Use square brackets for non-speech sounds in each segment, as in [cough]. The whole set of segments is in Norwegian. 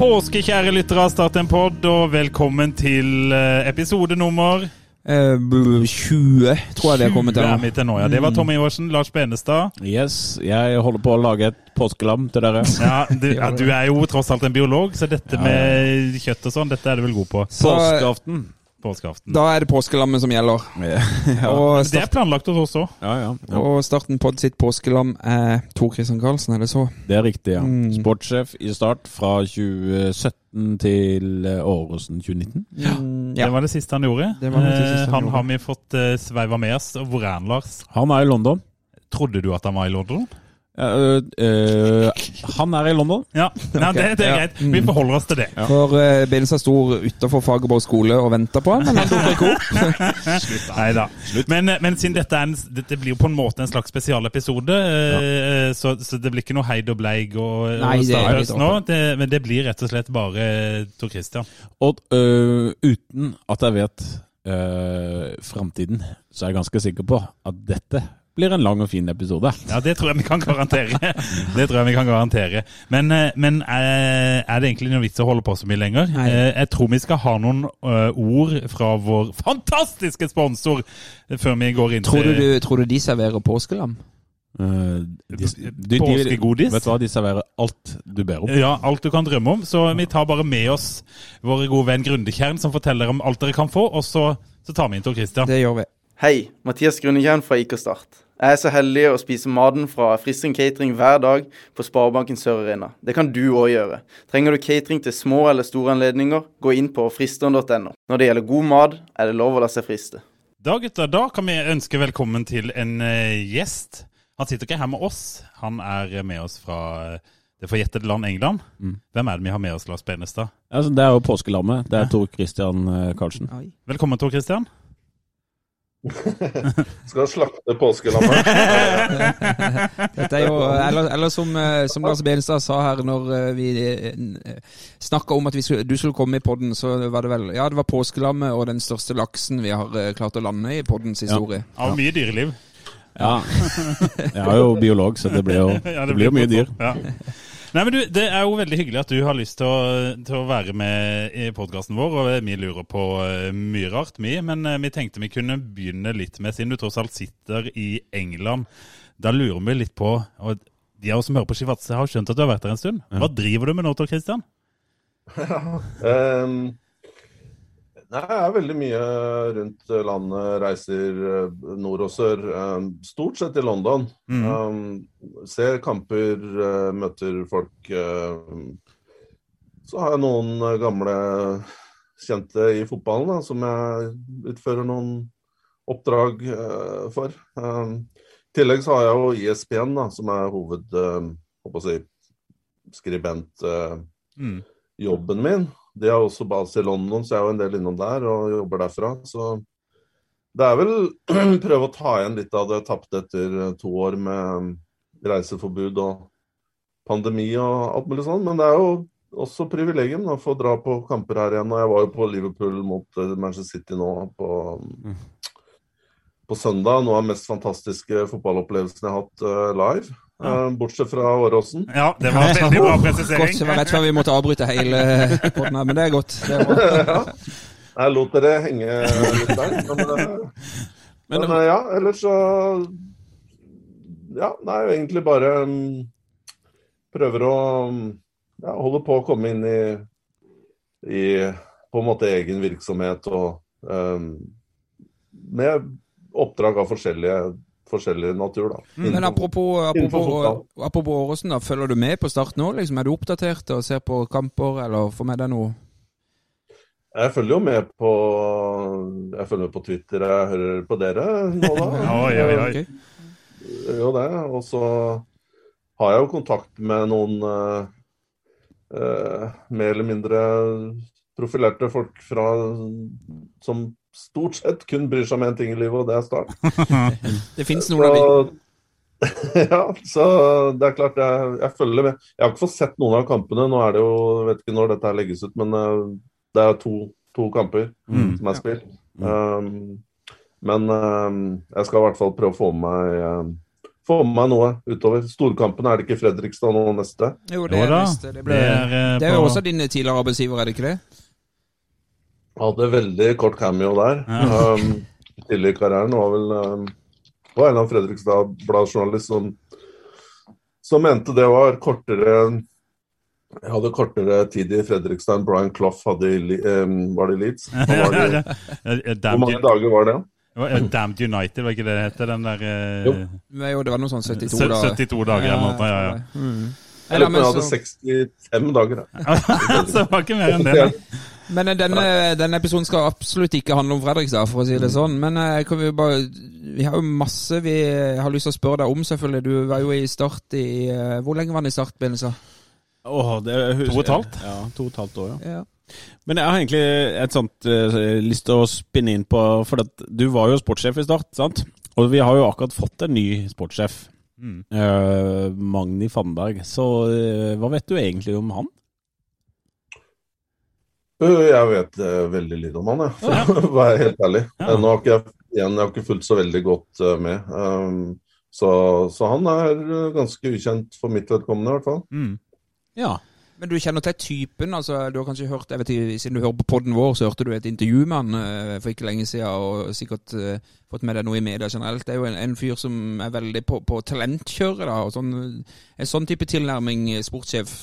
påske, kjære lyttere av Start en pod, og velkommen til eh, episode nummer Eh, 20, tror jeg det er kommet til er nå. til nå. Ja. Det var Tommy Iversen, Lars Benestad. Yes, jeg holder på å lage et påskelam til dere. [laughs] Ja, du, ja, du er jo tross alt en biolog, så dette med kjøtt og sånn, dette er du vel god på. Eh, Påskeaften. Påskeaften. da er det påskelammet som gjelder. [laughs] Ja, Og, Det er planlagt hos oss òg. ja. ja. og starten på sitt påskelam er Tor Christian Karlsen, er det så? Det er riktig, ja. Mm. Sportssjef i Start fra 2017 til eh, Åråsen 2019. Mm, Det var det siste han gjorde. Det det siste Eh, han han gjorde. har vi fått uh, sveiva med oss. Hvor er han, Lars? Han er i London. Trodde du at han var i London? Ja, øh, øh, han er i London. Ja, Nei, det, det er greit. Vi forholder oss til det. Ja. For uh, Binsa sto utafor Fagerborg skole og venta på han, men han dukker ikke opp. Nei da. Men, men siden dette, er en, dette blir jo på en måte en slags spesialepisode, eh, så, så det blir ikke noe heid og bleig og, Nei, og det er Starhøst nå. Det, men det blir rett og slett bare Tor Christian. Og uh, uten at jeg vet uh, framtiden, så er jeg ganske sikker på at dette blir en lang og fin episode. Ja, det tror jeg vi kan garantere. [laughs] Det tror jeg vi kan garantere. Men, eh, men eh, er det egentlig noe vits å holde på så mye lenger? Nei. Eh, Jeg tror vi skal ha noen ord fra vår fantastiske sponsor før vi går inn Tror du, til du, tror du de serverer påskelam? Uh, Påskegodis? Vet du hva, de serverer alt du ber om. Ja, alt du kan drømme om. Så vi tar bare med oss vår gode venn Grundekjern, som forteller om alt dere kan få, og så, så tar vi inn Tor Christian. Det gjør vi. Hei, Mathias Grundekjern fra IK Start. Jeg er så heldig å spise maten fra Frisring Catering hver dag på Sparebanken Sør Arena. Det kan du òg gjøre. Trenger du catering til små eller store anledninger, gå inn på fristeren.no. Når det gjelder god mat, er det lov å la seg friste. Da gutter, da kan vi ønske velkommen til en eh, gjest. Han sitter ikke her med oss, han er med oss fra eh, det forjettede land England. Mm. Hvem er det vi har med oss, Lars Benestad? Altså, det er jo påskelammet. Det er Tor Christian øh, Karlsen. Oi. Velkommen, Tor Christian. [laughs] Skal slakte påskelammet. [laughs] Dette er jo, eller, eller som, eh, som Lars Benestad sa her når eh, vi snakka om at vi skulle, du skulle komme i podden, så var det vel Ja, det var påskelammet og den største laksen vi har eh, klart å lande i poddens historie. Ja, Av mye dyreliv. Ja. Jeg er jo biolog, så det blir jo, [laughs] Ja, det blir jo mye dyr. Ja. Nei, men du, Det er jo veldig hyggelig at du har lyst til å, til å være med i podkasten vår. og Vi lurer på eh, mye rart, mye. Men eh, vi tenkte vi kunne begynne litt med, siden du tross alt sitter i England. Da lurer vi litt på og De av oss som hører på Skivatse, har skjønt at du har vært der en stund. Hva driver du med nå, Tor Christian? [laughs] Um, nei, jeg er veldig mye rundt landet, reiser eh, nord og sør. Um, stort sett i London. Mm. Um, ser kamper, eh, møter folk. eh, så har jeg noen eh, gamle kjente i fotballen da, som jeg utfører noen oppdrag eh, for. Um, I tillegg så har jeg jo ISPN, da, som er hovedskribentjobben uh, si, skribent. eh, Mm. min. De har også base i London, så jeg er jo en del innom der og jobber derfra. Så det er vel [clears throat] prøve å ta igjen litt av det tapte etter eh, to år med reiseforbud og pandemi og alt mulig sånn. Men det er jo også privilegium da, å få dra på kamper her igjen. Og jeg var jo på Liverpool mot eh, Manchester City nå på, på søndag. Noe av den mest fantastiske fotballopplevelsen jeg har hatt eh, live. Eh, bortsett fra Åråsen. Ja, det var veldig bra Godt, presisering. det var rett før vi måtte avbryte hele poden her, men det er godt. Det er [laughs] ja. Jeg lot dere henge litt der. Men, men, men eh, ja, ellers så Ja, det er jo egentlig bare mm, Prøver å mm, ja, holde på å komme inn i, i på en måte egen virksomhet og um, med oppdrag av forskjellige, forskjellig natur, da. Men apropos, apropos, apropos Åråsen, da, følger du med på Start nå? Liksom, er du oppdatert og ser på kamper, eller får med deg noe? Jeg følger jo med på Jeg følger med på Twitter, jeg hører på dere nå, da. Oi, oi, oi. Jo, det. Og så har jeg jo kontakt med noen eh, eh, mer eller mindre profilerte folk fra som stort sett kun bryr seg om én ting i livet, og det er Start. [laughs] Det fins noen av de. [laughs] Ja, så det er klart jeg, jeg følger med. Jeg har ikke fått sett noen av kampene. Nå er det jo, jeg vet ikke når dette her legges ut, men eh, det er to, to kamper Mm. som er spilt. Um, men um, jeg skal i hvert fall prøve å få med meg um, få med meg noe utover. Storkampen er det ikke Fredrikstad nå neste. Jo, det er, neste. det, ble, det er, eh, det er jo også din tidligere arbeidsgiver, er det ikke det? Hadde veldig kort cameo der. Um, tidlig i karrieren var vel um, var en eller annen Fredrikstad Blad-journalist som, som mente det var kortere Jeg hadde kortere tid i Fredrikstad enn Brian Clough hadde i, um, var det i Leeds. [laughs] Var Eh, hvor mange dager var det? Damned United, var ikke det det heter? Den der uh, Jo. Nei, Jo, det var noe sånn 72 72 dager. 72 dager eller noe. Ja, ja. Mm. Jeg lurer på om jeg hadde så- 65 dager. [laughs] Så det var ikke mer enn det. Men eh, denne, denne episoden skal absolutt ikke handle om Fredrikstad, for å si det sånn. Men eh, kan vi bare Vi har jo masse vi har lyst til å spørre deg om, selvfølgelig. Du var jo i Start i eh, Hvor lenge var du i Start, Benesa? Åh, det To og et halvt? Ja, to og et halvt år, ja. Ja. Men jeg har egentlig et sånt uh, lyst til å spinne inn på For at du var jo sportssjef i Start, sant? Og vi har jo akkurat fått en ny sportssjef. Mm. Uh, Magni Fannberg. Så uh, hva vet du egentlig om han? Jeg vet eh, veldig lite om han, jeg, for [laughs] å være helt ærlig. Ja. Eh, Nå har ikke jeg, igjen, jeg har ikke fulgt så veldig godt eh, med. Um, så, så han er ganske ukjent for mitt vedkommende, i hvert fall. Mm. Ja. Men du kjenner til typen? altså Du har kanskje hørt, jeg vet ikke, Siden du hører på podden vår, så hørte du et intervju med han for ikke lenge siden, og sikkert fått med deg noe i media generelt. Det er jo en, en fyr som er veldig på, på talentkjøret. da, og sånn, En sånn type tilnærming, sportssjef.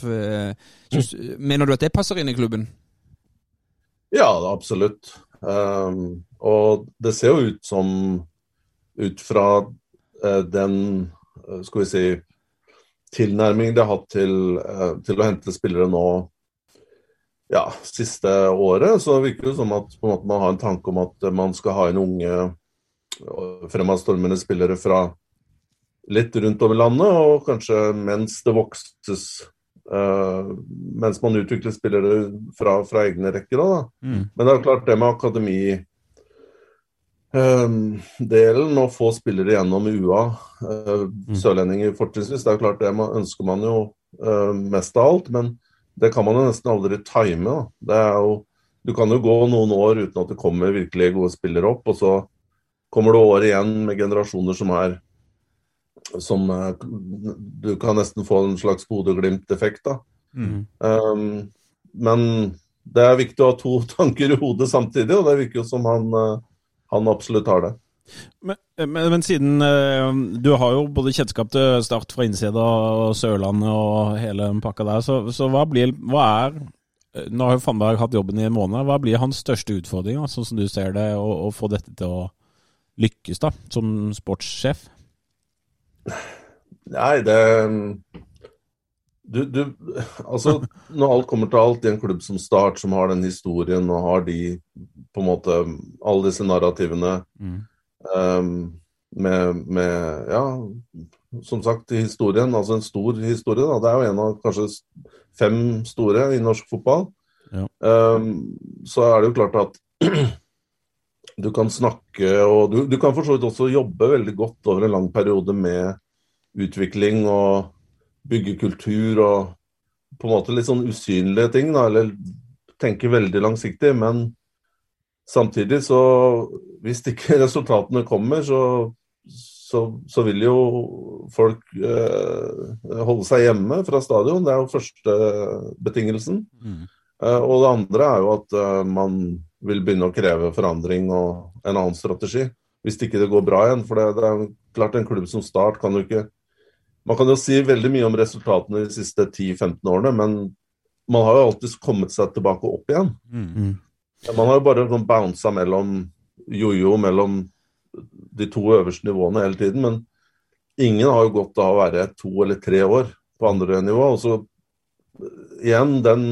synes- Mener du at det passer inn i klubben? Ja, absolutt. Um, og det ser jo ut som, ut fra uh, den, eh, skal vi si, tilnærming de har hatt til, uh, til å hente spillere nå ja, siste året, så virker det som at måte, man har en tanke om at man skal ha inn unge fremadstormende spillere fra litt rundt om i landet, og kanskje mens det vokses Mens man utvikler spillere fra, fra egne rekker. Da, da. Mm. Men det er jo klart det med akademidelen, å få spillere gjennom UA, eh, sørlendinger fortrinnsvis, det er jo klart det man, ønsker man jo eh, mest av alt. Men det kan man jo nesten aldri time. Det er jo, du kan jo gå noen år uten at det kommer virkelig gode spillere opp, og så kommer det år igjen med generasjoner som er som eh, Du kan nesten få en slags Bodø-Glimt-effekt, da. Mm. Um, men det er viktig å ha to [laughs] tanker i hodet samtidig, og det virker jo som han, eh, han absolutt har det. Men, men, men siden eh, du har jo både kjennskap til Start fra innsida og Sørlandet og hele den pakka der, så, så hva blir Hva er Nå har jo Fannberg hatt jobben i en måned. Hva blir hans største utfordring, sånn som du ser det, å, å få dette til å lykkes da, som sportssjef? Nei, det du, du, altså, Når alt kommer til alt i en klubb som Start, som har den historien og har de på en måte alle disse narrativene Mm. um, med, med Ja, som sagt, historien. Altså en stor historie. Da. Det er jo en av kanskje fem store i norsk fotball. Ja. Um, så er det jo klart at [clears throat] du kan snakke og du, du kan for så vidt også jobbe veldig godt over en lang periode med utvikling og bygge kultur og på en måte litt sånn usynlige ting, da, eller tenke veldig langsiktig. Men samtidig så Hvis ikke [laughs] resultatene kommer, så, så, så vil jo folk eh, holde seg hjemme fra stadion. Det er jo første betingelsen. Mm. Eh, og det andre er jo at eh, man vil begynne å kreve forandring og en annen strategi. Hvis ikke det går bra igjen. For det, det er klart en klubb som Start kan jo ikke Man kan jo si veldig mye om resultatene de siste 10-15 årene, men man har jo alltid kommet seg tilbake opp igjen. Mm. Man har jo bare sånn bounsa mellom jojo mellom de to øverste nivåene hele tiden. Men ingen har jo godt av å være to eller tre år på andre nivå. Og så igjen, den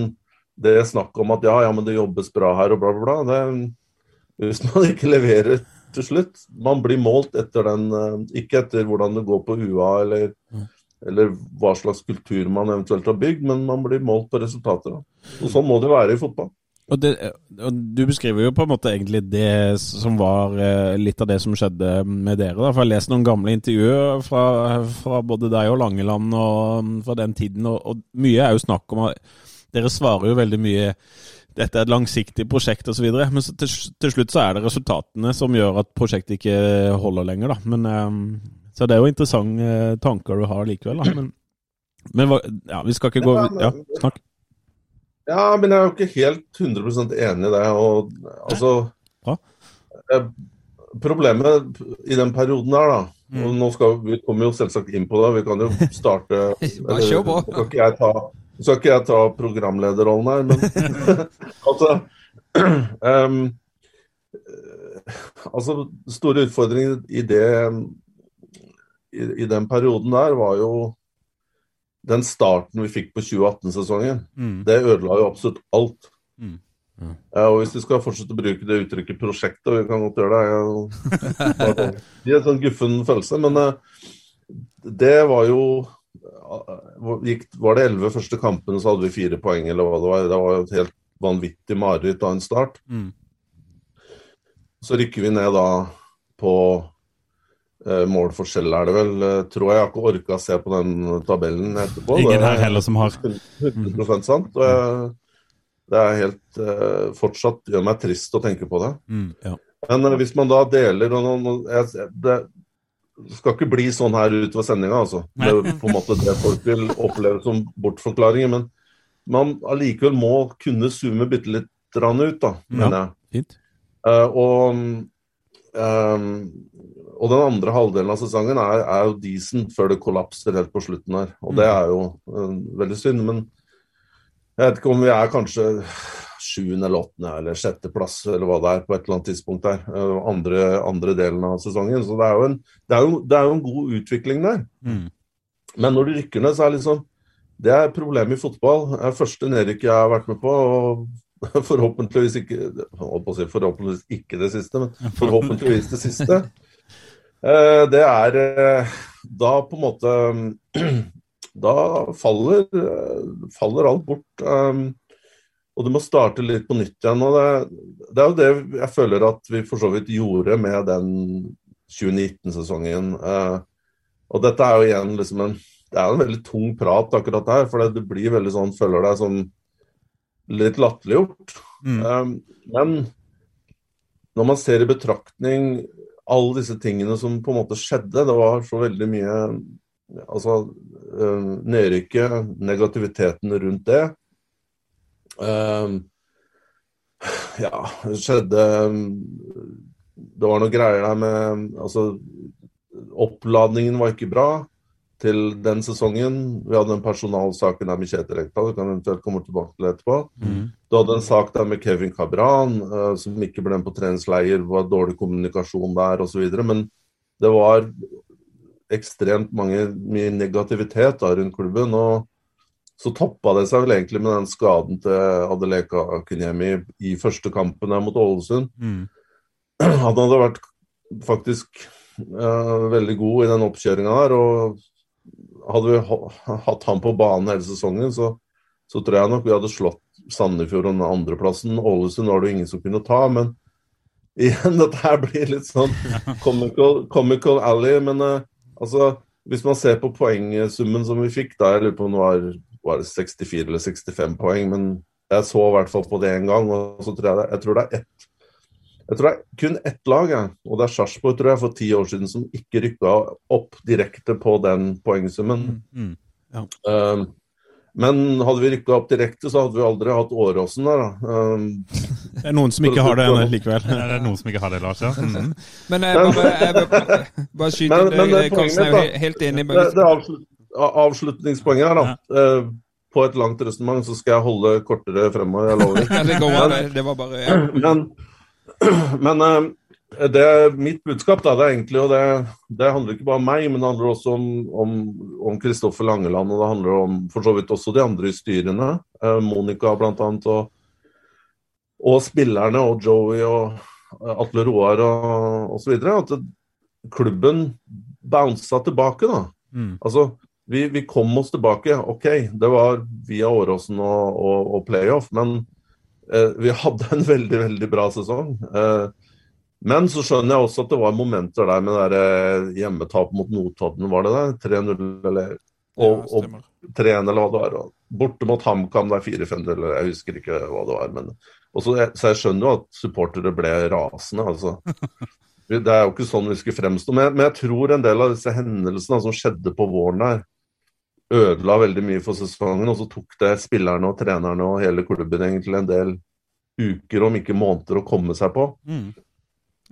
det snakket om at ja, ja, men det jobbes bra her og bla, bla, bla. Det, hvis man [laughs] ikke leverer til slutt Man blir målt etter den eh, Ikke etter hvordan det går på UA eller, eller hva slags kultur man eventuelt har bygd, men man blir målt på resultater. Og sånn må det være i fotball. Og, det, og Du beskriver jo på en måte egentlig det som var eh, litt av det som skjedde med dere. da, for Jeg har lest noen gamle intervjuer fra, fra både deg og Langeland og fra den tiden. Og, og mye er jo snakk om at Dere svarer jo veldig mye dette er et langsiktig prosjekt osv. Men så til, til, slutt så er det resultatene som gjør at prosjektet ikke holder lenger. da. Men, um, så det er jo interessante tanker du har likevel. da. Men, men ja, vi skal ikke gå Ja, snakk. Ja, men jeg er jo ikke helt 100 enig i det. Og altså ja. Problemet i den perioden der, da mm. og nå skal Vi kommer jo selvsagt inn på det. Vi kan jo starte [laughs] Bare kjør på. Skal ikke jeg ta, skal ikke jeg ta programlederrollen her, men [laughs] altså [clears throat] um, Altså, store utfordringer i det i, i den perioden der var jo den starten vi fikk på 2018-sesongen, mm. det ødela jo absolutt alt. Mm. Ja, og Hvis vi skal fortsette å bruke det uttrykket 'prosjektet', vi kan godt gjøre det Det [laughs] er en sånn guffen følelse, men uh, det var jo Var det elleve første kampene, så hadde vi fire poeng, eller hva det var. Det var et helt vanvittig mareritt av en start. Mm. Så rykker vi ned da på Eh, målforskjell er det vel, eh, tror jeg. Jeg har ikke orka å se på den tabellen etterpå. Ingen her heller som har 100% sant. Og jeg, det er helt eh, Fortsatt gjør meg trist å tenke på det. Mm, ja. Men uh, hvis man da deler og noen, jeg, Det skal ikke bli sånn her utover sendinga, altså. Det er på en måte det folk vil oppleve som bortforklaringer. Men man allikevel må kunne zoome bitte litt ut, da, mener jeg. Fint. Uh, og um, og den andre halvdelen av sesongen er, er, jo decent før det kollapser helt på slutten her. Og det mm. er jo uh, veldig synd. Men jeg vet ikke om vi er kanskje sjuende eller åttende eller sjetteplass eller hva det er på et eller annet tidspunkt der. Uh, andre, andre, delen av sesongen. Så det er jo en, det er jo, det er jo en god utvikling der. Mm. Men når du rykker ned, så er liksom Det er problemet i fotball. Det er første nedrykk jeg har vært med på. og [laughs] Forhåpentligvis ikke, forhåpentligvis ikke det siste, men forhåpentligvis det siste. [laughs] Eh, det er eh, da på en måte [clears throat] Da faller, eh, faller alt bort. Og du må starte litt på nytt igjen. og det, det, er jo det jeg føler at vi for så vidt gjorde med den 2019-sesongen. Og dette er jo igjen liksom en Det er en veldig tung prat akkurat her, for det blir veldig sånn Føler deg som litt latterliggjort. Mm. Men når man ser i betraktning alle disse tingene som på en måte skjedde. Det var så veldig mye Altså uh, nedrykket, negativiteten rundt det. Uh, ja, det skjedde Det var noe greier der med Altså, oppladningen var ikke bra til den sesongen. Vi hadde den personalsaken der med Kjetil Rekdal, du kan eventuelt komme tilbake til etterpå. Mm. Du hadde en sak der med Kevin Cabran, uh, som ikke ble med på treningsleir, var dårlig kommunikasjon der osv. Men det var ekstremt mange, mye negativitet da, rundt klubben. og så toppa det seg vel egentlig med den skaden til Adeleka Akunyemi i første kampen der mot Ålesund. Mm. Han hadde vært faktisk uh, veldig god i den oppkjøringa der. og hadde vi hatt han på banen hele sesongen, så, så tror jeg nok vi hadde slått Sandefjord om andreplassen. Ålesund var det jo ingen som kunne ta, men igjen, [laughs] dette her blir litt sånn [laughs] comical, comical alley. Men uh, altså, hvis man ser på poengsummen som vi fikk, da jeg lurer på om det var, var det 64 eller 65 poeng, men jeg så i hvert fall på det en gang, og så tror jeg, det, jeg tror det er ett jeg tror det er kun ett lag, jeg. og det er Sarpsborg tror jeg, for ti år siden som ikke rykka opp direkte på den poengsummen. Mm, mm, ja. um, men hadde vi rykka opp direkte, så hadde vi aldri hatt Åråsen der. Da. Um, [laughs] det er noen som ikke har det likevel. Ja, det er noen som ikke har det, Lars. Ja. Mm. Men jeg bare, bare skyte inn det, er jo helt enig. Det, det er avslutningspoenget her, da. Ja. Uh, på et langt resonnement så skal jeg holde kortere fremover, jeg lover. [laughs] det, går, det, det var bare ja. [clears throat] Men [clears throat] men uh, det, mitt budskap da, det er egentlig, og det, det handler ikke bare om meg, men det handler også om Kristoffer Langeland. Og det handler om for så vidt også de andre i styrene. Eh, Monica bl.a. Og, og spillerne og Joey og Atle Roar og osv. At klubben bounsa tilbake, da. Mm. Altså, vi, vi, kom oss tilbake. OK, det var via Åråsen og, og, og playoff, men eh, vi hadde en veldig, veldig bra sesong. Eh, men så skjønner jeg også at det var momenter der med det eh, hjemmetap mot Notodden, var det det? 3-0 eller og, og 3-1 eller hva det var. Borte mot HamKam er 4-5 eller jeg husker ikke hva det var. Men, også, så jeg skjønner jo at supportere ble rasende. altså. [laughs] Det er jo ikke sånn vi skulle fremstå. Men, men jeg tror en del av disse hendelsene som skjedde på våren der, ødela veldig mye for sesongen. Og så tok det spillerne og trenerne og hele klubben egentlig en del uker, om ikke måneder, å komme seg på. Mm.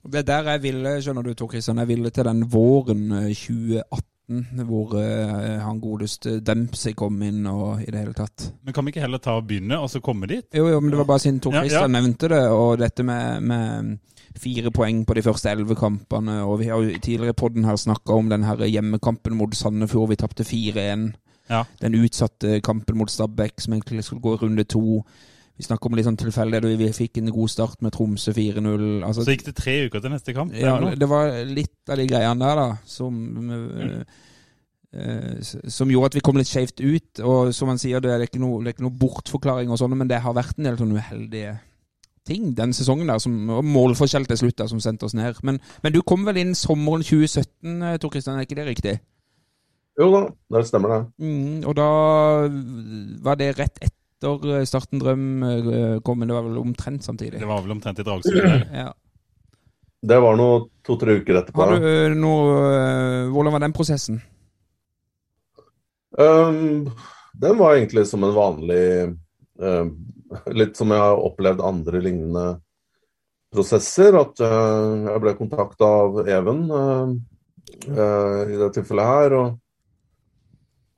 Det er der jeg ville, skjønner du Tor Kristian, jeg ville til den våren 2018 eh, hvor uh, han godeste Dempsey kom inn og i det hele tatt. Men kan vi ikke heller ta og begynne, og så komme dit? Jo, jo, men det var bare siden Tor Kristian ja, ja. nevnte det, og dette med, med, fire poeng på de første elleve kampene. Og vi har jo tidligere i podden her snakka om den her hjemmekampen mot Sandefjord. Vi tapte 4-1. Ja. Den utsatte kampen mot Stabæk som egentlig skulle gå i runde to. Vi snakker om litt sånn tilfeldig. Vi fikk en god start med Tromsø 4-0. Altså, så gikk det tre uker til neste kamp? Ja, det var litt av de greiene der da, som, mm. uh, som gjorde at vi kom litt skjevt ut. Og som han sier, det er ikke noe, det er ikke noe bortforklaring, og sånn, men det har vært en del sånn uheldige ting den sesongen der, som, og målforskjell til slutt der, som sendte oss ned. Men, men, du kom vel inn sommeren 2017, eh, Tor Kristian, er ikke det riktig? Jo da, det stemmer det. Mm, og da var det rett etter eh, Starten Drøm eh, kom, men det var vel omtrent samtidig? Det var vel omtrent i Dragsund? [clears throat] ja. Det var nå to-tre uker etterpå. Har du noe, hvordan var den prosessen? Um, den var egentlig som en vanlig um, Litt som jeg har opplevd andre lignende prosesser. At uh, jeg ble kontakta av Even uh, uh, i det tilfellet her. Og,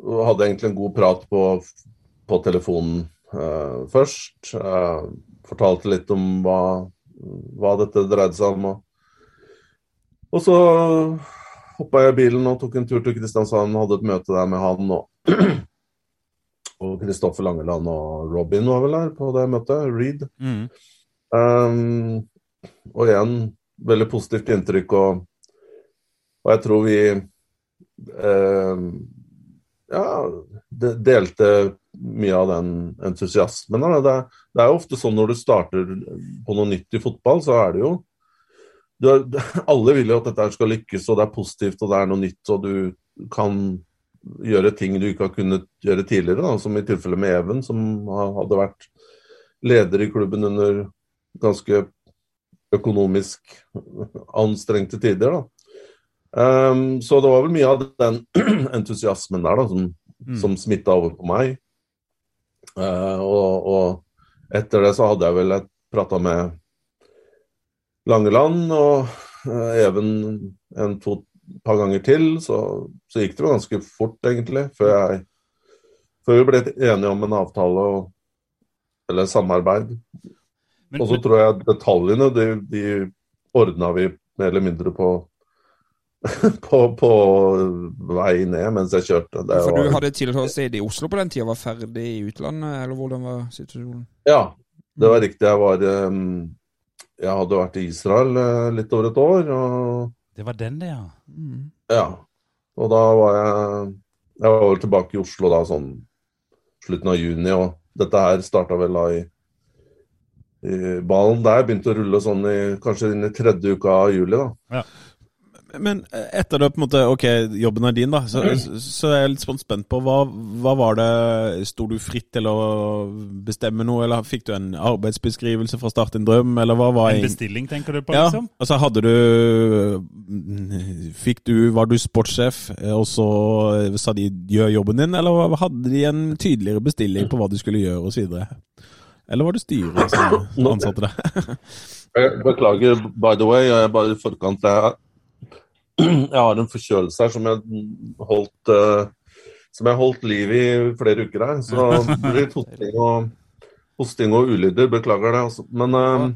hadde egentlig en god prat på, på telefonen først. Fortalte litt om hva, hva, dette dreide seg om. Og, og så hoppa jeg i bilen og tok en tur til Kristiansand. Hadde et møte der med han og og Kristoffer Langeland og Robin var vel der på det møtet. Reed. Mm. Um, og igjen veldig positivt inntrykk, og, og jeg tror vi um, ja, delte mye av den entusiasmen. Det, det er jo ofte sånn når du starter på noe nytt i fotball, så er det jo er, [laughs] Alle vil jo at dette skal lykkes, og det er positivt, og det er noe nytt, og du kan gjøre ting du ikke har kunnet gjøre tidligere. Da, som i tilfellet med Even, som hadde vært leder i klubben under ganske økonomisk anstrengte tider. Um, så det var vel mye av den [clears throat] entusiasmen der da, som, mm. som smitta over på meg. Uh, og, og, etter det så hadde jeg vel prata med Langeland og uh, Even en to par ganger til. Så, så, gikk det jo ganske fort, egentlig, før, jeg, før vi ble enige om en avtale og, eller samarbeid. Og så tror jeg detaljene de, de ordna vi mer eller mindre på [laughs] på, på, vei ned mens jeg kjørte. Det For du hadde tilholdssted i Oslo på den tida, var ferdig i utlandet, eller hvordan var situasjonen? Ja, det var riktig. Jeg var Jeg hadde vært i Israel eh, litt over et år. Og, det var den, det, ja. Mm. Ja. Og da var jeg Jeg var vel tilbake i Oslo da sånn slutten av juni, og dette her starta vel da i i ballen der begynte å rulle sånn i kanskje inn i tredje uka av juli. da. Ja. Men etter det, på en måte, ok, jobben er din, da, så, så er jeg litt sånn spent på hva, hva var det Sto du fritt til å bestemme noe, eller fikk du en arbeidsbeskrivelse fra starte en drøm, eller hva var En bestilling, tenker du på, ja, liksom? Altså hadde du Fikk du Var du sportssjef, og så sa de 'gjør jobben din', eller hadde de en tydeligere bestilling på hva du skulle gjøre, osv.? Eller var det styret som ansatte deg? [laughs] Beklager, by the way, jeg er bare i forkant. Jeg [clears throat] jeg har en forkjølelse her som jeg holdt uh, som jeg holdt liv i flere uker her. Så [laughs] det blir hosting og, hosting og ulyder. Beklager det. Altså. Men uh,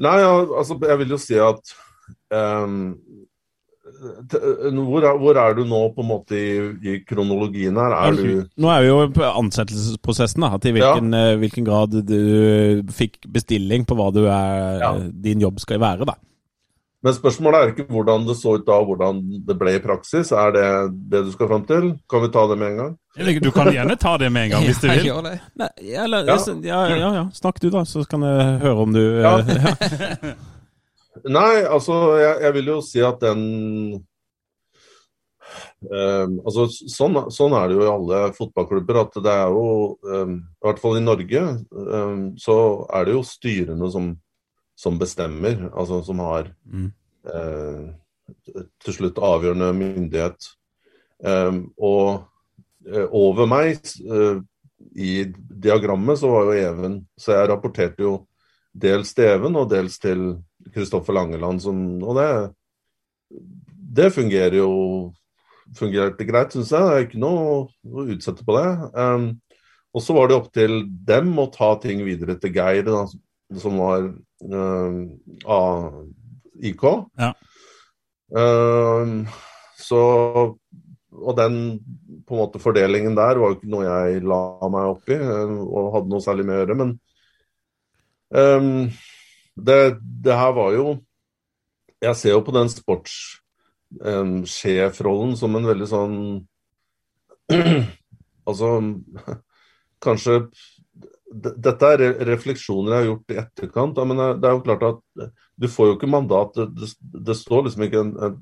nei, ja, altså, jeg vil jo si at um, hvor, er, hvor er du nå på en måte i, i kronologien her? Er du Nå er vi jo på ansettelsesprosessen, da, til hvilken, ja. hvilken grad du fikk bestilling på hva du er, Ja. din jobb skal være. da. Men spørsmålet er ikke hvordan det så ut da, og hvordan det ble i praksis. Er det det du skal fram til? Kan vi ta det med en gang? Du kan gjerne ta det med en gang hvis du vil. Nei, eller, Ja. ja. Ja, ja, Snakk du, da, så kan jeg høre om du Ja. eh, [laughs] Nei, altså jeg, jeg vil jo si at den um, altså sånn, sånn er det jo i alle fotballklubber. At det er jo, um, i hvert fall i Norge, um, så er det jo styrene som, som bestemmer. Altså som har Mm. eh, til slutt avgjørende myndighet. Eh, og eh, over meg eh, i diagrammet så var jo Even Så jeg rapporterte jo dels til Even og dels til Kristoffer Langeland. Som, og det, det fungerer jo fungerte greit, syns jeg. Det er ikke noe å utsette på det. Um, og så var det opp til dem å ta ting videre til Geir, da, som var um, av IK. Ja. Um, så Og den på en måte fordelingen der var jo ikke noe jeg la meg opp i um, og hadde noe særlig med å gjøre. Men um, det, det her var jo Jeg ser jo på den sportssjefrollen som en veldig sånn [clears throat] Altså Kanskje Dette er refleksjoner jeg har gjort i etterkant, men det er jo klart at du får jo ikke mandat. Det, det, står liksom ikke en,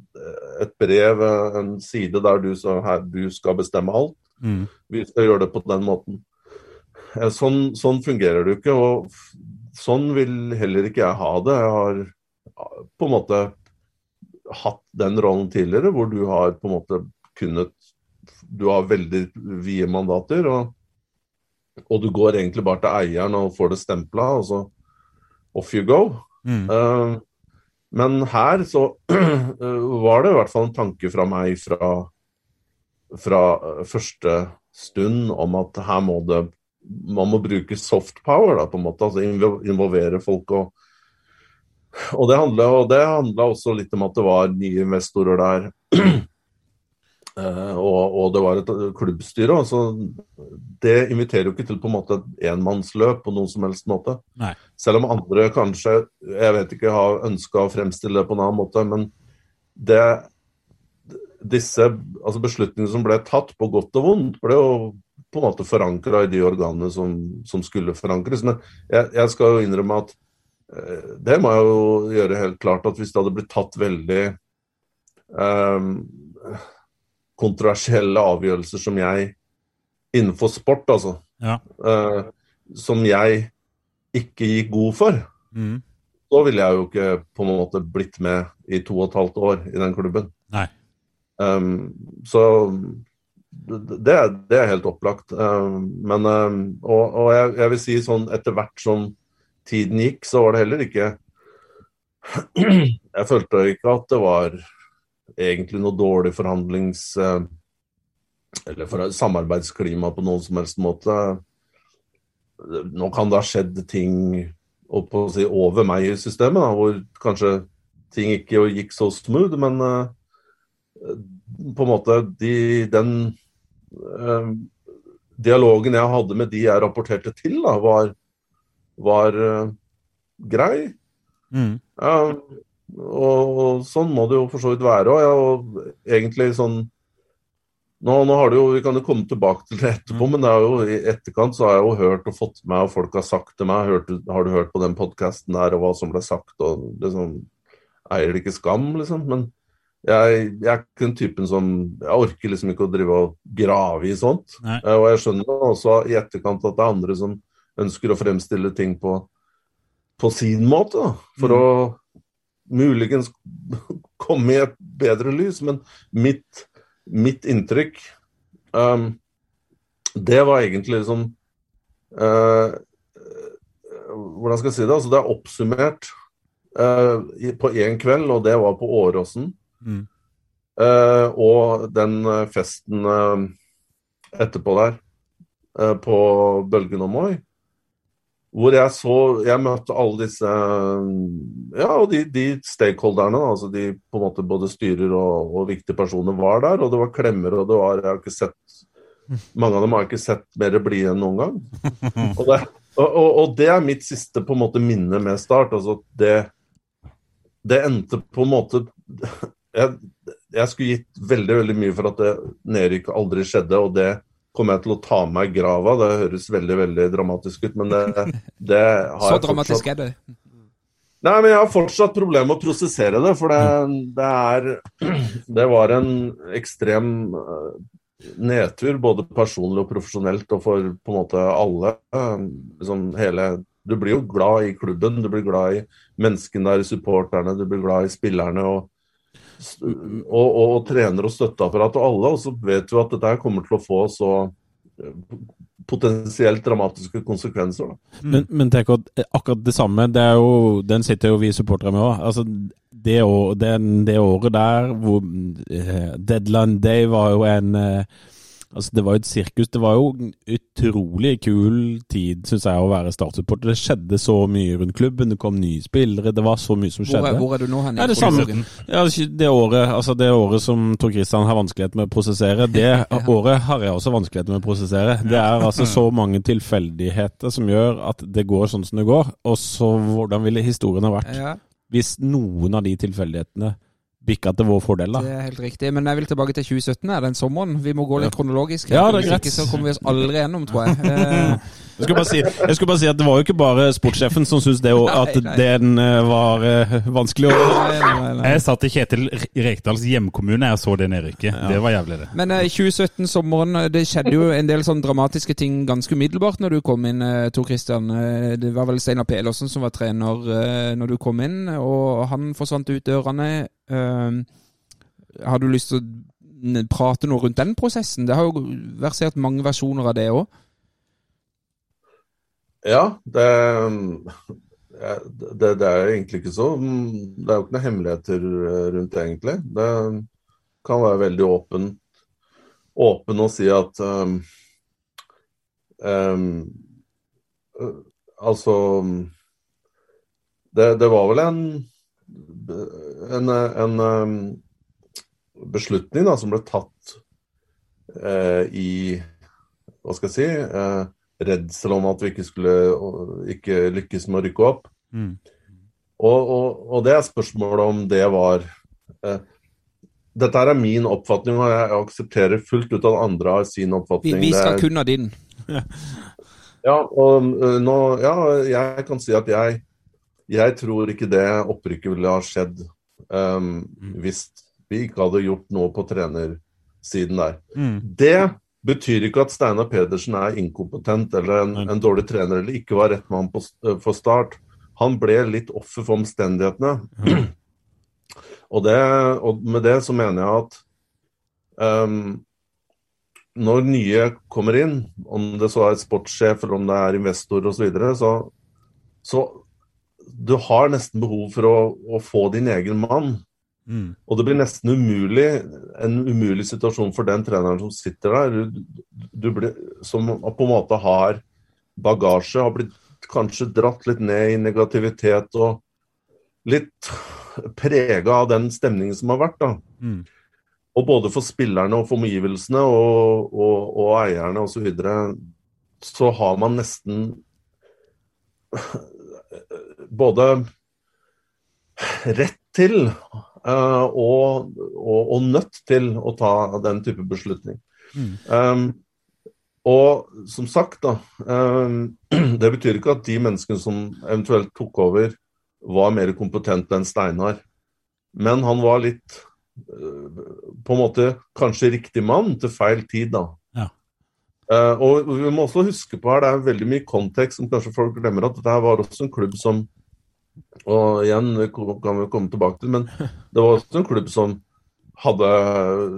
et brev, en side der du, så, her, du skal bestemme alt. Mm. Vi skal gjøre det på den måten. Eh, Sånn, sånn fungerer det jo ikke, og sånn vil heller ikke jeg ha det. Jeg har på en måte hatt den rollen tidligere, hvor du har på en måte kunnet Du har veldig vide mandater, og, og du går egentlig bare til eieren og får det stempla, og så off you go. Mm. Uh, men her så [clears throat] eh, var det i hvert fall en tanke fra meg fra, fra eh, første stund om at her må det man må bruke soft power, da, på en måte, altså involvere folk. Og, og det handla også litt om at det var nye investorer der. [clears throat] Eh, og, og det var et eh, klubbstyre. Altså, det inviterer jo ikke til på en måte et enmannsløp på noen som helst måte. Nei. Selv om andre kanskje jeg vet ikke, har ønska å fremstille det på en annen måte. Men det, disse altså beslutningene som ble tatt, på godt og vondt, ble jo på en måte forankra i de organene som, som skulle forankres. Men jeg, jeg skal jo innrømme at eh, det må jeg jo gjøre helt klart at hvis det hadde blitt tatt veldig eh, kontroversielle avgjørelser som jeg innenfor sport, altså, Ja. Uh, som jeg ikke gikk god for, Mm. så ville jeg jo ikke på en måte blitt med i to og et halvt år i den klubben. Nei. Um, så det, det er helt opplagt. Um, men um, Og, og jeg, jeg vil si sånn etter hvert som tiden gikk, så var det heller ikke [clears throat] Jeg følte ikke at det var egentlig noe dårlig forhandlings... eh, eller for samarbeidsklima på noen som helst måte. Nå kan det ha skjedd ting si, over meg i systemet, da, hvor kanskje ting ikke gikk så smooth, men uh, på en måte de, den uh, dialogen jeg hadde med de jeg rapporterte til, da, var, var uh, grei. Mm. Og, og sånn må det jo for så vidt være. Og, ja, og egentlig sånn nå, nå har det jo, Vi kan jo komme tilbake til det etterpå, men det er jo, i etterkant så har jeg jo hørt og fått med og folk har sagt til meg hørt, Har du hørt på den podkasten der, og hva som ble sagt? og liksom, Eier det ikke skam, liksom? Men jeg, jeg er ikke den typen som Jeg orker liksom ikke å drive og grave i sånt. Nei. Eh, Og jeg skjønner også i etterkant at det er andre som ønsker å fremstille ting på, på sin måte, da, for å muligens komme i et bedre lys. Men mitt, mitt inntrykk um, Det var egentlig liksom uh, Hvordan skal jeg si det? Altså, det er oppsummert uh, på én kveld, og det var på Åråsen. Mm. Uh, og den eh, festen eh, etterpå der, eh, på Bølgen og Moi. Hvor jeg så Jeg møtte alle disse Ja, og de, de stakeholderne, altså de på en måte både styrer og, og viktige personer, var der. Og det var klemmer, og det var Jeg har ikke sett Mange av dem har jeg ikke sett mer blide enn noen gang. [laughs] Og det, og, og, og det er mitt siste på en måte minne med Start. Altså det Det endte på en måte jeg, jeg skulle gitt veldig veldig mye for at det nedrykket aldri skjedde, og det kommer jeg til å ta meg i grava. Det høres veldig veldig dramatisk ut, men det, [laughs] det har Så jeg dramatisk fortsatt er det. Nei, men jeg har fortsatt problemer med å prosessere det, for det, det er [clears throat] Det var en ekstrem eh, nedtur, både personlig og profesjonelt, og for på en måte alle. Eh, Liksom hele Du blir jo glad i klubben, du blir glad i menneskene der, supporterne, du blir glad i spillerne og, og, og, trener og støtteapparat og alle, og så vet du at dette kommer til å få så eh, potensielt dramatiske konsekvenser. Da. Men, men tenk at akkurat det samme, det er jo, den sitter jo vi supportere med òg. Altså, det, den, det året der hvor Deadland Deadline Day var jo en eh, Altså, det var jo et sirkus. Det var jo en utrolig kul tid, syns jeg, å være startsupporter. Det skjedde så mye rundt klubben. Det kom nye spillere. Det var så mye som Hvor skjedde. er, hvor er du nå hen? Ja, det samme. Ja, det året, altså det året som Tor Christian har vanskelighet med å prosessere, det [laughs] året har jeg også vanskelighet med å prosessere. Det er altså så mange tilfeldigheter som gjør at det går sånn som det går. Og så hvordan ville historien ha vært Ja, hvis noen av de tilfeldighetene bikka til vår fordel, da? det er helt riktig. Men jeg vil tilbake til 2017, er den sommeren. Vi må gå litt kronologisk. her, Ja, det er hvis greit. Ikke så kommer vi oss aldri gjennom, tror jeg. [laughs] Eh, Jeg skulle bare si, jeg skulle bare si at det var jo ikke bare sportssjefen som syntes det, at den eh, var eh, vanskelig. Jeg satt i Kjetil Rekdals hjemkommune jeg så det nedrykket. Det var jævlig, det. Men eh, 2017-sommeren, det skjedde jo en del sånn dramatiske ting ganske umiddelbart når du kom inn, eh, Tor Christian. Eh, Det var vel Steinar Pelersen som var trener eh, når du kom inn, og han forsvant ut dørene. Eh, Har du lyst til å prate noe rundt den prosessen? Det har jo versert mange versjoner av det òg. Ja, det, det, det er egentlig ikke så Det er jo ikke noen hemmeligheter eh, rundt det, egentlig. Det kan være veldig åpen, åpen å si at um, um, Altså det, det var vel en, en, en um, beslutning da, som ble tatt eh, i Hva skal jeg si? Eh, redsel om at vi ikke skulle ikke lykkes med å rykke opp. Mm. Og, og, og det er spørsmålet om det var eh, Dette her er min oppfatning, og jeg aksepterer fullt ut at andre har sin oppfatning. vi vi skal er- kun ha din. [laughs] ja, og nå, ja, jeg kan si at jeg, jeg tror ikke det opprykket ville ha skjedd øhm, hvis vi ikke hadde gjort noe på trenersiden der. Mm. Det betyr ikke at Steinar Pedersen er inkompetent eller en, en dårlig trener eller ikke var rett mann på, for start. Han ble litt offer for omstendighetene. [clears throat] og, det, og med det så mener jeg at um, når nye kommer inn, om det så er sportssjef eller om det er investor osv., så, videre, så så du har nesten behov for å, å få din egen mann. Mm. Og det blir nesten umulig, en umulig situasjon for den treneren som sitter der, du, du blir, som på en måte har bagasje, har blitt kanskje dratt litt ned i negativitet og litt prega av den stemningen som har vært. da. Mm. Og både for spillerne og for omgivelsene og, og, og eierne osv. Så, videre, så har man nesten både rett til og, og, og nødt til å ta den type beslutning. Mm. Um, og som sagt, da um, [clears throat] Det betyr ikke at de menneskene som eventuelt tok over, var mer kompetente enn Steinar. Men han var litt eh, på en måte kanskje riktig mann til feil tid, da. Ja. Eh, og vi må også huske på her, det er veldig mye kontekst som kanskje folk glemmer, at dette var også en klubb som Og igjen det kan vi komme tilbake til, men det var også en klubb som hadde eh,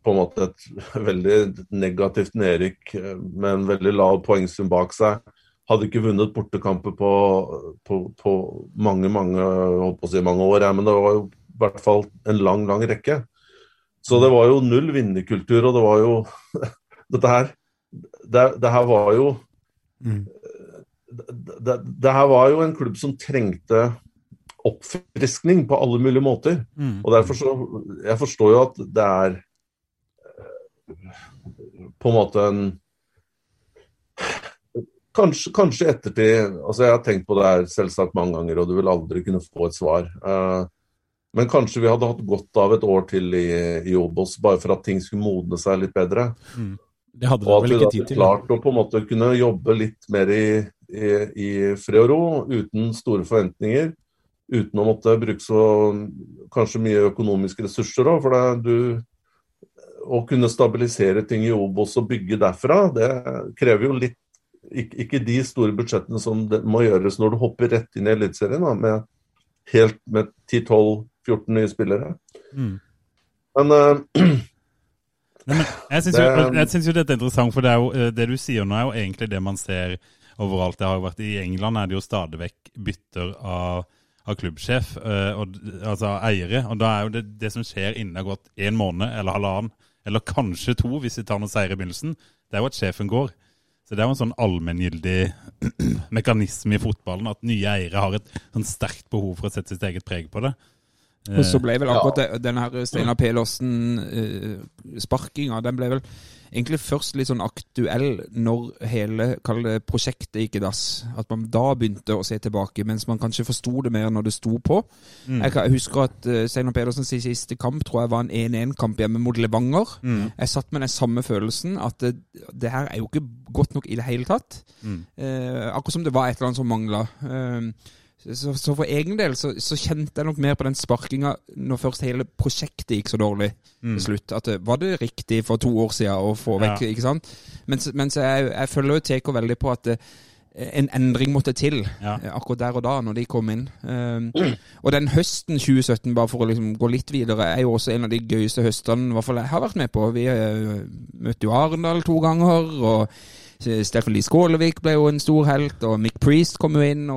på en måte et [laughs] veldig negativt nedrykk eh, med en veldig lav poengsum bak seg. Hadde ikke vunnet bortekamper på, på, på mange mange, holdt på å si mange år, men det var jo i hvert fall en lang, lang rekke. Så det var jo null vinnerkultur, og det var jo [laughs] Dette her det, det her var jo Mm. Det, det her var jo en klubb som trengte oppfriskning på alle mulige måter. Mm. Og derfor så Jeg forstår jo at det er eh, på en måte en Kanskje, kanskje ettertid altså Jeg har tenkt på det her selvsagt mange ganger, og du vil aldri kunne få et svar. Uh, men kanskje vi hadde hatt godt av et år til i, i Obos, bare for at ting skulle modne seg litt bedre. Det hadde Og at vi da hadde klart å på en måte kunne jobbe litt mer i, i, i fred og ro, uten store forventninger. Uten å måtte bruke så kanskje mye økonomiske ressurser òg. For det, du Å kunne stabilisere ting i Obos og bygge derfra, det krever jo litt ikke, de store budsjettene som det må gjøres når du hopper rett inn i Eliteserien med helt med 10-12-14 nye spillere. Mm. Men uh, Nei, men jeg syns jo, [clears throat] jo dette er interessant, for det, jo, eh, det du sier nå, er jo egentlig det man ser overalt. Det har jo vært I England er det jo stadig vekk bytter av, av klubbsjef, eh, og, altså eiere. Og da er jo det, det som skjer innen det har gått en måned eller halvannen, eller kanskje to, hvis vi tar noen seier i begynnelsen, det er jo at sjefen går. Så det er jo en sånn allmenngyldig [clears throat] mekanisme i fotballen at nye eiere har et sånn sterkt behov for å sette sitt eget preg på det. Og så ble vel akkurat ja. den her Steinar Pelersen-sparkinga, den ble vel egentlig først litt sånn aktuell når hele kall det, prosjektet gikk i dass. At man da begynte å se tilbake, mens man kanskje forsto det mer når det sto på. Jeg, jeg husker at uh, Steinar Pedersens siste kamp tror jeg var en 1-1-kamp hjemme mot Levanger. Jeg satt med den samme følelsen at det, det her er jo ikke godt nok i det hele tatt. Eh, akkurat som det var et eller annet som mangla. Så, så for egen del så, så kjente jeg nok mer på den sparkinga når først hele prosjektet gikk så dårlig til slutt. At var det riktig for to år siden å få vekk, Ja. ikke sant? Mens, mens jeg, jeg følger jo TK veldig på at det, en endring måtte til Ja. eh, akkurat der og da, når de kom inn. Um, og den høsten 2017, bare for å liksom gå litt videre, er jo også en av de gøyeste høstene hvert fall jeg har vært med på. Vi uh, møtte jo Arendal to ganger, og Steffen Lie Skålevik ble jo en stor helt, og Mick Priest kom jo inn.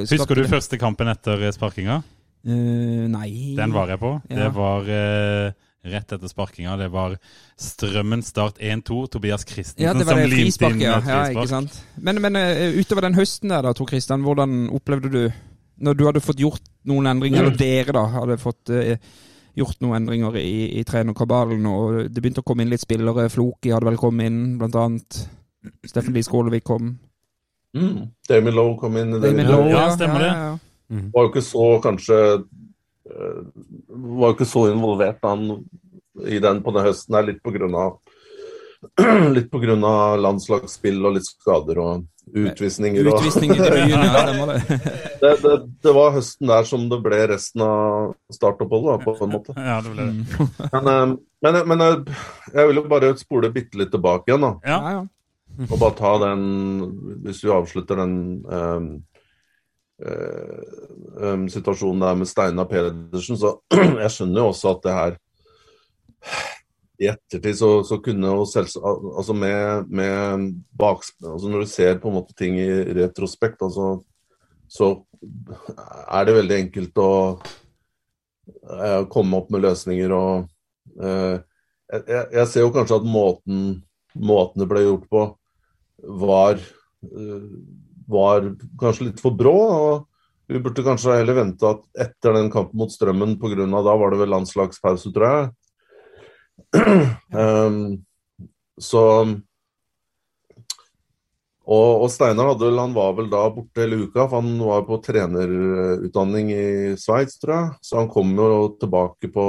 Husker du første kampen etter sparkinga? Uh, nei Den var jeg på. Ja. Det var uh, rett etter sparkinga. Det var Strømmen Start 1-2. Tobias Christensen Ja, det var som det limte inn ja. et ja ikke sant? Men, men uh, utover den høsten der, da, Tor Kristian, hvordan opplevde du Når du hadde fått gjort noen endringer, eller dere da hadde fått eh, gjort noen endringer i, i trenerkabalen, og det begynte å komme inn litt spillere. Floki hadde vel kommet inn, blant annet. Steffen Lie Skålevik kom. mm, Damien Lowe kom inn. i det Damien. Lowe, Ja, stemmer det. ja. var jo ikke så kanskje eh, Var jo ikke så involvert han i den på den høsten her, litt på grunn av [clears throat] Litt av landslagsspill og litt skader og utvisninger. Og, Utvisninger i byen, ja. Stemmer det. [laughs] det, det, det var høsten der som det ble resten av startoppholdet, på en måte. Ja, det ble det. Men, eh, men, men jeg, jeg vil jo bare spole bitte litt tilbake igjen, da. Ja. Ja, ja. Og bare ta den Hvis du avslutter den um, ehm, situasjonen der med Steinar Pedersen, så [clears throat] jeg skjønner jo også at det her I ettertid så, så kunne jo selvsagt Altså med, med baks... Altså når du ser på en måte ting i retrospekt, altså så er det veldig enkelt å eh, komme opp med løsninger og jeg, jeg- jeg ser jo kanskje at måten, måten det ble gjort på, var, eh, var kanskje litt for brå. og Vi burde kanskje heller vente at etter den kampen mot Strømmen, av da var det vel landslagspause, tror jeg. um, [clears throat] så og, og Steinar hadde vel, han var vel da borte hele uka, for han var på trenerutdanning i Sveits, tror jeg. Så han kom jo tilbake på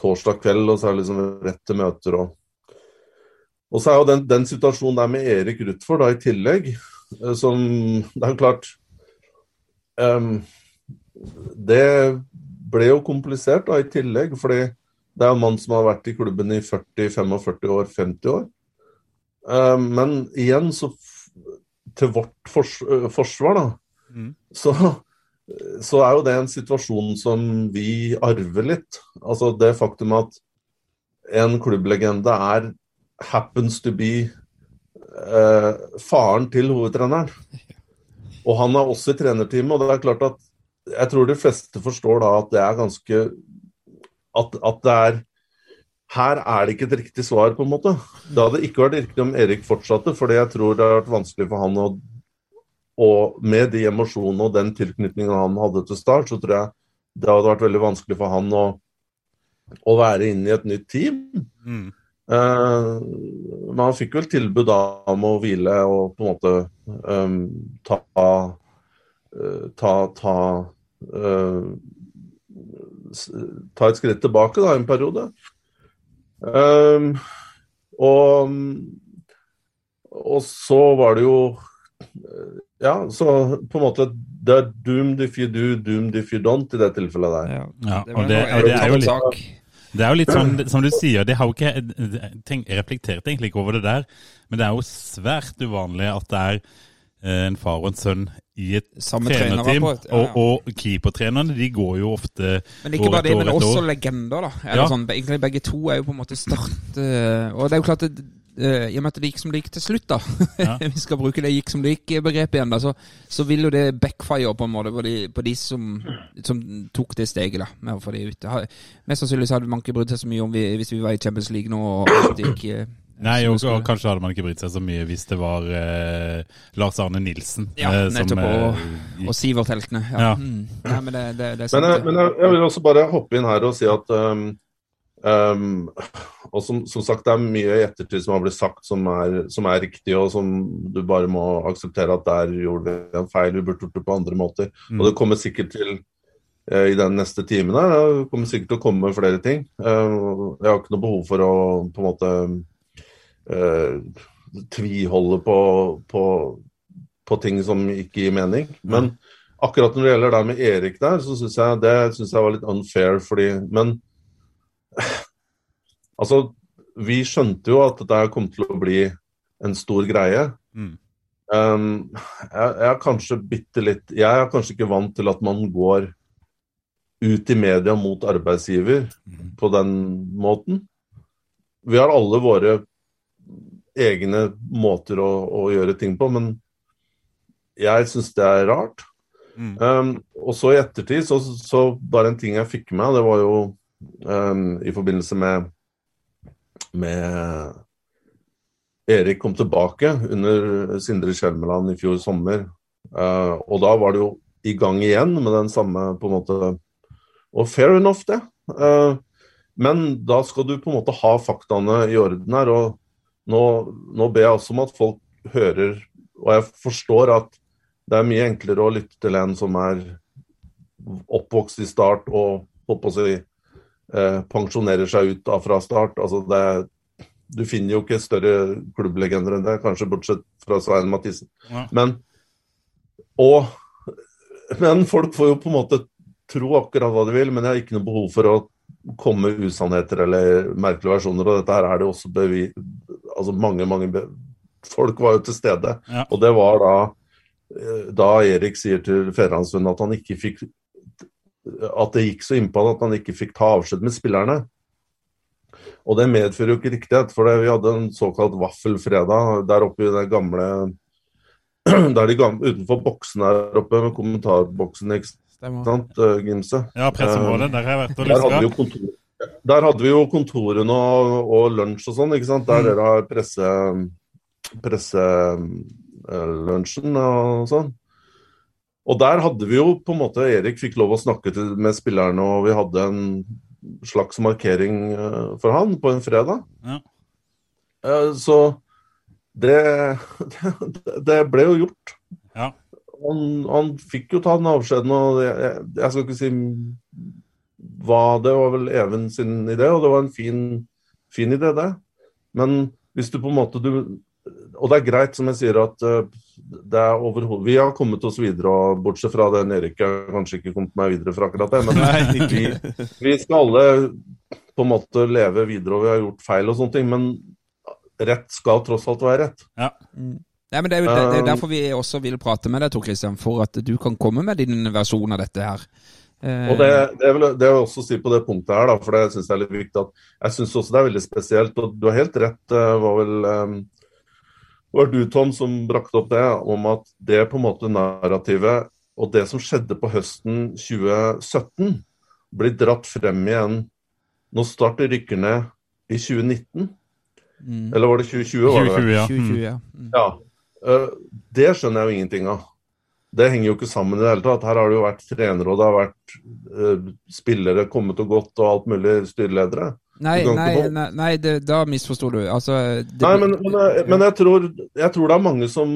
torsdag kveld, og så er det liksom rett til møter. Og, og så er jo den, den situasjonen der med Erik Rutford da i tillegg, eh, som Det er jo klart um, Det ble jo komplisert da i tillegg, fordi det er en mann som har vært i klubben i 40-45 år, 50 år. Um, men igjen, så til vårt fors øh, forsvar, da, Mm. så så er jo det en situasjon som vi arver litt. Altså det faktum at en klubblegende er happens to be eh, faren til hovedtreneren. [laughs] Og han er også i trenerteamet, og det er klart at jeg tror de fleste forstår da at det er ganske At, at det er Her er det ikke et riktig svar, på en måte. Det hadde ikke vært riktig om Erik fortsatte, fordi jeg tror det har vært vanskelig for han å og med de emosjonene og den tilknytningen han hadde til Start, så tror jeg det hadde vært veldig vanskelig for han å, å være inne i et nytt team. Mm. Eh, men han fikk vel tilbud da om å hvile og på en måte um, ta eh, ta, ta, uh, ta et skritt tilbake da, en periode. Um, og, og så var det jo eh, Ja, så på en måte Det er doomed if you do, doomed if you don't i det tilfellet der. Ja. Ja, Det og det, og det er jo litt sak. Det er jo litt sånn, som du sier, det har jo ikke tenk, jeg egentlig ikke over det der, men det er jo svært uvanlig at det er eh, en far og en sønn i et Samme trenerteam. ja, ja. Og, og keepertrenerne, de går jo ofte Men ikke bare det, men også legender, da. Ja. sånn, egentlig begge to er jo på en måte start eh, Og det er jo klart eh, i og med at det gikk som det gikk til slutt, da Ja. [laughs] Vi skal bruke det gikk som det gikk-begrepet igjen, da. Så, så vil jo det backfire på en måte på de, på de som, som tok det steget, da. Med å få de ut. Mest sannsynlig så hadde man ikke brydd seg så mye om vi, hvis vi var i Champions League nå og alt gikk eh, [clears throat] Nei, som og, og kanskje hadde man ikke brydd seg så mye hvis det var eh, Lars Arne Nilsen. Ja, eh, som, nettopp, og- eh, Og Sivert-heltene. Ja. Ja. Mm. Nei, men det, det, det er Men, jeg, men jeg, jeg vil også bare hoppe inn her og si at um, um, Og som, som sagt, det er mye i ettertid som har blitt sagt som er, som er riktig, og som du bare må akseptere at der gjorde vi en feil. Vi burde gjort det på andre måter. Mm. Og det kommer sikkert til eh, i den neste timen her, det kommer sikkert til å komme flere ting. Uh, Jeg har ikke noe behov for å på en måte uh, tviholde på, på, på ting som ikke gir mening. Men akkurat når det gjelder det med Erik der, så syns jeg det synes jeg var litt unfair, fordi Men altså, vi skjønte jo at dette kom til å bli en stor greie. Mm. Um, jeg, jeg er kanskje bitte litt Jeg er kanskje ikke vant til at man går ut i media mot arbeidsgiver på den måten. Vi har alle våre egne måter å, å gjøre ting på, men jeg syns det er rart. Mm. Um, og så i ettertid, så, så bare en ting jeg fikk med, det var jo um, i forbindelse med med Erik kom tilbake under Sindre Skjelmeland i fjor sommer. Uh, og da var det jo i gang igjen med den samme på en måte Og fair enough, det. Uh, men da skal du på en måte ha faktaene i orden her. Og nå, nå ber jeg også om at folk hører Og jeg forstår at det er mye enklere å lytte til en som er oppvokst i start og holdt på å si eh, pensjonerer seg ut da fra start. Altså det, du finner jo ikke større klubblegender enn det, kanskje bortsett fra Svein Mathisen. Ja. Men, og, men folk får jo på en måte tro akkurat hva de vil, men jeg har ikke noe behov for å komme usannheter eller merkelige versjoner. Og dette her er det også bevi... Altså mange, mange folk var jo til stede. Ja. Og det var da eh, da Erik sier til Fedrelandsvennen at han ikke fikk at det gikk så innpå han at han ikke fikk ta avskjed med spillerne. Og det medfører jo ikke riktighet, for vi hadde en såkalt vaffelfredag der oppe i det gamle [clears throat] Der de gamle, utenfor boksen her oppe med kommentarboksen, ikke sant, eh, Gimse? Ja, pressemålet. Der har jeg vært og lyska. der hadde vi jo kontorene og, og lunsj og sånn, ikke sant? Der dere har presse presselunsjen og sånn. Og der hadde vi jo på en måte Erik fikk lov å snakke til, med spillerne, og vi hadde en slags markering eh, for han på en fredag. Ja. Eh, Så det, det, det ble jo gjort. Ja. Han, han fikk jo ta den avskjeden, og jeg, jeg, jeg skal ikke si hva Det var vel Even sin idé, og det var en fin, fin idé, det. Men hvis du på en måte du, Og det er greit, som jeg sier, at eh, det er overhodet Vi har kommet oss videre, og bortsett fra den Erik jeg har kanskje ikke kommet meg videre fra akkurat det, men [laughs] vi, vi skal alle på en måte leve videre, og vi har gjort feil og sånne ting, men rett skal tross alt være rett. Nei, men det er, jo, det, det er jo Um, derfor vi også vil prate med deg, Tor Christian, for at du kan komme med din versjon av dette her. Eh, Og det, det, vil, det vil jeg også si på det punktet her, da, for det syns jeg er litt viktig. at Jeg syns også det er veldig spesielt, og du har helt rett, var vel um, var du, Tom, som brakte opp det, om at det på en måte narrativet og det som skjedde på høsten 2017, blir dratt frem igjen når Start rykker ned i 2019. mm, Eller var det 2020? var det det? 2020, ja. 2020, Mm. ja. Mm. Ja. eh, det skjønner jeg jo ingenting av. det henger jo ikke sammen i det hele tatt. Her har det jo vært trenere, og det har vært eh, spillere kommet og gått, og alt mulig styreledere. Nei, nei, nei, nei det, da misforstår du. Altså, det, Nei, men, men, jeg- men jeg, tror, jeg tror det er mange som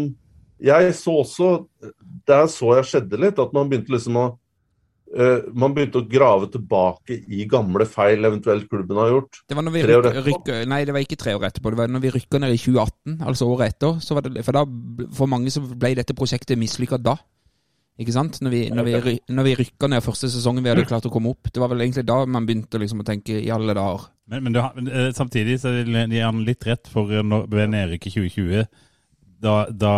Jeg så også Der så jeg skjedde litt, at man begynte liksom å uh, Man begynte å grave tilbake i gamle feil eventuelt klubben har gjort. Det var når vi rykker, rykker, Nei, det var ikke tre år etterpå. Det var når vi rykka ned i 2018, altså året etter. Så var det, for da, for mange så ble dette prosjektet mislykka da. Ikke sant? Når vi, når, vi, når vi rykka ned første sesongen vi hadde klart å komme opp. Det var vel egentlig da man begynte liksom å tenke i alle dager. Men, men du har, men, eh, samtidig så vil jeg gi han litt rett, for eh, når, ved nedrykket i 2020, da, da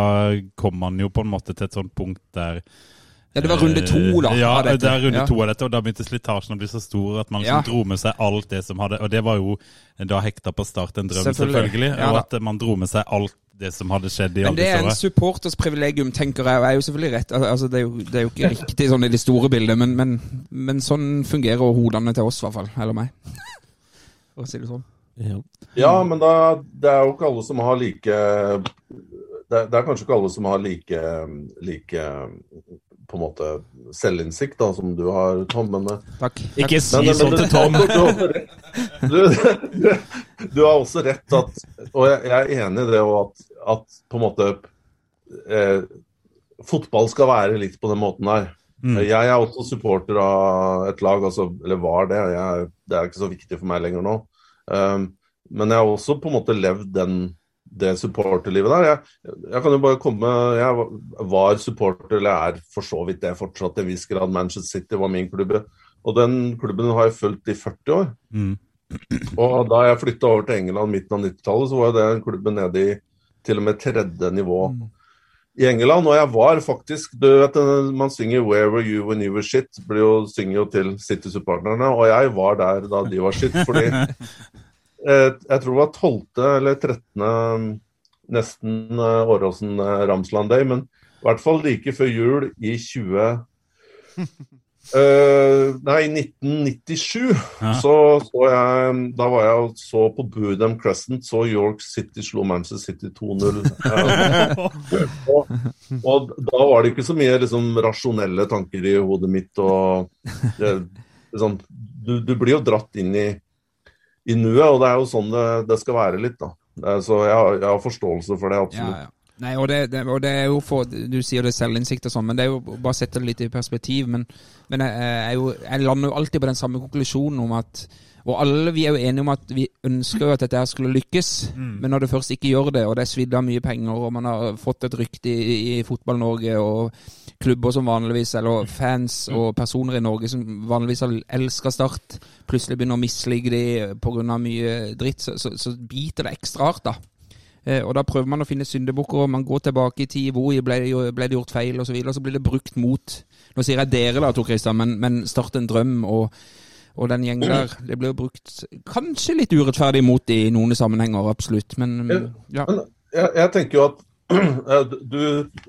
kom man jo på en måte til et sånt punkt der Ja, det var runde to, da. Eh, Ja, av dette. det er runde Ja. to av dette, og da begynte slitasjen å bli så stor at man liksom Ja. dro med seg alt det som hadde Og det var jo da hekta på start en drøm, Selvfølgelig. selvfølgelig. Ja og at man dro med seg alt det som hadde skjedd i Men det er en supporters privilegium, tenker jeg. Og jeg er jo selvfølgelig rett. Altså, det, er jo, det er jo ikke riktig sånn i det store bildet, men, men, men sånn fungerer hodene til oss, i hvert fall. Eller meg. For å si det sånn. Ja. Ja, men da, det er jo ikke alle som har like det, er- det er kanskje ikke alle som har like, like på en måte selvinnsikt da, som du har, Tom. Men, eh, Takk. Ikke si men, sånn til Tom. [laughs] Du, du, du, du har også rett at Og jeg, jeg er enig i det og at, at på en måte eh, Fotball skal være litt på den måten her. Mm. Jeg er også supporter av et lag, altså, eller var det. Jeg, det er ikke så viktig for meg lenger nå. Um, men jeg har også på en måte levd den, det supporterlivet der. Jeg, jeg kan jo bare komme Jeg var- supporter, eller er for så vidt det fortsatt til en viss grad. Manchester City var min klubb. Og den klubben har jeg fulgt i 40 år. Mm. Og da jeg flytta over til England midten av 90-tallet, så var det klubben nede i til og med tredje nivå i England. Og jeg var faktisk du vet, Man synger 'Where were you when you were shit'? Blir jo, synger jo til City-supporterne. Og jeg var der da de var shit. Fordi [laughs] jeg tror det var 12. eller 13. nesten eh, Åråsen eh, Day, men i hvert fall like før jul i 20... Uh, [laughs] nei, 1997 Ja. så, så jeg Da var jeg og så på Boodham Crescent, så York City slo Manchester City 2-0. Eh, [laughs] og, og da var det ikke så mye liksom, rasjonelle tanker i hodet mitt. og det, liksom, du, du blir jo dratt inn i, i nuet, og det er jo sånn det, det skal være litt. da. Så jeg, har- jeg har forståelse for det, absolutt. ja. Nei, og det, det, og det er jo for Du sier det er selvinnsikt og sånn, men det er jo bare å sette det litt i perspektiv. Men, men jeg, jeg, jo, jeg lander jo alltid på den samme konklusjonen om at Og alle vi er jo enige om at vi ønsker jo at dette her skulle lykkes, men når det først ikke gjør det, og det er svidd av mye penger, og man har fått et rykte i, i Fotball-Norge, og klubber som vanligvis, eller fans og personer i Norge som vanligvis elska Start, plutselig begynner å mislike de pga. mye dritt, så, så, så biter det ekstra hardt, da. Eh, og da prøver man å finne syndebukker, og man går tilbake i tid. Hvor ble, ble det gjort feil, osv. Så, videre, så blir det brukt mot Nå sier jeg dere, da, Tor Christian, men, men Start en drøm og, og den gjengen der. Det blir brukt kanskje litt urettferdig mot i noen sammenhenger, absolutt. Men ja. Men jeg, jeg tenker jo at [clears throat] du,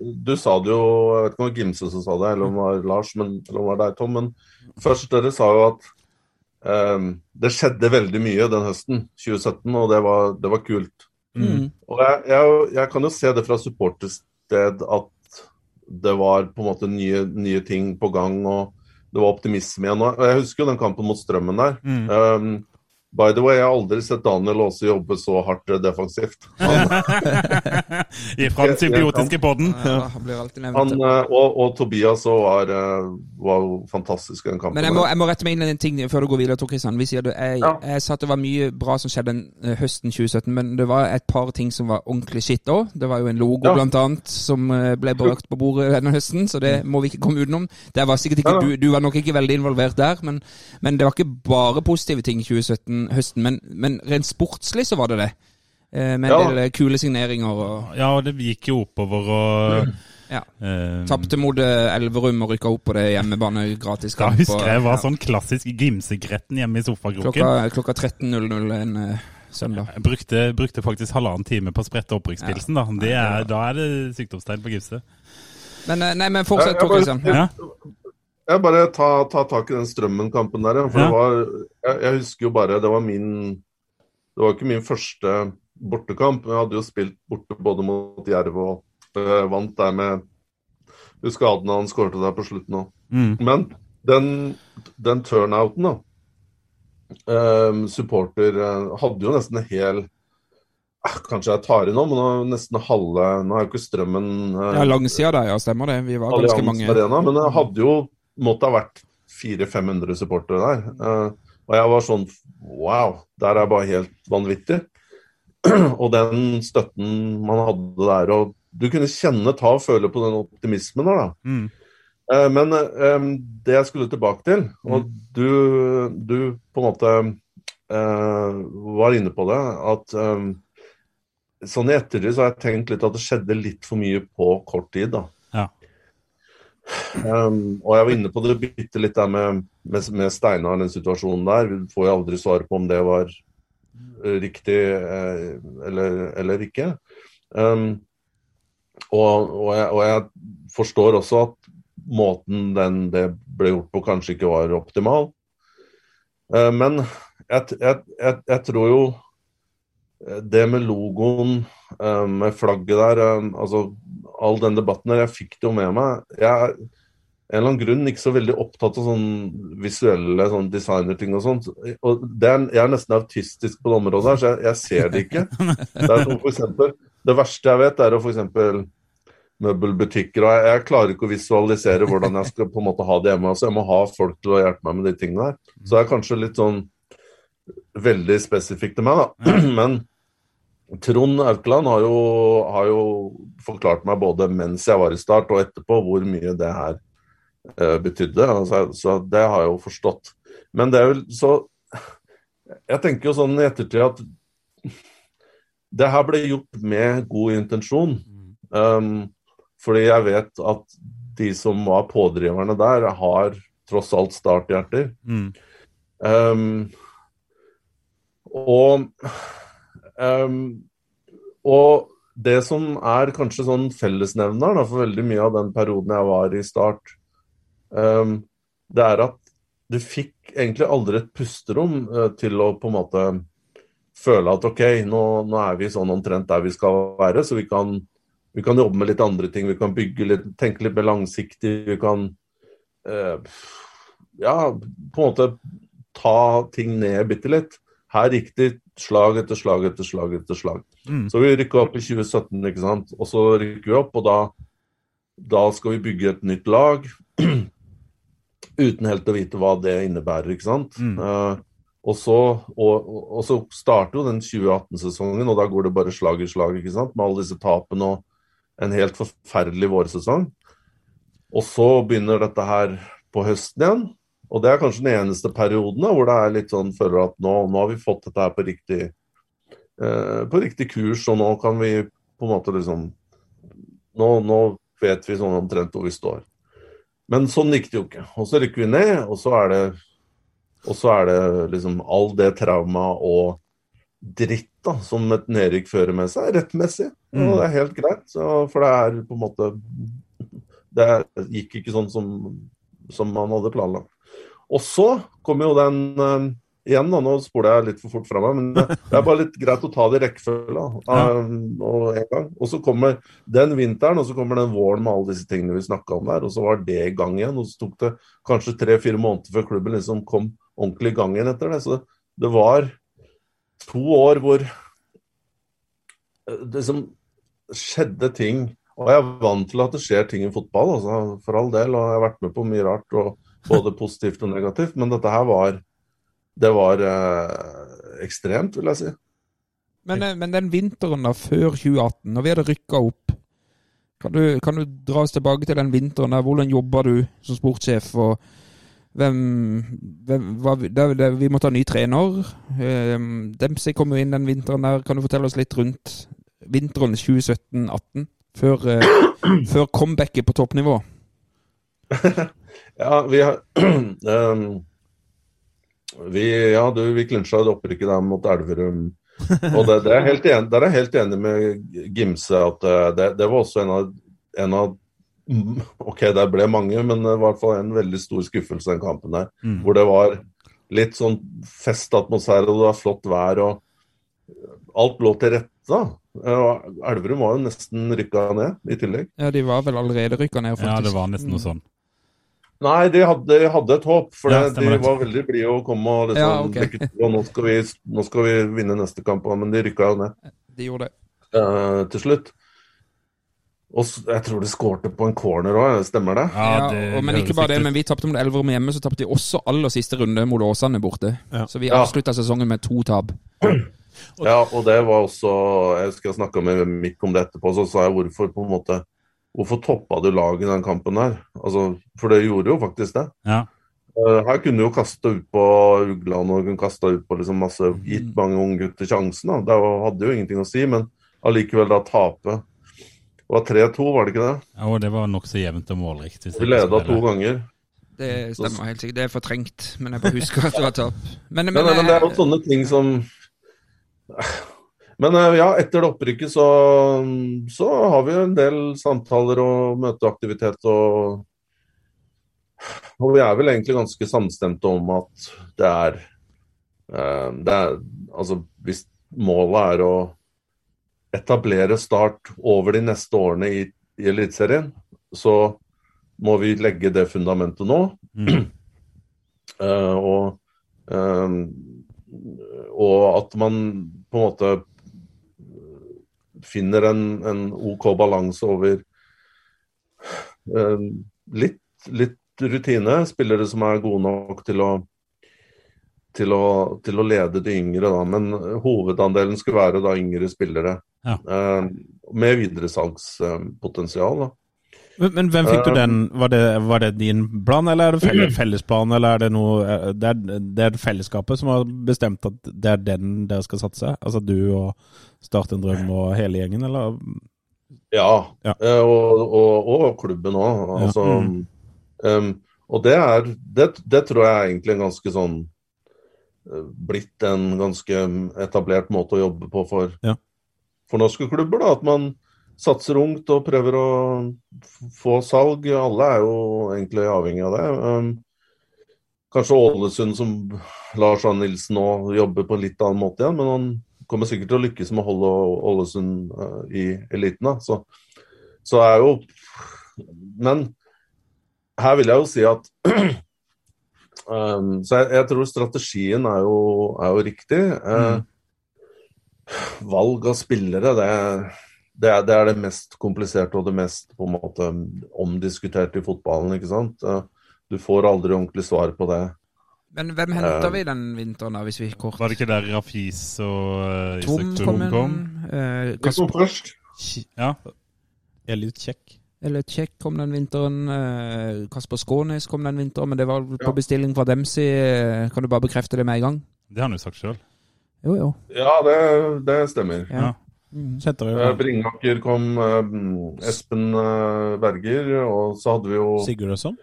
du sa det jo Jeg vet ikke om det var Gimse som sa det, eller om det var Lars, men, eller om det var deg, Tom. Men først dere sa jo at um, det skjedde veldig mye den høsten 2017, og det var, det var kult. Mm. Og jeg, jeg, jeg kan jo se det fra supportersted at det var på en måte nye, nye ting på gang, og det var optimisme igjen. Og jeg husker jo den kampen mot Strømmen der. Mm. Um, by the way, jeg har aldri sett Daniel Aase jobbe så hardt defensivt. [laughs] Han, Fra den symbiotiske podden. Ja, han blir alltid nevnt. eh, og, og Tobias også var, eh, var fantastisk i den kampen. Men jeg må, jeg må rette meg inn i en ting før du går videre, Tor Kristian. Vi sier det, jeg, Ja. jeg sa at det var mye bra som skjedde den eh, høsten 2017, men det var et par ting som var ordentlig skitt òg. Det var jo en logo, Ja. blant annet, som eh, ble brakt på bordet denne høsten, så det må vi ikke komme utenom. Det var sikkert ikke, Ja. du, du var nok ikke veldig involvert der, men, men det var ikke bare positive ting i 2017 høsten. Men, men rent sportslig så var det det. Eh, Med en del eh, kule signeringer og Ja, og det gikk jo oppover og [clears throat] Ja. eh, Tapte mot Elverum og rykka opp på det hjemmebane gratis Da husker jeg var ja. sånn klassisk Gimse-gretten hjemme i sofakroken. Klokka, klokka 13.00 en søndag. Jeg brukte, brukte faktisk halvannen time på å sprette opprykkspilsen. Da. Det er, da er det sykdomstegn på gipset. Men, nei, men fortsett, Tor Kristian. Ja. Jeg bare ta, ta tak i den Strømmen-kampen der. For Ja. det var, jeg, jeg husker jo bare Det var min Det var ikke min første bortekamp. Jeg hadde jo spilt borte både mot Jerv og øh, vant der med Husker Adnan skårte der på slutten òg. Mm. Men den, den turnouten, da. eh, supporter eh, hadde jo nesten en hel eh, Kanskje jeg tar i nå, men er nesten halve Nå er jo ikke strømmen eh, Ja, langsida der, ja, stemmer det. Vi var ganske mange. Arena, men jeg hadde jo måtte ha vært 400-500 supportere der. Eh, og jeg var sånn Wow, der er bare helt vanvittig. [clears throat] og den støtten man hadde der, og du kunne kjenne, ta og føle på den optimismen der, da. Mm. Eh, men um, det jeg skulle tilbake til, og du, du på en måte uh, var inne på det, at um, sånn i ettertid så har jeg tenkt litt at det skjedde litt for mye på kort tid. da. Um, og jeg var inne på det bitte litt der med, med, med Steinar, den situasjonen der. Vi får jo aldri svar på om det var eh, riktig eh, eller, eller ikke. Um, og, og, jeg, og jeg forstår også at måten den, det ble gjort på, kanskje ikke var optimal. Uh, men jeg, jeg, jeg tror jo eh, det med logoen, uh, med flagget der, uh, altså all den debatten der, jeg fikk det jo med meg. Jeg er en eller annen grunn ikke så veldig opptatt av sånn visuelle sånn designerting og sånt. Og er, jeg er nesten autistisk på det området her, så jeg, jeg ser det ikke. Det, er som for eksempel, det verste jeg vet, er å f.eks. møbelbutikker. og jeg, jeg klarer ikke å visualisere hvordan jeg skal på en måte ha det hjemme. altså Jeg må ha folk til å hjelpe meg med de tingene der. Så det er kanskje litt sånn veldig spesifikt til meg, da. [clears throat] Men Trond Aukland har jo, har jo forklart meg både mens jeg var i start og etterpå hvor mye det her uh, betydde. Altså, så det har jeg jo forstått. Men det er vel så Jeg tenker jo sånn i ettertid at det her ble gjort med god intensjon. Um, fordi jeg vet at de som var pådriverne der, har tross alt starthjerter. Mm. Um, og um, og det som er kanskje sånn fellesnevner da, for veldig mye av den perioden jeg var i Start, um, det er at du fikk egentlig aldri et pusterom uh, til å på en måte føle at OK, nå, nå er vi sånn omtrent der vi skal være, så vi kan, vi kan jobbe med litt andre ting. Vi kan bygge litt, tenke litt mer langsiktig. Vi kan uh, ja, på en måte ta ting ned bitte litt. Her gikk det slag etter slag etter slag etter slag. Mm. Så vi rykka opp i 2017, ikke sant. Og så rykker vi opp, og da, da skal vi bygge et nytt lag. [clears throat] Uten helt å vite hva det innebærer, ikke sant. Mm. Uh, og, så, og, og så starter jo den 2018-sesongen, og da går det bare slag i slag, ikke sant. Med alle disse tapene og en helt forferdelig vårsesong. Og så begynner dette her på høsten igjen. Og det er kanskje den eneste perioden da, hvor det er litt sånn føler at nå, nå har vi fått dette her på riktig, eh, på riktig kurs, og nå kan vi på en måte liksom Nå, nå vet vi sånn omtrent hvor vi står. Men sånn gikk det jo ikke. Og så rykker vi ned, og så er det og så er det liksom all det trauma og dritt da, som et nedrykk fører med seg, rettmessig. Og det er helt greit, så, for det er på en måte Det gikk ikke sånn som, som man hadde planlagt. Og så kommer jo den uh, Igjen, da, nå spoler jeg litt for fort fra meg, men det, [laughs] er bare litt greit å ta det i rekkefølge. da, eh, og. Så kommer den vinteren, og så kommer den våren med alle disse tingene vi snakka om der. Og så var det i gang igjen. Og så tok det kanskje tre-fire måneder før klubben liksom kom ordentlig i gang igjen etter det. Så det, det var to år hvor det liksom skjedde ting. Og jeg er vant til at det skjer ting i fotball, altså, for all del. Og jeg har vært med på mye rart, og både positivt og negativt. Men dette her var Det var eh, ekstremt, vil jeg si. Men, eh, men den vinteren da, før 2018, når vi hadde rykka opp, kan du, kan du dra oss tilbake til den vinteren der? Hvordan jobba du som sportssjef? og hvem, hvem hva, det, det, Vi måtte ha ny trener. Um, Dempsey kom jo inn den vinteren der. Kan du fortelle oss litt rundt vinteren 2017-18? Før, uh, før comebacket på toppnivå? [laughs] [laughs] Ja, vi har um, [clears throat] vi, Ja, du, vi klinsja opprykket der mot Elverum. Og det, det er helt enig, der er jeg helt enig med Gimse at uh, det, det var også en av, en av mm, [laughs] Ok, der ble mange, men det var i hvert fall en veldig stor skuffelse den kampen der. Mm. Hvor det var litt sånn festatmosfære, og det var flott vær, og alt lå til rette. da. Eh, Elverum var jo nesten rykka ned i tillegg. Ja, de var vel allerede rykka ned, faktisk. Ja, det var nesten noe sånn. Nei, de hadde, de hadde et håp, for Ja, de var veldig blide og kom og liksom Ja, okay. dekket til, og nå skal, vi, nå skal vi vinne neste kamp, men de rykka jo ned De gjorde det. eh, til slutt. Og jeg tror de skårte på en corner òg, stemmer det? Ja, det og, men ikke bare det, men vi tapte mot Elverum hjemme, så tapte de også aller siste runde mot Åsane borte. Ja. Så vi Ja. avslutta sesongen med to tap. Ja, og det var også Jeg husker jeg snakka med Mikk om det etterpå, så sa jeg hvorfor på en måte Hvorfor toppa du laget i den kampen der? Altså, for det gjorde jo faktisk det. Ja. Eh, Her kunne du jo kasta ut på Ugland og kunne kasta ut på liksom masse Gitt mange unggutter sjansen. da. Det hadde jo ingenting å si, men allikevel da tape. Det var 3-2, var det ikke det? Ja, og det var nokså jevnt og målrikt. Vi leda to ganger. Det stemmer helt sikkert. Det er fortrengt, men jeg bare husker at det var tap. Men, men, Men, men det er jo eh, sånne ting som Men eh, ja, etter det opprykket så, så har vi jo en del samtaler og møteaktivitet og Og vi er vel egentlig ganske samstemte om at det er, eh, det er Altså, hvis målet er å etablere Start over de neste årene i, i Eliteserien, så må vi legge det fundamentet nå. Mm. Uh, og, uh, og at man på en måte finner en, en OK balanse over eh, litt, litt rutine. Spillere som er gode nok til å, til å, til å lede de yngre, da. Men hovedandelen skulle være da yngre spillere. Ja. Eh, med videresalgspotensial. da. Men, men hvem fikk du den? Var det, var det din plan, eller er det felles, [clears throat] fellesplan? Eller er det noe eh, det er, det er fellesskapet som har bestemt at det er den dere skal satse? Altså du og Start en drøm og hele gjengen, eller? Ja, Ja. eh, Og, og, og klubben òg. Altså, Mm. um, og det er det, det tror jeg er egentlig en ganske sånn eh, Blitt en ganske etablert måte å jobbe på for, Ja. for norske klubber. da, At man satser ungt og prøver å få salg. Alle er jo egentlig avhengig av det. Kanskje Ålesund, som Lars Arne Nilsen nå jobber på en litt annen måte igjen, men han kommer sikkert til å lykkes med å holde Ålesund eh, i eliten. Da. Så, så er jo Men her vil jeg jo si at [clears throat] um, Så jeg, jeg tror strategien er jo, er jo riktig. Eh, Valg av spillere, det, det, er, det er det mest kompliserte og det mest på en måte omdiskuterte i fotballen. ikke sant? Eh, Du får aldri ordentlig svar på det. men hvem henter uh, vi den vinteren, da, hvis vi kort Var det ikke der Rafis og uh, Tom Isak kom kom? Uh, kom Kasper, først. Ja. Elliot Kjekk. eller Kjekk kom den vinteren. Uh, Kasper Skånes kom den vinteren, men det var på Ja. bestilling fra Demsi. eh, Kan du bare bekrefte det med en gang? Det har han jo sagt sjøl. Jo, jo. Ja, det, det stemmer. Ja. Ja. Mm. Eh, Bringaker kom, eh, Espen eh, Berger, og så hadde vi jo Sigurdasson?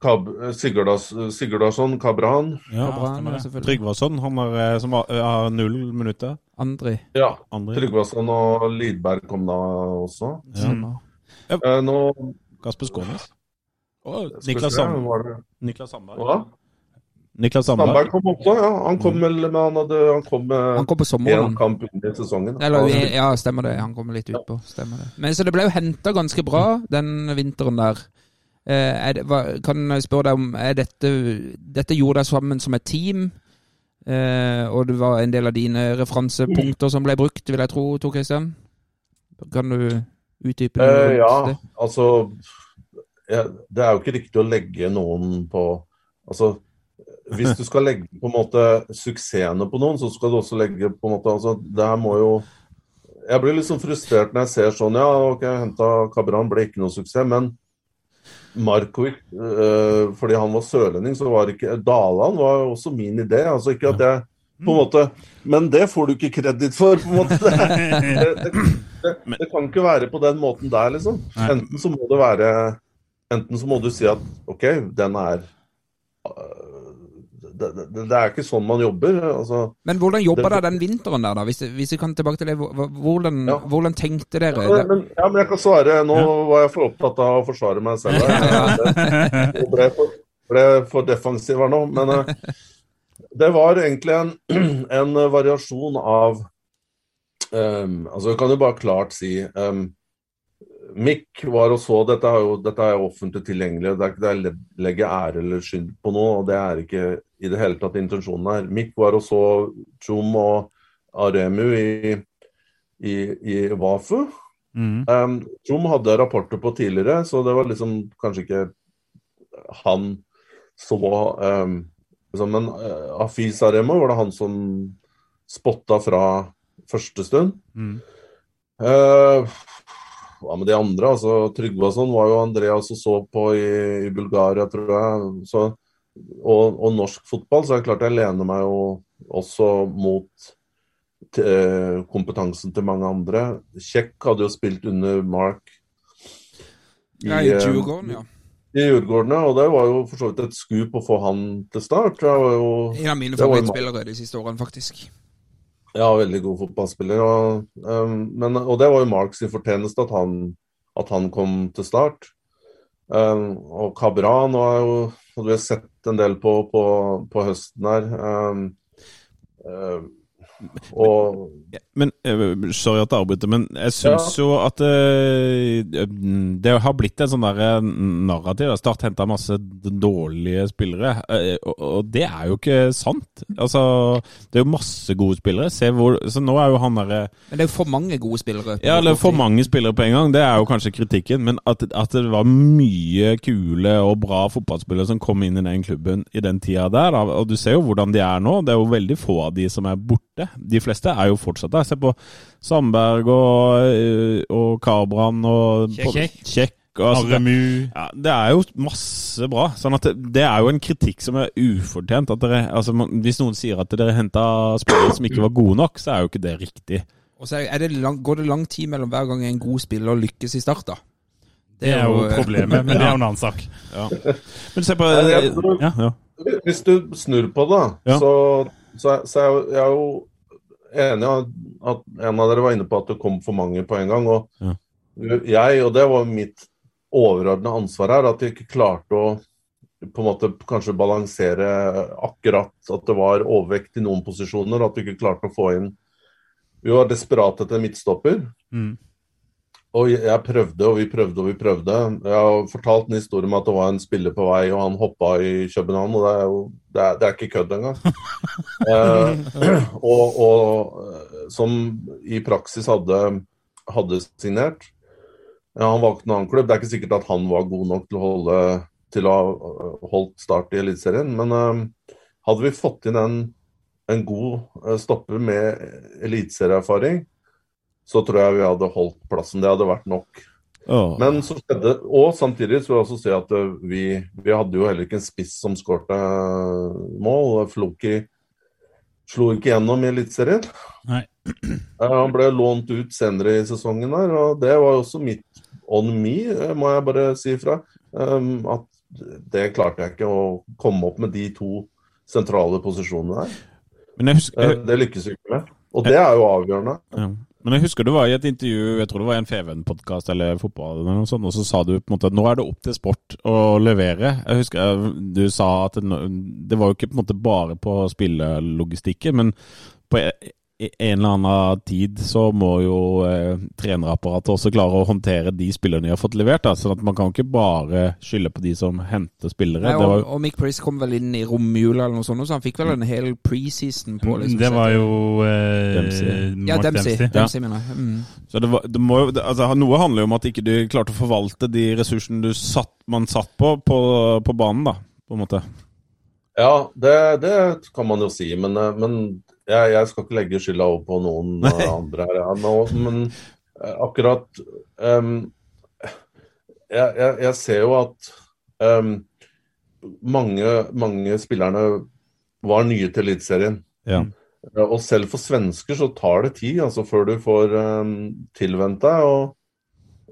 Kab Sigurdas, Sigurdarsson, Kabran. Ja. Kabran ja. Tryggvason, han har, eh, som har, har null minutter. Andri. Ja. Andri. Tryggvason og Lidberg kom da også. Ja. Mm. Eh, nå Kasper Skånes. Og Niklas, Sam Niklas Sandberg. Niklas Sandberg Sandberg. kom også, ja. Han kom vel med han, hadde, han kom med Han kom på sommeren. En kamp under sesongen. Eller, ja, stemmer det. Han kom litt utpå. Stemmer det. Men så det ble jo henta ganske bra den vinteren der. Eh, er det, hva, kan jeg spørre deg om er dette, dette gjorde deg sammen som et team? Eh, og det var en del av dine referansepunkter som ble brukt, vil jeg tro, Tor Christian? Kan du utdype noe Eh, ja, det? altså Det er jo ikke riktig å legge noen på Altså, hvis du skal legge på en måte suksessene på noen, så skal du også legge på en måte altså, Det her må jo Jeg blir litt sånn frustrert når jeg ser sånn Ja, ok, henta Kabran, ble ikke noe suksess, men Markovic, øh, fordi han var sørlending, så var ikke Daland var jo også min idé. Altså ikke at jeg på en måte Men det får du ikke kreditt for, på en måte. [laughs] Det, det, det, det kan ikke være på den måten der, liksom. Enten så må det være Enten så må du si at OK, den er øh, det, det, det er ikke sånn man jobber. altså Men hvordan jobba dere den vinteren der, da? Hvis, hvis vi kan tilbake til det. Hvordan, Ja. hvordan tenkte dere? Ja, men, ja, men jeg kan svare. Nå var jeg for opptatt av å forsvare meg selv. [laughs] Jeg ble for, ble for defensiv her nå. Men eh, det var egentlig en, [clears throat] en variasjon av Um, altså, jeg kan jo bare klart si um, Mick var og så Dette er jo dette er jo offentlig tilgjengelig. Det er ikke det jeg legger ære eller skyld på noe, og det er ikke i det hele tatt intensjonen her. Mick var og så Tjom og Aremu i, i, i Vafu. Mm. Um, Tjom hadde rapporter på tidligere, så det var liksom kanskje ikke han så um, liksom, Men uh, Afis Aremu var det han som spotta fra første stund. Mm. Uh, hva med de andre? altså Tryggvason var jo Andreas og så på i, i Bulgaria, tror jeg. Så, og, og, norsk fotball, så er det klart jeg lener meg jo også mot til, kompetansen til mange andre. Kjekk hadde jo spilt under Mark i, ja, i Djurgården, ja. I Djurgården, ja. Og det var jo for så vidt et skup å få han til start. Det var Jo, en av mine favorittspillere de siste årene, faktisk. Ja, veldig god fotballspiller. Og, um, men, og det var jo Marks fortjeneste at han, at han kom til start. Um, og Cabra nå er jo Du har sett en del på, på, på høsten her. Um, og Men uh, Sorry at jeg avbryter, men jeg syns ja. jo at uh, det har blitt en sånn der narrativ. Start henta masse dårlige spillere, uh, og, og, det er jo ikke sant. Altså, det er jo masse gode spillere. Se hvor, så nå er jo han derre Men det er jo for mange gode spillere. Ja, eller for mange spillere på en gang. Det er jo kanskje kritikken. Men at, at, det var mye kule og bra fotballspillere som kom inn i den klubben i den tida der, da. og du ser jo hvordan de er nå. Det er jo veldig få av de som er borte. De fleste er jo fortsatt der. Se på Sandberg og, Karbrand og Kabran og Kjekk. Kjekk altså, det, ja, det, er jo masse bra. Sånn at det, det, er jo en kritikk som er ufortjent. At dere, altså, hvis noen sier at dere henta spillere som ikke var gode nok, så er jo ikke det riktig. Og så det lang, går det lang tid mellom hver gang en god spiller lykkes i start, da. Det er jo problemet, men det er jo en annen sak. Ja. Men se på ja, ja. Hvis du snur på det, så, så, så er jeg jo enig at en av dere var inne på at det kom for mange på en gang. Og ja. jeg, og det var mitt overordna ansvar her, at jeg ikke klarte å på en måte kanskje balansere akkurat at det var overvekt i noen posisjoner. At du ikke klarte å få inn Vi var desperate etter midtstopper. Mm. Og jeg prøvde og vi prøvde og vi prøvde. Jeg har fortalt en historie om at det var en spiller på vei, og han hoppa i København. Og det er jo det er, det er ikke kødd engang. [laughs] eh, [clears throat] og, og, som i praksis hadde, hadde signert. Ja, han valgte en annen klubb. Det er ikke sikkert at han var god nok til å holde til å ha holdt start i Eliteserien. Men eh, hadde vi fått inn en, en god eh, stopper med eliteserieerfaring, så tror jeg vi hadde holdt plassen. Det hadde vært nok. Oh. Men så skjedde Og samtidig så vil jeg også si at eh, vi, vi hadde jo heller ikke en spiss som skårte eh, mål. Floki slo ikke gjennom i Eliteserien. [clears throat] Han ble lånt ut senere i sesongen der, og det var også mitt on me, eh, må jeg bare si ifra. Um, at det klarte jeg ikke å komme opp med de to sentrale posisjonene der. Husker, jeg... Det lykkes vi ikke med. Og det er jo avgjørende. Men jeg husker du var i et intervju, jeg tror det var i en Feven-podkast eller fotball, eller noe sånt, og så sa du på en måte at nå er det opp til sport å levere. Jeg husker du sa at det, det var jo ikke på en måte bare på spillelogistikken, men på i en eller annen tid så må jo eh, trenerapparatet også klare å håndtere de spillerne de har fått levert. Da. sånn at Man kan ikke bare skylde på de som henter spillere. Nei, og, og, Mick Price kom vel inn i romjula eller noe sånt, så han fikk vel en hel preseason på liksom, Det var jo eh, Dempsey. Ja, Dempsey. Dempsey, Dempsey mener jeg. Mm. Så det var, det må, altså, Noe handler jo om at ikke du klarte å forvalte de ressursene satt, man satt på, på, på banen, da, på en måte. Ja, det, det kan man jo si, men, eh, men jeg, jeg, skal ikke legge skylda over på noen Nei. andre her, ja, nå, men uh, akkurat um, jeg, jeg, jeg, ser jo at um, mange, mange spillerne var nye til Eliteserien. Ja. Og selv for svensker så tar det tid altså, før du får um, tilvent deg. Og,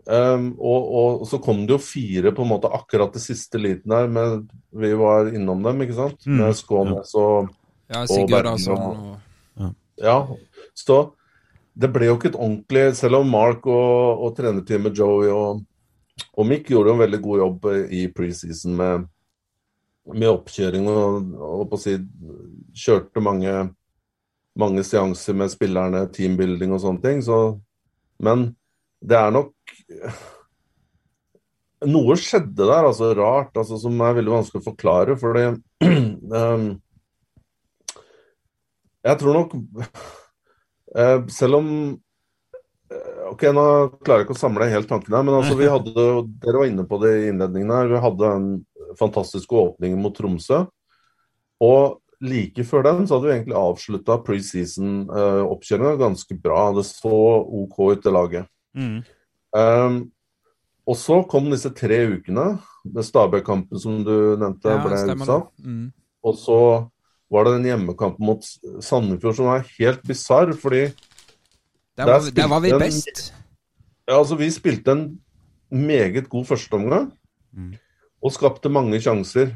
um, og, og, så kom det jo fire på en måte akkurat det siste liten her. men vi var innom dem, ikke sant? Mm. Med Skånes og, ja, Sigurd, altså. Og, ja, så det ble jo ikke et ordentlig Selv om Mark og, og trenerteamet Joey og, og Mick gjorde en veldig god jobb i preseason med, med oppkjøring og, og på å si kjørte mange mange seanser med spillerne, teambuilding og sånne ting. Så, men det er nok Noe skjedde der, altså rart, altså, som er veldig vanskelig å forklare. For det um, Jeg tror nok uh, Selv om uh, Ok, nå klarer jeg ikke å samle helt tankene men altså, vi hadde, dere var inne på det i innledningen her. Vi hadde en fantastisk åpning mot Tromsø. Og like før den så hadde vi egentlig avslutta preseason-oppkjøringa uh, ganske bra. Det så OK ut, det laget. Mm. Um, og så kom disse tre ukene med Stabæk-kampen som du nevnte Ja, ble utsatt. Mm. Og så var det den hjemmekampen mot Sandefjord som var helt bisarr, fordi Der, Der var, der var vi en- best. ja, altså, vi spilte en meget god førsteomgang Mm. og skapte mange sjanser.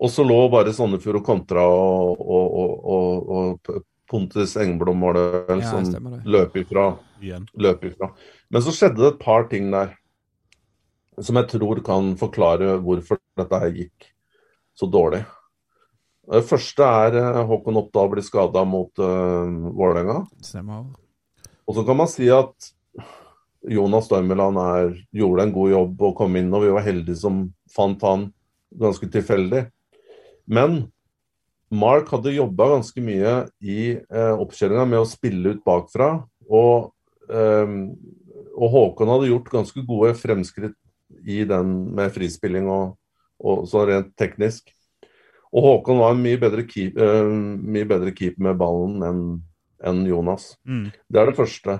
Og så lå bare Sandefjord og kontra, og, og, og, og, og Pontus Engblom var det vel Ja, som løp ifra. Løp ifra. Men så skjedde det et par ting der som jeg tror kan forklare hvorfor dette her gikk så dårlig. Det første er eh, Håkon Oppdal blir skada mot uh, Vålerenga. Og så kan man si at Jonas Dormeland er, gjorde en god jobb og kom inn, og vi var heldige som fant han ganske tilfeldig. Men Mark hadde jobba ganske mye i eh, oppkjøringa med å spille ut bakfra. Og, eh, og Håkon hadde gjort ganske gode fremskritt i den med frispilling og, og så rent teknisk. Og Håkon var en mye bedre keep, uh, mye bedre keeper med ballen enn en Jonas. Mm. Det er det første.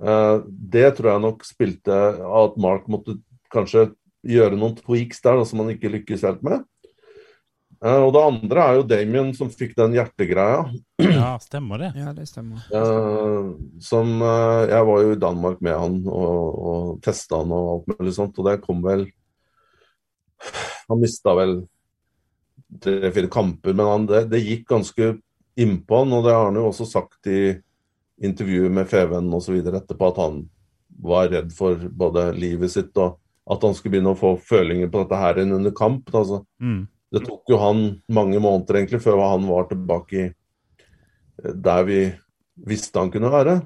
Uh, det tror jeg nok spilte at Mark måtte kanskje gjøre noen tweaks der da, som han ikke lykkes helt med. Uh, og det andre er jo Damien som fikk den hjertegreia. Ja, stemmer det. Ja, det stemmer. Uh, som uh, Jeg var jo i Danmark med han og, og testa han og alt mulig sånt, og det kom vel Han mista vel tre-fire kamper, men han, det, det gikk ganske innpå han, og det har han jo også sagt i intervjuet med Feven osv. etterpå, at han var redd for både livet sitt og at han skulle begynne å få følinger på dette her enn under kamp. Altså. Mm. Det tok jo han mange måneder egentlig før han var tilbake i eh, der vi visste han kunne være.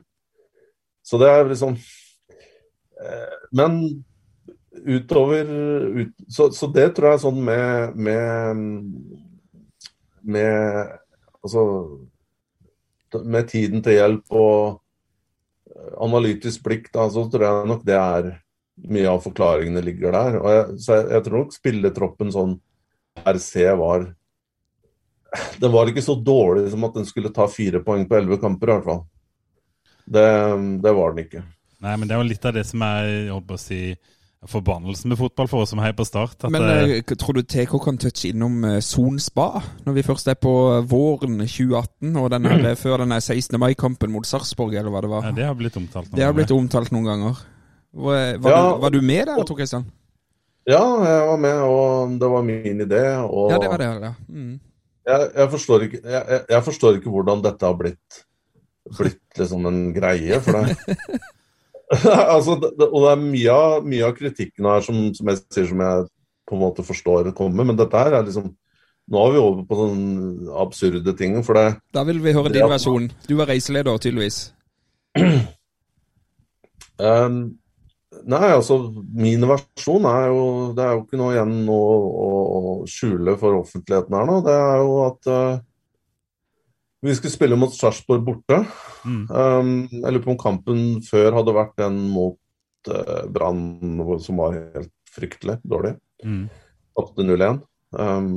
Så det er liksom eh, Men utover ut, så, så det tror jeg er sånn med med, med Altså med tiden til hjelp og analytisk blikk, da, så tror jeg nok det er mye av forklaringene ligger der. Og jeg, så jeg, jeg tror nok spilletroppen sånn se var Den var ikke så dårlig som at den skulle ta fire poeng på elleve kamper, i hvert fall. Det, det var den ikke. Nei, men det er jo litt av det som er jeg holdt å si, forbannelsen med fotball for oss som heier på Start. At, Men eh, eh, tror du TK kan touche innom eh, Son Spa, når vi først er på våren 2018, og denne, eh, før denne 16. mai-kampen mot Sarpsborg, eller hva det var? ja, det har blitt omtalt. noen Det har blitt omtalt noen ganger. Var, var, Ja. du, var du med der, Tor Kristian? Ja, jeg var med, og det var min idé. Og Ja, det var det, ja. Mm. jeg, jeg, forstår ikke, jeg, jeg- jeg forstår ikke hvordan dette har blitt, blitt liksom en greie. For det, [laughs] [laughs] altså, det, og det er mye av, mye av kritikken her som, som jeg sier som jeg på en måte forstår kommer, men dette her er liksom Nå er vi over på sånne absurde ting. For det, Da vil vi høre din versjon. Du var reiseleder, tydeligvis. [clears throat] Um, nei, altså min versjon er jo Det er jo ikke noe igjen å, å, å skjule for offentligheten her nå. Det er jo at uh, vi skulle spille mot Sarpsborg borte. Mm. Um, jeg lurer på om kampen før hadde vært den mot uh, Brann, som var helt fryktelig dårlig. Mm. 8-0-1. Um,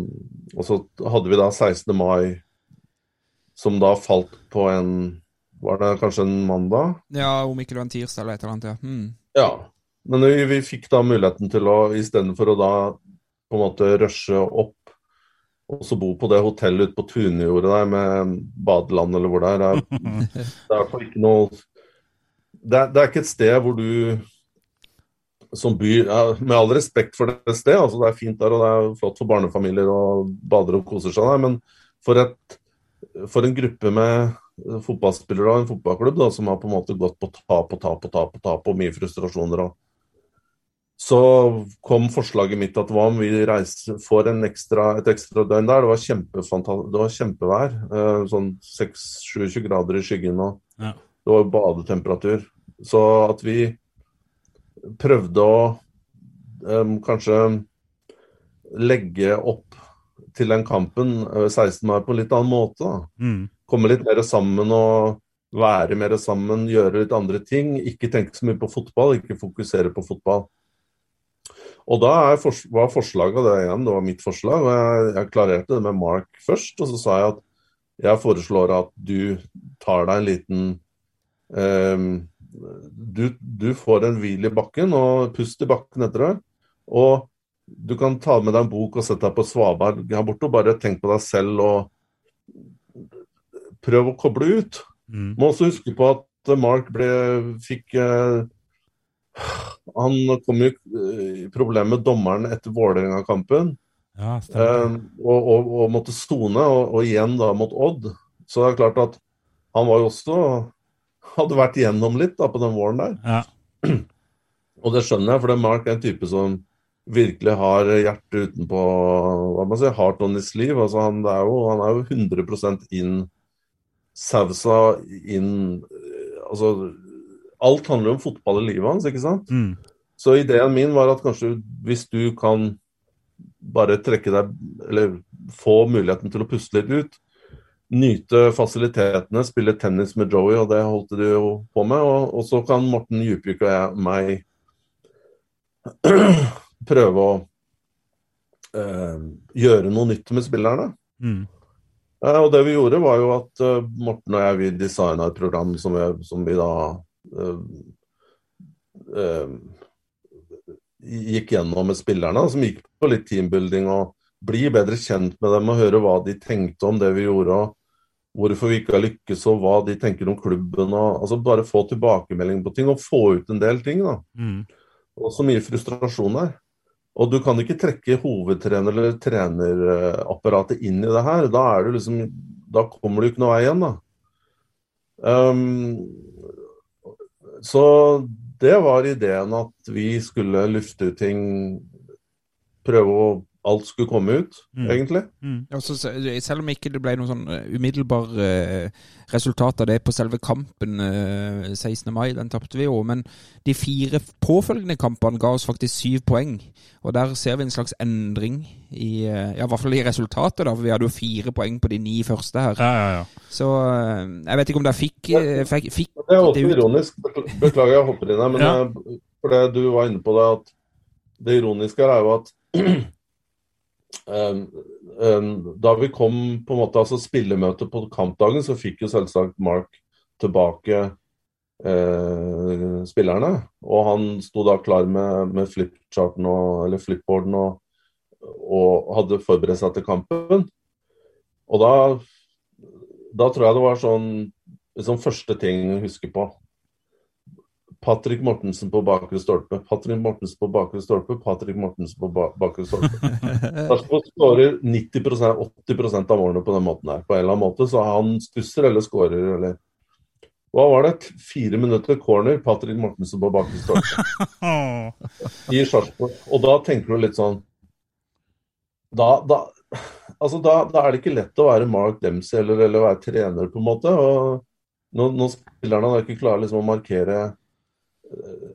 og så hadde vi da 16. mai, som da falt på en Var det kanskje en mandag? Ja, om ikke det var en tirsdag eller et eller annet. ja. Mm. Ja, men vi, vi fikk da muligheten til å, istedenfor å da på en måte rushe opp og så bo på det hotellet ute på Tunjordet der med badeland eller hvor det er, det er, [laughs] det er ikke noe det er, det er ikke et sted hvor du som by Med all respekt for det stedet, altså det er fint der og det er flott for barnefamilier og bader og koser seg der, men for, et, for en gruppe med fotballspillere og en fotballklubb da, som har på en måte gått på tap og tap og tap og tap og mye frustrasjoner og så kom forslaget mitt at hva om vi reiser, får en ekstra, et ekstra døgn der. Det var, det var kjempevær. eh, Sånn 6-27 grader i skyggen. og Ja. Det var badetemperatur. Så at vi prøvde å um, kanskje legge opp til den kampen, eh, 16. mai, på en litt annen måte. Mm. komme litt mer sammen og være mer sammen, gjøre litt andre ting. Ikke tenke så mye på fotball, ikke fokusere på fotball. Og da fors var forslaget det igjen, det var mitt forslag, og jeg, jeg klarerte det med Mark først. Og så sa jeg at jeg foreslår at du tar deg en liten um, du, du får en hvil i bakken, og pust i bakken etter det. Og du kan ta med deg en bok og sette deg på svaberg her borte og bare tenk på deg selv og prøv å koble ut. Mm. Må også huske på at Mark ble, fikk eh, Han kom jo eh, i problem med dommeren etter Vålerenga-kampen. Ja, Eh, og, og, og måtte sone, og, og igjen da mot Odd. Så det er klart at han var jo også Hadde vært igjennom litt da på den våren der. Ja. [clears throat] Og det skjønner jeg, for det er Mark er en type som virkelig har hjertet utenpå hva man sier, heart on his sleeve. Altså han, det er jo, han er jo 100% inn sausa inn eh, Altså alt handler jo om fotball i livet hans, ikke sant? Mm. Så ideen min var at kanskje hvis du kan bare trekke deg Eller få muligheten til å puste litt ut. Nyte fasilitetene, spille tennis med Joey, og det holdt du jo på med. Og, og så kan Morten Djupvik og jeg, meg [clears throat] prøve å eh, gjøre noe nytt med spillerne. Mm. Eh, og det vi gjorde, var jo at eh, Morten og jeg vi designa et program som vi, som vi da gikk gjennom med spillerne, som gikk på litt teambuilding og bli bedre kjent med dem og høre hva de tenkte om det vi gjorde, og hvorfor vi ikke har lykkes, og hva de tenker om klubben. Og, altså Bare få tilbakemelding på ting og få ut en del ting. da. Mm. Og så mye frustrasjon der. Og du kan ikke trekke hovedtrener eller trenerapparatet inn i det her. Da, er du liksom, da kommer du ikke noe vei igjen, da. Um, så det var ideen at vi skulle lufte ut ting, prøve å alt skulle komme ut, Mm. egentlig. Mm. Altså, selv om ikke det ble noe sånn eh, umiddelbar uh, resultat av det på selve kampen uh, 16. mai, den tapte vi jo, men de fire påfølgende kampene ga oss faktisk syv poeng. Og der ser vi en slags endring i, uh, ja, i hvert fall i resultatet, da, for vi hadde jo fire poeng på de ni første her. Ja, ja, ja. Så eh, jeg vet ikke om dere fikk, eh, fikk, fikk Det er også det ut. ironisk. Beklager jeg hopper inn her, men Ja. eh, for det du var inne på det at det ironiske her er jo at [clears throat] da vi kom på en måte altså spillemøtet på kampdagen, så fikk jo selvsagt Mark tilbake eh, spillerne. Og han sto da klar med, med flipcharten og, eller flipboarden og, og hadde forberedt seg til kampen. Og da, da tror jeg det var sånn liksom første ting å huske på. Patrick Mortensen på bakre stolpe, Patrick Mortensen på bakre stolpe, Patrick Mortensen på ba bakre stolpe. [laughs] Sarpsborg skårer 90% 80% av målene på den måten her. På en eller annen måte, så han stusser eller skårer eller Hva var det? Fire minutter corner, Patrick Mortensen på bakre stolpe [laughs] i Sarpsborg. Og da tenker du litt sånn da, da, altså da, da er det ikke lett å være Mark Dempsey eller, eller være trener, på en måte. og Når, når spillerne ikke klarer liksom å markere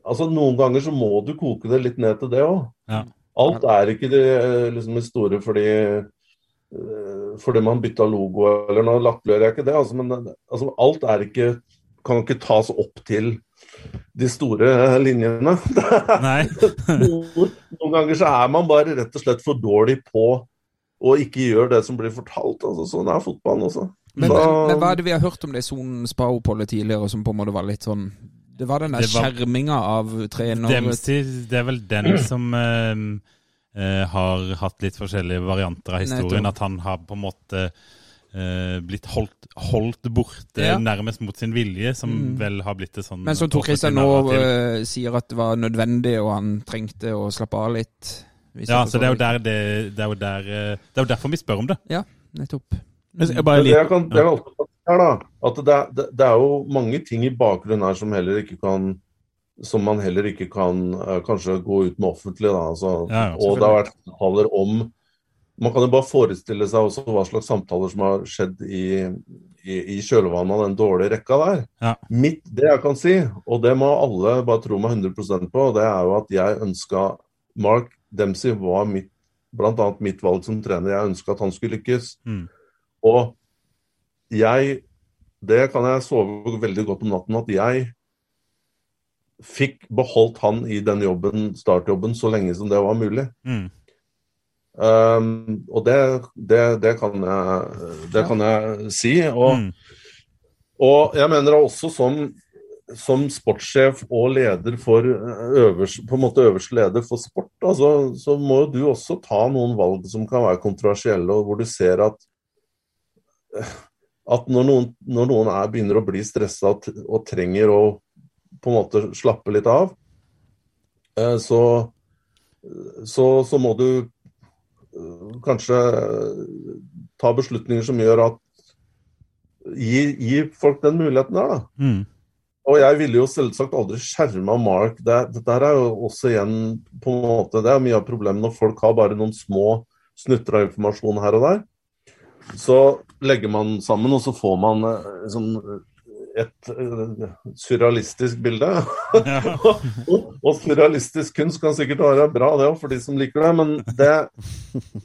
altså Noen ganger så må du koke det litt ned til det òg. Ja. Alt er ikke det eh, liksom det store fordi eh, fordi man bytta logo, eller nå latterliggjør jeg ikke det, altså, men eh, altså, alt er ikke kan ikke tas opp til de store linjene. [laughs] Nei. Noen, ganger så er man bare rett og slett for dårlig på å ikke gjøre det som blir fortalt. Altså, sånn er fotballen også. Men, da, men, men hva er det vi har hørt om det sonen Spa-oppholdet tidligere, som på en måte var litt sånn Det var den der Det var- skjerminga av trener... Dempsey, det er vel den [clears throat] som uh, uh, har hatt litt forskjellige varianter av historien. Nettopp. At han har på en måte uh, blitt holdt, holdt borte Ja. nærmest mot sin vilje, som Mm. vel har blitt det sånn Men som Tor Christian nå eh, sier at det var nødvendig, og han trengte å slappe av litt. Ja, så det er jo der det, det er jo der Det er jo derfor vi spør om det. Ja, nettopp. Jeg Men bare det litt, jeg kan, det jeg kan her da, at det er, det, det er jo mange ting i bakgrunnen her som heller ikke kan som man heller ikke kan eh, kanskje gå ut med offentlig. Da. Altså, Ja, ja, og det har vært samtaler om Man kan jo bare forestille seg også hva slags samtaler som har skjedd i, i, i kjølvannet av den dårlige rekka der. Ja. Mitt, det jeg kan si, og det må alle bare tro meg 100% på, det er jo at jeg ønska Mark Dempsey var mitt, blant annet mitt valg som trener. Jeg ønska at han skulle lykkes. Mm. Og jeg Det kan jeg sove veldig godt om natten at jeg fikk beholdt han i den jobben, startjobben så lenge som det var mulig. Mm. Um, og det, det, det, kan jeg, det kan jeg si. Og, Mm. og jeg mener også som, som sportssjef og leder for øverste, på en måte øverste leder for sport, altså, så må du også ta noen valg som kan være kontroversielle, og hvor du ser at at når noen, når noen er, begynner å bli stressa og, trenger å på en måte slappe litt av, eh, så, så, så må du eh, kanskje ta beslutninger som gjør at Gi, gi folk den muligheten der, da. Mm. Og jeg ville jo selvsagt aldri skjerma Mark. Det, dette er jo også igjen på en måte, Det er mye av problemet når folk har bare noen små snutter av informasjon her og der. Så legger man sammen, og så får man eh, sånn et uh, surrealistisk bilde. [laughs] og, og surrealistisk kunst kan sikkert være bra, det òg, for de som liker det. Men det,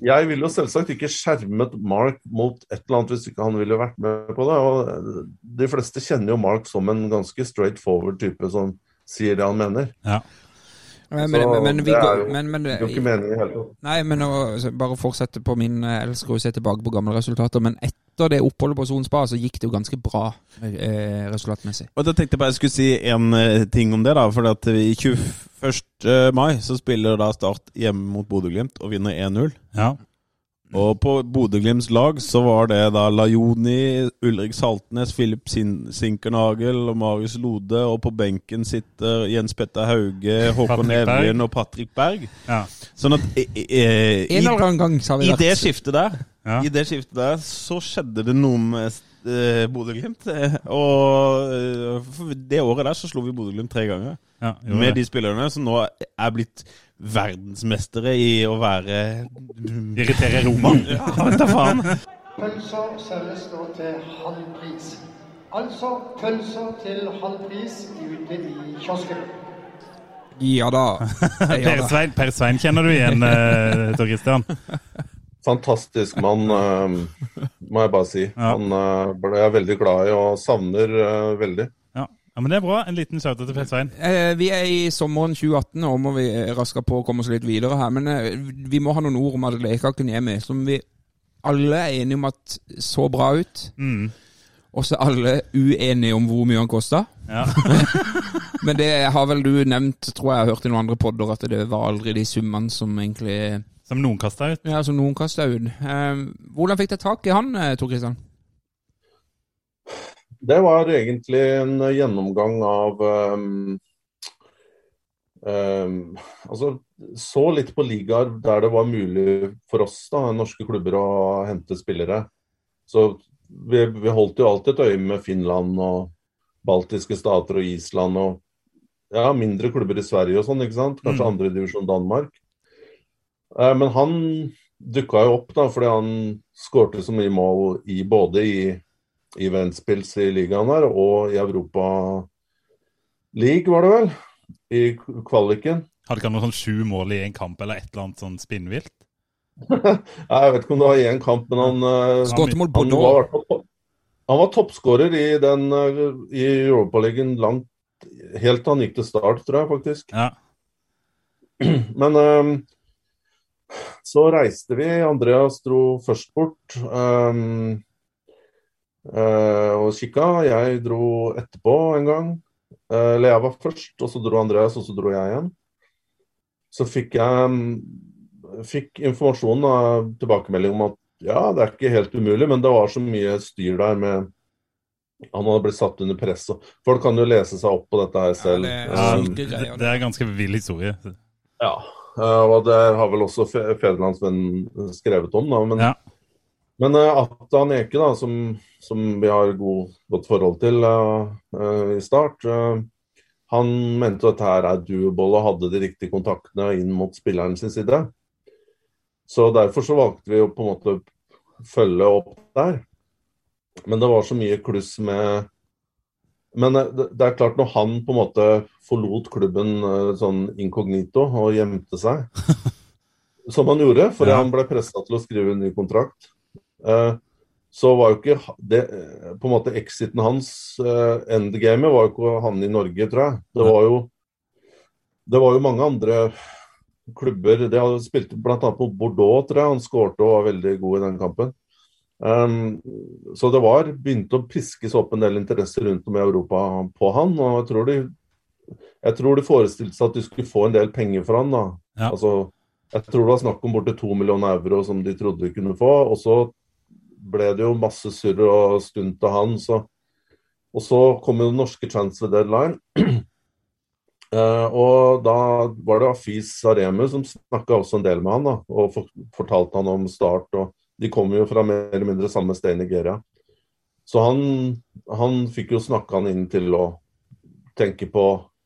jeg ville jo selvsagt ikke skjermet Mark mot et eller annet hvis ikke han ville vært med på det. Og de fleste kjenner jo Mark som en ganske straight forward type som sier det han mener. Ja. Men, Så men, men, vi det er jo- men, men, Det er jo ikke meningen i hele tatt. Nei, men å bare fortsette på min elsker å se tilbake på gamle resultater, men etter det oppholdet på Son Spa, så gikk det jo ganske bra eh, resultatmessig. Og da tenkte jeg bare jeg skulle si en eh, ting om det, da. For at i 21. mai så spiller da Start hjemme mot Bodø-Glimt og vinner 1-0. ja. Og på Bodø-Glimts lag så var det da Lajoni, Ulrik Saltnes, Filip Sin Sinkernagel og Marius Lode. Og på benken sitter Jens Petter Hauge, Håkon Evjen og Patrick Berg. ja. Sånn at eh, eh, En gang så har vi i det skiftet der Ja. I det skiftet der så skjedde det noe med eh, Bodø-Glimt. eh, Og eh, for det året der så slo vi Bodø-Glimt tre ganger. ja Med det. de spillerne som nå er blitt verdensmestere i å være Irritere Roma. [laughs] Ja, vet da faen. Pølser selges nå til halv pris. Altså pølser til halv pris ute i kiosken. Ja da. [laughs] Ja, Per da. Svein, per Svein kjenner du igjen, eh, Tor Christian? Fantastisk mann, eh, må jeg bare si. Ja. Han eh, ble jeg veldig glad i og savner eh, veldig. Ja. men det er bra. En liten shout til Per Svein. Eh, vi er i sommeren 2018, og må vi raske på å komme oss litt videre her. Men eh, vi må ha noen ord om Adeleka Kunyemi, som vi alle er enige om at så bra ut. Mm. Og så er alle uenige om hvor mye han kosta. Ja. [laughs] Men det har vel du nevnt, tror jeg jeg har hørt i noen andre podder, at det var aldri de summene som egentlig Som noen kasta ut. Ja, som noen kasta ut. Eh, hvordan fikk dere tak i han, eh, Tor Kristian? Det var egentlig en gjennomgang av um, um, Altså, så litt på ligaer der det var mulig for oss, da, norske klubber, å hente spillere. Så vi, vi holdt jo alltid et øye med Finland og baltiske stater og Island og ja, mindre klubber i Sverige og sånn, ikke sant? Kanskje Mm. andredivisjon Danmark. Eh, men han dukka jo opp da, fordi han skårte så mye mål i både i i Ventspils i ligaen her, og i Europa League, var det vel? I kvaliken. Hadde ikke han noen sånn sju mål i en kamp eller et eller annet sånn spinnvilt? [laughs] Jeg vet ikke om det var én kamp, men han, eh, han nå. var, i han var toppskårer i den eh, i Europaligaen langt Helt til han gikk til start, tror jeg faktisk. Ja. [clears throat] Men um, så reiste vi. Andreas dro først bort ehm, eh, og kikka. Jeg dro etterpå en gang. Eh, eller jeg var først, og så dro Andreas, og så dro jeg igjen. Så fikk jeg mm, fikk informasjon, og tilbakemelding om at ja, det er ikke helt umulig, men det var så mye styr der med Han hadde blitt satt under press. og Folk kan jo lese seg opp på dette her selv. det er Ja, Um, det, er ganske vill historie. ja, eh, og det har vel også Fe- Federlandsvennen skrevet om, da. Men, Ja. Men uh, Atan Eke, da, som, som vi har god, godt forhold til uh, uh, i start, eh, han mente at her er doable og hadde de riktige kontaktene inn mot spilleren sin side. Så derfor så valgte vi å på en måte følge opp der. Men det var så mye kluss med Men eh, det, det er klart, når han på en måte forlot klubben eh, sånn inkognito og gjemte seg, [laughs] som han gjorde fordi Ja. han ble pressa til å skrive en ny kontrakt, eh, så var jo ikke det eh, På en måte exiten hans, eh, endgamet, var jo ikke han i Norge, tror jeg. Det var jo Det var jo mange andre klubber Det hadde spilt bl.a. på Bordeaux, tror jeg. Han skårte og var veldig god i den kampen. Um, så det var begynte å piskes opp en del interesse rundt om i Europa på han. Og jeg tror de, jeg tror de forestilte seg at de skulle få en del penger for han. da. Ja. Altså, jeg tror det var snakk om borti to millioner euro som de trodde de kunne få. Og så ble det jo masse surr og stunt av han. Så, og så kom jo den norske transfer deadline. Uh, [clears throat] og da var det Afis Saremu som snakka også en del med han da, og for, fortalte han om start. og De kommer jo fra mer eller mindre samme sted i Nigeria. Så han, han fikk jo snakka han inn til å tenke på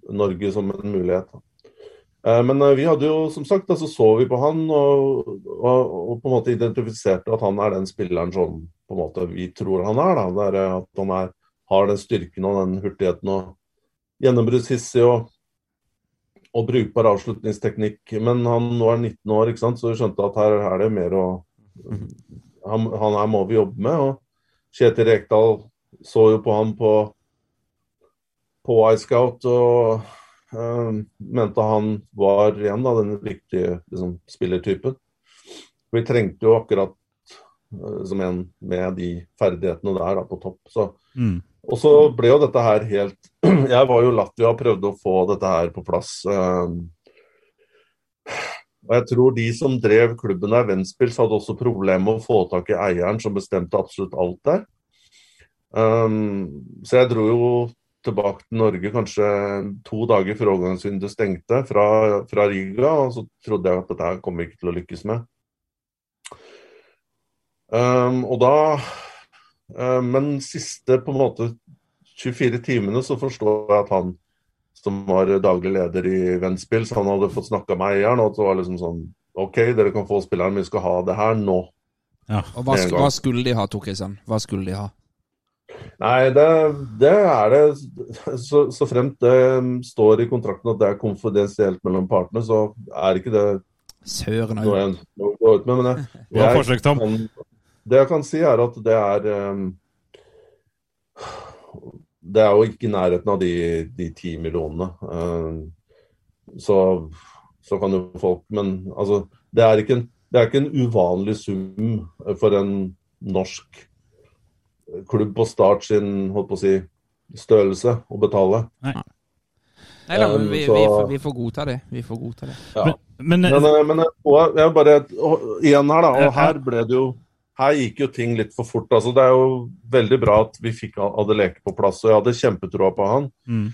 Norge som en mulighet. da. Eh, Men eh, vi hadde jo, som sagt, altså så vi på han og, og, og på en måte identifiserte at han er den spilleren som på en måte vi tror han er. da. Er eh, At han er, har den styrken og den hurtigheten og gjennombruddshissig og, og brukbar avslutningsteknikk. Men han nå er 19 år, ikke sant? så vi skjønte at her er det mer å han, han her må vi jobbe med. og Kjetil Rekdal så jo på han på på iScout og mente han var igjen da, den viktige liksom, spillertypen. Vi trengte jo akkurat eh, som en med de ferdighetene der da, på topp. Så, Mm. og så ble jo dette her helt [clears throat] Jeg var jo i Latvia og prøvde å få dette her på plass. eh, og jeg tror de som drev klubben der, Ventspils, hadde også problemer med å få tak i eieren som bestemte absolutt alt der. Um, så jeg dro jo tilbake til Norge kanskje to dager før overgangsvinduet stengte, fra, fra Riga, og så trodde jeg at dette her kommer jeg ikke til å lykkes med. Um, og da um, Men siste på en måte 24 timene så forstår jeg at han som var daglig leder i Ventspils, han hadde fått snakka med eieren, og at det var liksom sånn OK, dere kan få spilleren, men vi skal ha det her nå. Ja. Og hva, hva skulle de ha, Tor Kristian? Hva skulle de ha? Nei, det, det er det. Så, så fremt det står i kontrakten at det er konfidensielt mellom partene, så er ikke det Søren noe jeg ønsker å gå ut med. Men jeg, [laughs] jeg, jeg kan, det jeg kan si, er at det er um, Det er jo ikke i nærheten av de, de ti millionene. Um, så, så kan jo folk Men altså, det er ikke en, det er ikke en uvanlig sum for en norsk klubb på Start sin holdt på å si, størrelse å betale. Nei da, men vi, Så- vi, får, vi får godta det. Vi får godta det. Ja. Men, Men, men, men og jeg bare og, Igjen her, da. Og her ble det jo Her gikk jo ting litt for fort. altså Det er jo veldig bra at vi fikk Adeleke på plass, og jeg hadde kjempetroa på han. Mm.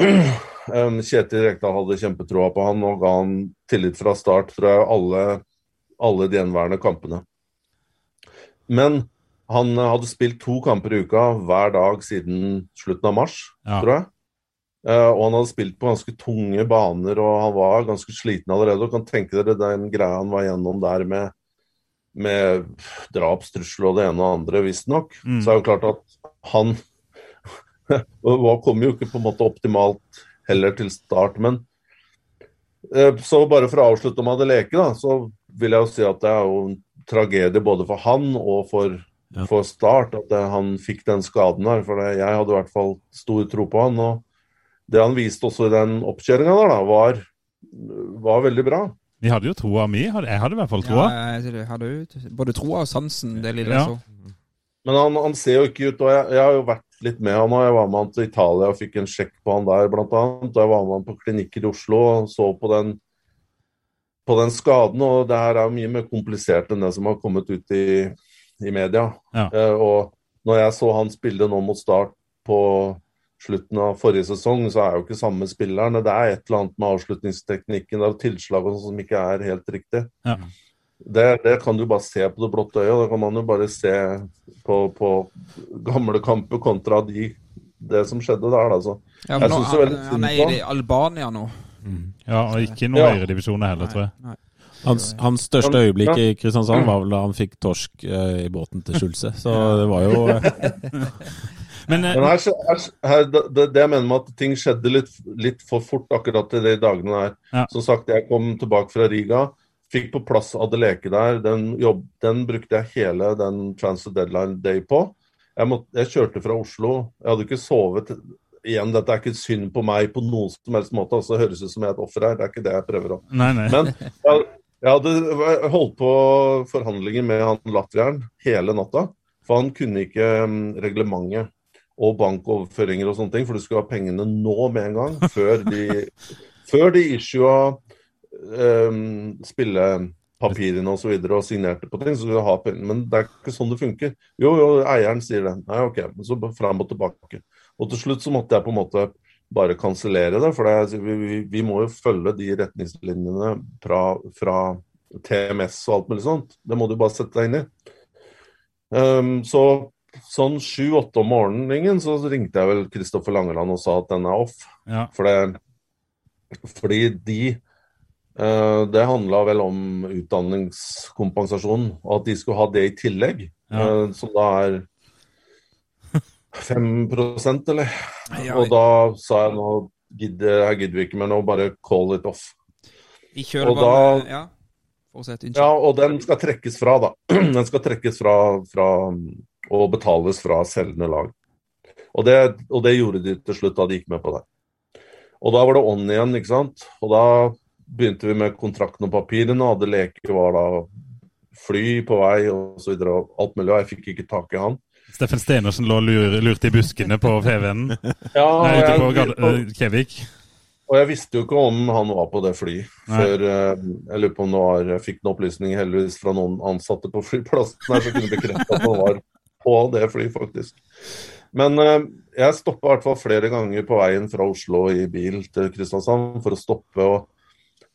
[clears throat] Um, Kjetil Rekdal hadde kjempetroa på han og ga han tillit fra start, tror jeg, alle, alle de gjenværende kampene. Men han eh, hadde spilt to kamper i uka hver dag siden slutten av mars, Ja. tror jeg. Eh, og han hadde spilt på ganske tunge baner, og han var ganske sliten allerede. Og kan tenke dere den greia han var gjennom der med, med drapstrusler og det ene og andre, visstnok. Mm. Så er det jo klart at han [laughs] kom jo ikke på en måte optimalt heller til start, men eh, så bare for å avslutte om Adeleke, da, så vil jeg jo si at det er jo en tragedie både for han og for, Ja. for Start at det, han fikk den skaden her. For det, jeg hadde i hvert fall stor tro på han. og det han viste også i den oppkjøringa der, da, var, var veldig bra. Vi hadde jo troa mi. Jeg hadde i hvert fall troa. Ja, jeg hadde jo både troa og sansen, det lille Ja. så. Men han, han ser jo ikke ut og jeg, jeg har jo vært litt med han og Jeg var med han til Italia og fikk en sjekk på han der, blant annet. Og jeg var med han på klinikker i Oslo og så på den, på den skaden. Og det her er jo mye mer komplisert enn det som har kommet ut i, i media. Ja. Eh, og når jeg så han spille nå mot Start på slutten av forrige sesong, så er jo ikke samme spilleren. Det er et eller annet med avslutningsteknikken og sånn som ikke er helt riktig. Ja. Det, det kan du bare se på det blotte øyet. Da kan man jo bare se på, på gamle kamper kontra de det som skjedde der, Altså. Så Ja, Jeg men nå, han, han er i Albania nå. Ja, og ikke noen Ja. høyredivisjoner heller, tror jeg. Nei. Hans, hans største han, øyeblikk i Kristiansand var vel da han fikk torsk eh, i båten til Skjulse. [laughs] Så det var jo [laughs] Men eh, Men her, her, her, det, det jeg mener med at ting skjedde litt, litt for fort akkurat i de dagene der. Ja. Som sagt, jeg kom tilbake fra Riga, fikk på plass Adeleke der. Den, jobb, den brukte jeg hele den Transit deadline day på. Jeg, måtte, jeg kjørte fra Oslo. Jeg hadde ikke sovet. Igjen, dette er ikke synd på meg på noen som helst måte. altså høres ut som jeg er et offer her. Det er ikke det jeg prøver å Nei, nei. Men jeg, jeg hadde holdt på forhandlinger med han latvieren hele natta. For han kunne ikke mm, reglementet og bankoverføringer og sånne ting, for du skulle ha pengene nå med en gang. [laughs] Før de, før de issua um, spillepapirene osv. Og, så videre, og signerte på ting, så skulle du ha pengene. Men det er ikke sånn det funker. Jo, jo, eieren sier det. Nei, OK. Men så fram og tilbake. Og til slutt så måtte jeg på en måte bare kansellere det, for det, vi, vi, må jo følge de retningslinjene fra, fra TMS og alt mulig sånt. Det må du bare sette deg inn i. Um, så sånn sju-åtte om morgenen så ringte jeg vel Kristoffer Langeland og sa at den er off. Ja. For det, fordi de uh, Det handla vel om utdanningskompensasjon, og at de skulle ha det i tillegg. Ja. Uh, som da er 5 eller? Ja, Og da sa jeg nå gidder, jeg gidder ikke mer nå, bare call it off. I Og bare da- Ja. Fortsett. Unnskyld. Ja, og den skal trekkes fra, da. [clears throat] Den skal trekkes fra, fra og betales fra selgende lag. Og det, og det gjorde de til slutt da de gikk med på det. Og da var det on igjen, ikke sant. Og da begynte vi med kontrakten og papirene. og Hadde leker var da fly på vei og så alt mulig. Og jeg fikk ikke tak i han. Steffen Stenersen lå lur, lurt i buskene på FVN. Ja, Nei, ute på Gard eh, Kevik. Og jeg visste jo ikke om han var på det flyet før eh, Jeg lurer på om det var Jeg fikk en opplysning heldigvis fra noen ansatte på flyplassen her som kunne bekrefte at han var på det flyet, faktisk. Men eh, jeg stoppa i hvert fall flere ganger på veien fra Oslo i bil til Kristiansand for å stoppe og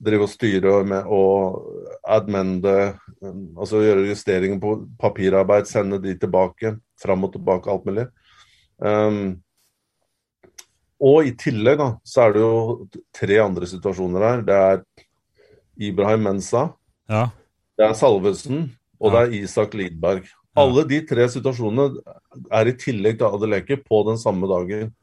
drive og styre med å admende Altså gjøre justeringer på papirarbeid, sende de tilbake, fram og tilbake, alt mulig. Um, og i tillegg da, så er det jo tre andre situasjoner her. Det er Ibrahim Mensa, Ja. det er Salvesen og det er Isak Lidberg. Alle de tre situasjonene er i tillegg til Adeleke på den samme dagen.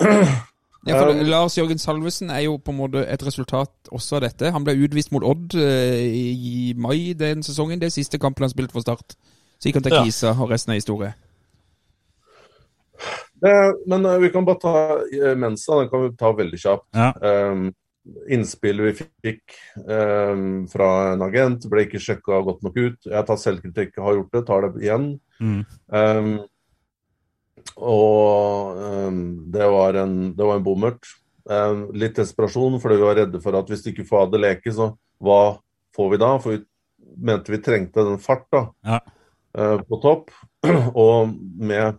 [clears throat] Ja, for Um, Lars Jørgen Salvesen er jo på en måte et resultat også av dette. Han ble utvist mot Odd eh, i mai den sesongen. Det er siste kampen han spilte for Start. Så gikk han til Ja. Kisa, og resten er historie. Det, men eh, vi kan bare ta eh, Mensa, den kan vi ta veldig kjapt. Ja. Um, innspill vi fikk um, fra en agent ble ikke sjekka godt nok ut. Jeg tar selvkritikk, har gjort det, tar det igjen. Mm. Um, og um, det var en, det var en bommert. Um, litt desperasjon, fordi vi var redde for at hvis vi ikke får leke, så hva får vi da? For vi mente vi trengte den fart da, Ja. uh, på topp. [clears throat] og med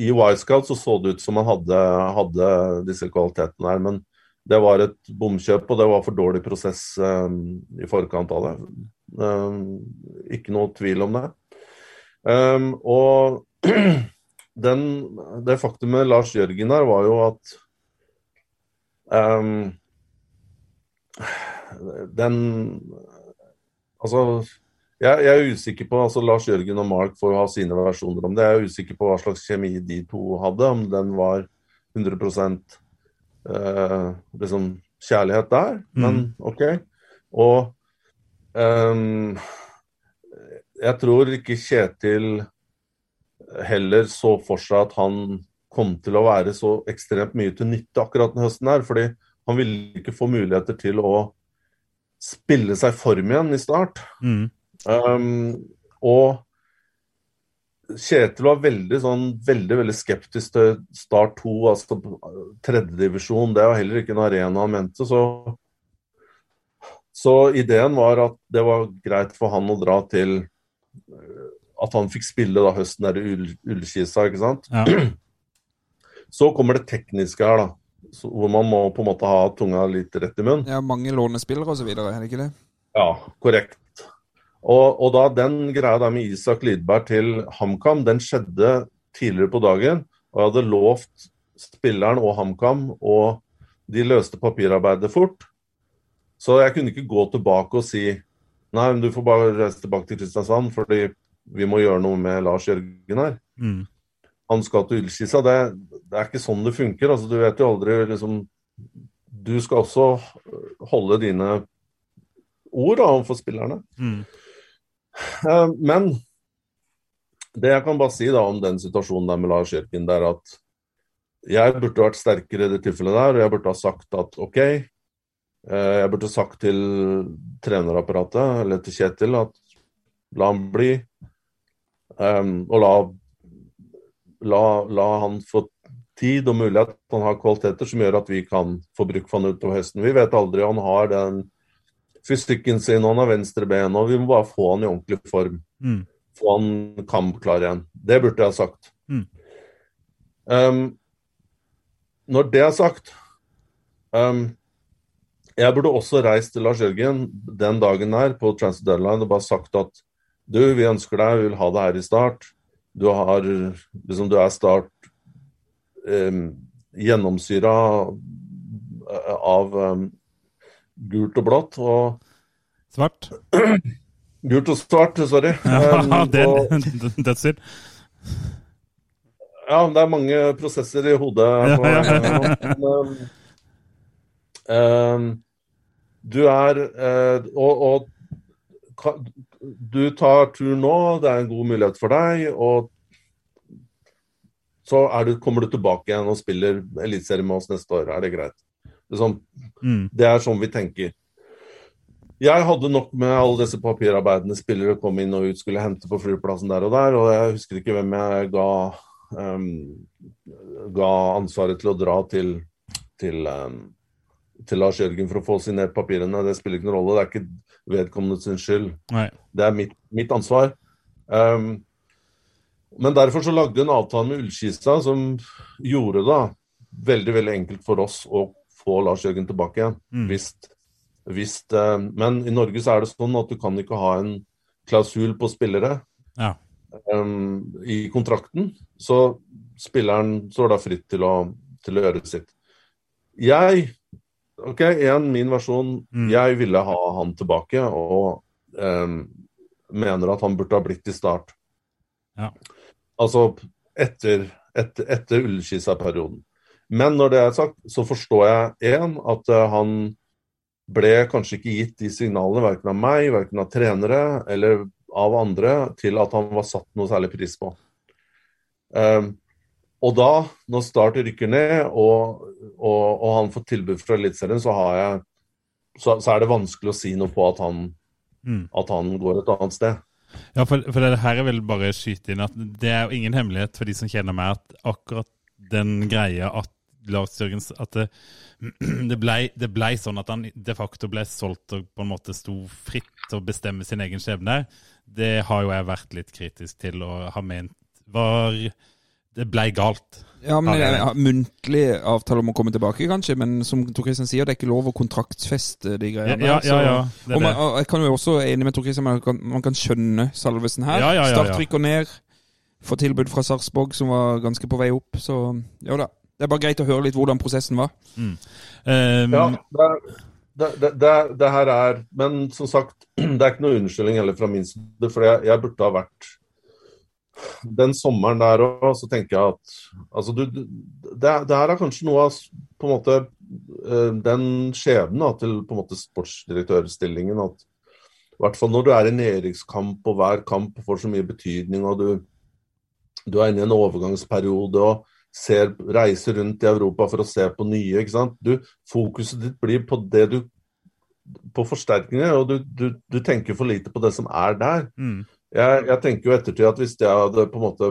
I Wisecout så så det ut som han hadde, hadde disse kvalitetene her, men det var et bomkjøp, og det var for dårlig prosess um, i forkant av det. Ikke noe tvil om det. Og den, det faktumet Lars Jørgen her var jo at um, den Altså, jeg, jeg er usikker på altså Lars Jørgen og Mark får ha sine versjoner om det. Jeg er usikker på hva slags kjemi de to hadde, om den var 100% eh, liksom kjærlighet der. Men OK. Og um, jeg tror ikke Kjetil heller så for seg at han kom til å være så ekstremt mye til nytte akkurat denne høsten her, fordi han ville ikke få muligheter til å spille seg form igjen i start. Mm. Um, og Kjetil var veldig sånn veldig, veldig skeptisk til Start 2, altså tredjedivisjon. Det var heller ikke en arena han mente. Så, så ideen var at det var greit for han å dra til At han fikk spille da høsten der i Ullkisa, ikke sant. Ja. [clears throat] Så kommer det tekniske her, da. Så, hvor man må på en måte ha tunga litt rett i munnen. Ja, mange lånespillere videre, er det ikke det? Ja, korrekt. Og, og da den greia der med Isak Lidberg til HamKam, den skjedde tidligere på dagen, og jeg hadde lovt spilleren og HamKam, og de løste papirarbeidet fort. Så jeg kunne ikke gå tilbake og si nei, men du får bare reise tilbake til Kristiansand, fordi vi må gjøre noe med Lars Jørgen her. Mm. Han skal til Ullskissa. Det, det er ikke sånn det funker. altså Du vet jo aldri liksom Du skal også holde dine ord da, overfor spillerne. Mm. Uh, Men det jeg kan bare si da om den situasjonen der med Lars Jørgen, det er at jeg burde vært sterkere i det tilfellet der, og jeg burde ha sagt at OK. eh, Jeg burde sagt til trenerapparatet, eller til Kjetil, at la han bli. Eh, Og la, la, la han få tid og mulighet. Han har kvaliteter som gjør at vi kan få bruk for han utover høsten. Vi vet aldri. Han har den fysikken sin, han har venstre ben, og vi må bare få han i ordentlig form. Mm. Få han kampklar igjen. Det burde jeg ha sagt. Mm. Um, når det er sagt um, Jeg burde også reist til Lars Jørgen den dagen her på Transit Deadline og bare sagt at du, vi ønsker deg, vi vil ha deg her i start. Du har liksom, du er start eh, gjennomsyra av eh, gult og blått. Og Svart? [clears throat] Gult og svart, sorry. [laughs] Ja, Um, [laughs] det og- [laughs] er dødssynd. Ja, det er mange prosesser i hodet. På- ja. Men, um, um, du er uh, og, og du tar tur nå, det er en god mulighet for deg. Og så du, kommer du tilbake igjen og spiller eliteserie med oss neste år. Er det greit? Det er, sånn, Mm. det er sånn vi tenker. Jeg hadde nok med alle disse papirarbeidene spillere kom inn og ut, skulle hente på flyplassen der og der, og jeg husker ikke hvem jeg ga, um, ga ansvaret til å dra til, til, um, til Lars Jørgen for å få signert papirene. Det spiller ikke noen rolle, det er ikke vedkommende sin skyld. Nei. Det er mitt, mitt ansvar. Um, men derfor så lagde vi en avtale med Ullskisa som gjorde det veldig veldig enkelt for oss å få Lars Jørgen tilbake igjen. Mm. Hvis, hvis, eh, men i Norge så er det sånn at du kan ikke ha en klausul på spillere Ja. um, i kontrakten. Så spilleren står da fritt til å, til å gjøre sitt. Jeg Ok, igjen min versjon. Mm. Jeg ville ha han tilbake, og um, mener at han burde ha blitt i start. Ja. Altså etter, etter, etter Ullskisa-perioden. Men når det er sagt, så forstår jeg én at uh, han ble kanskje ikke gitt de signalene, verken av meg, verken av trenere eller av andre, til at han var satt noe særlig pris på. Um, og da, når Start rykker ned, og, og, og han får tilbud fra Eliteserien, så, så, så er det vanskelig å si noe på at han, Mm. at han går et annet sted. Ja, for, for det her er vel bare skyte inn at det er jo ingen hemmelighet for de som kjenner meg, at akkurat den greia at Lars Jørgens At det, [clears throat] det blei det ble sånn at han de facto ble solgt og på en måte sto fritt til å bestemme sin egen skjebne, det har jo jeg vært litt kritisk til og har ment var Det ble galt. Ja, men Ja, er Muntlig avtale om å komme tilbake, kanskje, men som Tor Kristian sier, det er ikke lov å kontraktsfeste de greiene. ja, ja, ja. ja Og er man, og jeg kan jo også enig med Tor Kristian, man kan, man kan skjønne Salvesen her. Ja, ja, ja, Start rykker ned, får tilbud fra Sarpsborg, som var ganske på vei opp. Så jo da. Det er bare greit å høre litt hvordan prosessen var. Um, Ja, det, det, det, det her er Men som sagt, [clears throat] det er ikke noe unnskyldning heller fra min side, for jeg, jeg burde ha vært Den sommeren der òg, så tenker jeg at altså du, det, det her er kanskje noe av på en måte eh, den skjebnen til på en måte sportsdirektørstillingen at i hvert fall når du er i nedrykkskamp og hver kamp får så mye betydning, og du, du er inne i en overgangsperiode og ser, reiser rundt i Europa for å se på nye. ikke sant? Du, fokuset ditt blir på det du på forsterkninger, og du, du, du tenker for lite på det som er der. mm, Jeg, jeg tenker jo ettertid at hvis jeg hadde på en måte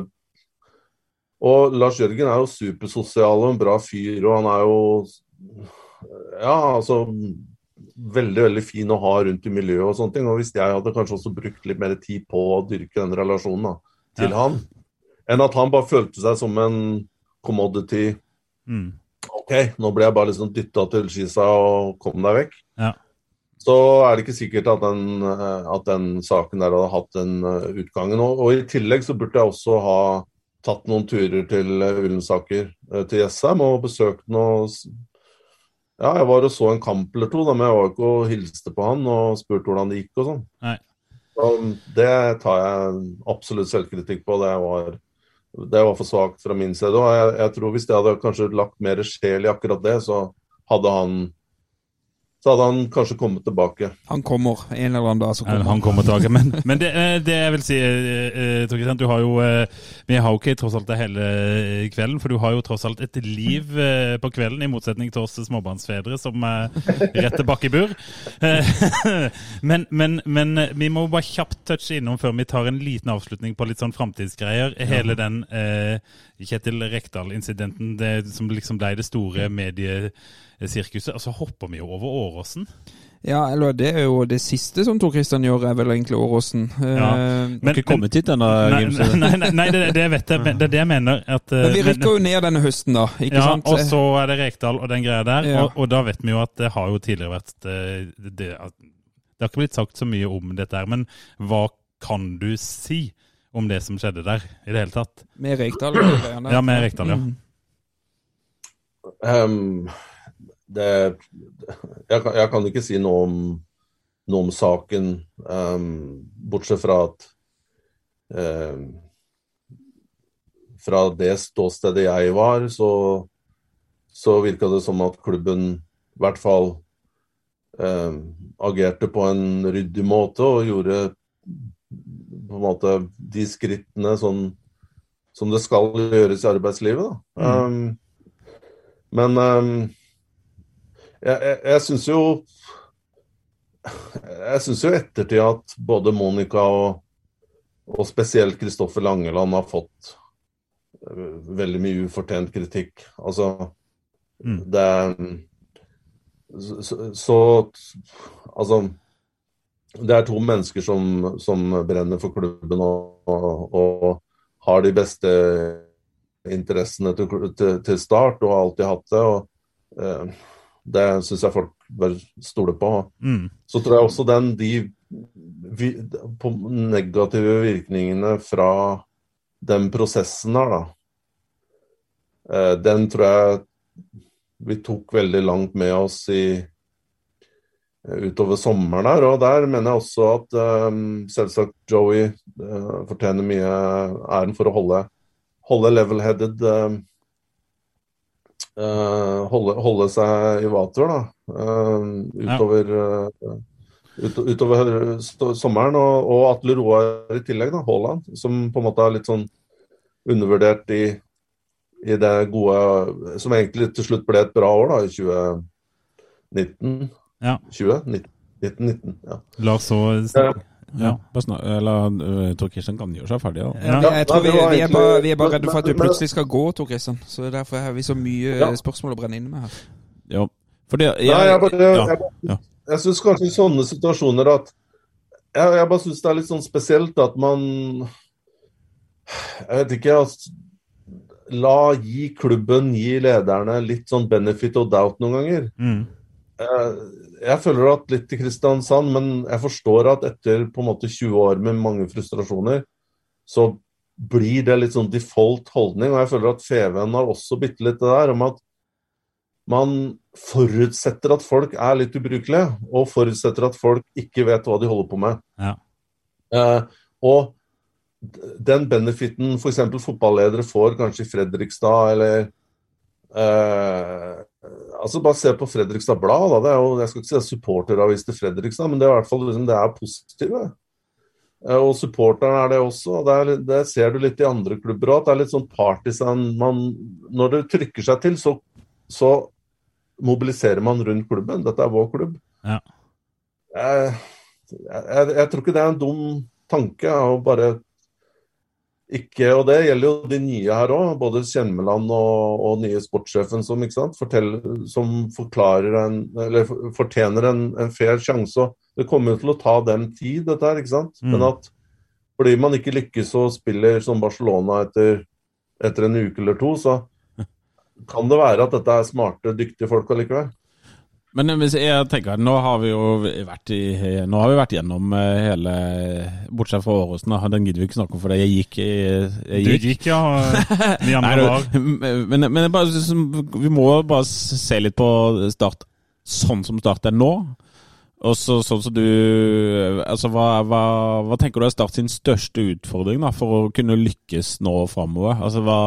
Og Lars Jørgen er jo supersosial og en bra fyr, og han er jo Ja, altså Veldig, veldig fin å ha rundt i miljøet og sånne ting. Og hvis jeg hadde kanskje også brukt litt mer tid på å dyrke den relasjonen da, til Ja. han, enn at han bare følte seg som en commodity mm. OK, nå ble jeg bare liksom dytta til skisa og kom deg vekk. Ja. Så er det ikke sikkert at den, eh, at den saken der hadde hatt den eh, utgangen. Og, og i tillegg så burde jeg også ha tatt noen turer til eh, Ullensaker, til Jessheim, og besøkt noe Ja, jeg var og så en kamp eller to, da, men jeg var ikke og hilste på han og spurte hvordan det gikk og sånn. Så det tar jeg absolutt selvkritikk på. Det var, det var for svakt fra min side. Og jeg, jeg tror hvis jeg hadde kanskje lagt mer sjel i akkurat det, så hadde han så hadde han kanskje kommet tilbake. Han kommer en eller annen dag. så kommer Han kommer tilbake. Men, men det, eh, det jeg vil si, eh, eh, Tor Kristian, du har jo Vi har jo ikke tross alt det hele kvelden, for du har jo tross alt et liv på kvelden, i motsetning til oss småbarnsfedre som er rett tilbake i bur. [laughs] Men, men, men vi må bare kjapt touche innom før vi tar en liten avslutning på litt sånn framtidsgreier. Hele den Kjetil Rekdal-incidenten det som liksom ble det store mediesirkuset. Og så hopper vi jo over Åråsen. Ja, eller det er jo det siste som Tor Kristian gjør, er vel egentlig Åråsen. Ja. Eh, Har ikke kommet hit ennå, Nei, Gimse. nei, nei, nei det, det vet jeg. men Det er det jeg mener. At, eh, Men vi men- jo ned denne høsten, da. Ikke ja, sant? og så er det Rekdal og den greia der. Ja. Og, og da vet vi jo at det har jo tidligere vært eh, det, det, det har ikke blitt sagt så mye om dette her, men hva kan du si om det som skjedde der, i det hele tatt? Med Rekdal. Ja, med Rekdal, ja. Mm. Ehm, det, jeg, jeg kan ikke si noe om, noe om saken, um, bortsett fra at um, Fra det ståstedet jeg var, så, så virka det som at klubben i hvert fall um, agerte på en ryddig måte og gjorde på en måte de skrittene sånn som det skal gjøres i arbeidslivet. Da. Ehm, men jeg, jeg, jeg syns jo Jeg syns jo ettertid at både Monica og, og spesielt Kristoffer Langeland har fått eh, veldig mye ufortjent kritikk. Altså Mm. Det så, så, så Altså Det er to mennesker som, som brenner for klubben og, og, og har de beste interessene til, til, til start og har alltid hatt det. og eh, Det syns jeg folk bør stole på. Mm. Så tror jeg også den de vi, på negative virkningene fra den prosessen her, da. Eh, den tror jeg vi tok veldig langt med oss i utover sommeren her, og der mener jeg også at eh, selvsagt Joey eh, fortjener mye æren for å holde, holde level-headed eh, eh, holde, holde seg i vater da, eh, utover, eh, ut, utover sommeren. Og, og Atle Roar i tillegg, da, Haaland, som på en måte er litt sånn undervurdert i, i det gode Som egentlig til slutt ble et bra år, da, i 2019. Ja. 20? 1919, ja. La oss så snakke. Ja, eller uh, Tor Kristian kan gjøre seg ferdig, da. Ja, Ja. jeg tror vi, vi, er bare, vi er bare redde for at du plutselig skal gå, Tor Kristian. Så derfor har vi så mye Ja. spørsmål å brenne inne med her. Ja. Fordi jeg, Nei, jeg bare, jeg, jeg, jeg syns kanskje i sånne situasjoner at Jeg, jeg bare syns det er litt sånn spesielt at man Jeg vet ikke altså, La gi klubben, gi lederne litt sånn benefit of doubt noen ganger. Mm. Eh, Jeg føler at litt til Kristiansand, men jeg forstår at etter på en måte 20 år med mange frustrasjoner, så blir det litt sånn default holdning. Og jeg føler at Feven har også bitte litt det der om at man forutsetter at folk er litt ubrukelige, og forutsetter at folk ikke vet hva de holder på med. Ja. Eh, og den benefiten f.eks. fotballedere får kanskje i Fredrikstad, eller eh, altså Bare se på Fredrikstad Blad. Da. Det er jo, jeg skal ikke si det er supporteravis til Fredrikstad, men det er i hvert fall liksom, det er positive. Eh, Og supporterne er det også. og Det, det ser du litt i andre klubber òg. Det er litt sånn partisan man, Når det trykker seg til, så, så mobiliserer man rundt klubben. Dette er vår klubb. Ja. Jeg, jeg, jeg tror ikke det er en dum tanke å bare ikke, og det gjelder jo de nye her òg, både Kjenmeland og, og nye sportssjefen som, forteller, som en, eller fortjener en, en fair sjanse. Det kommer jo til å ta dem tid, dette her, ikke sant. Mm. Men at fordi man ikke lykkes og spiller som Barcelona etter, etter en uke eller to, så [laughs] kan det være at dette er smarte, dyktige folk allikevel. Men hvis jeg tenker, nå har vi jo vært, i, nå har vi vært gjennom eh, hele Bortsett fra Åråsen. Den gidder vi ikke snakke om, for det jeg gikk. Jeg, gikk. Du gikk. ja. Vi andre [laughs] var [laughs] men, men bare, vi må bare se litt på Start sånn som Start er nå. Og så sånn som du Altså, hva, hva, hva tenker du er Start sin største utfordring da, for å kunne lykkes nå framover? Altså, hva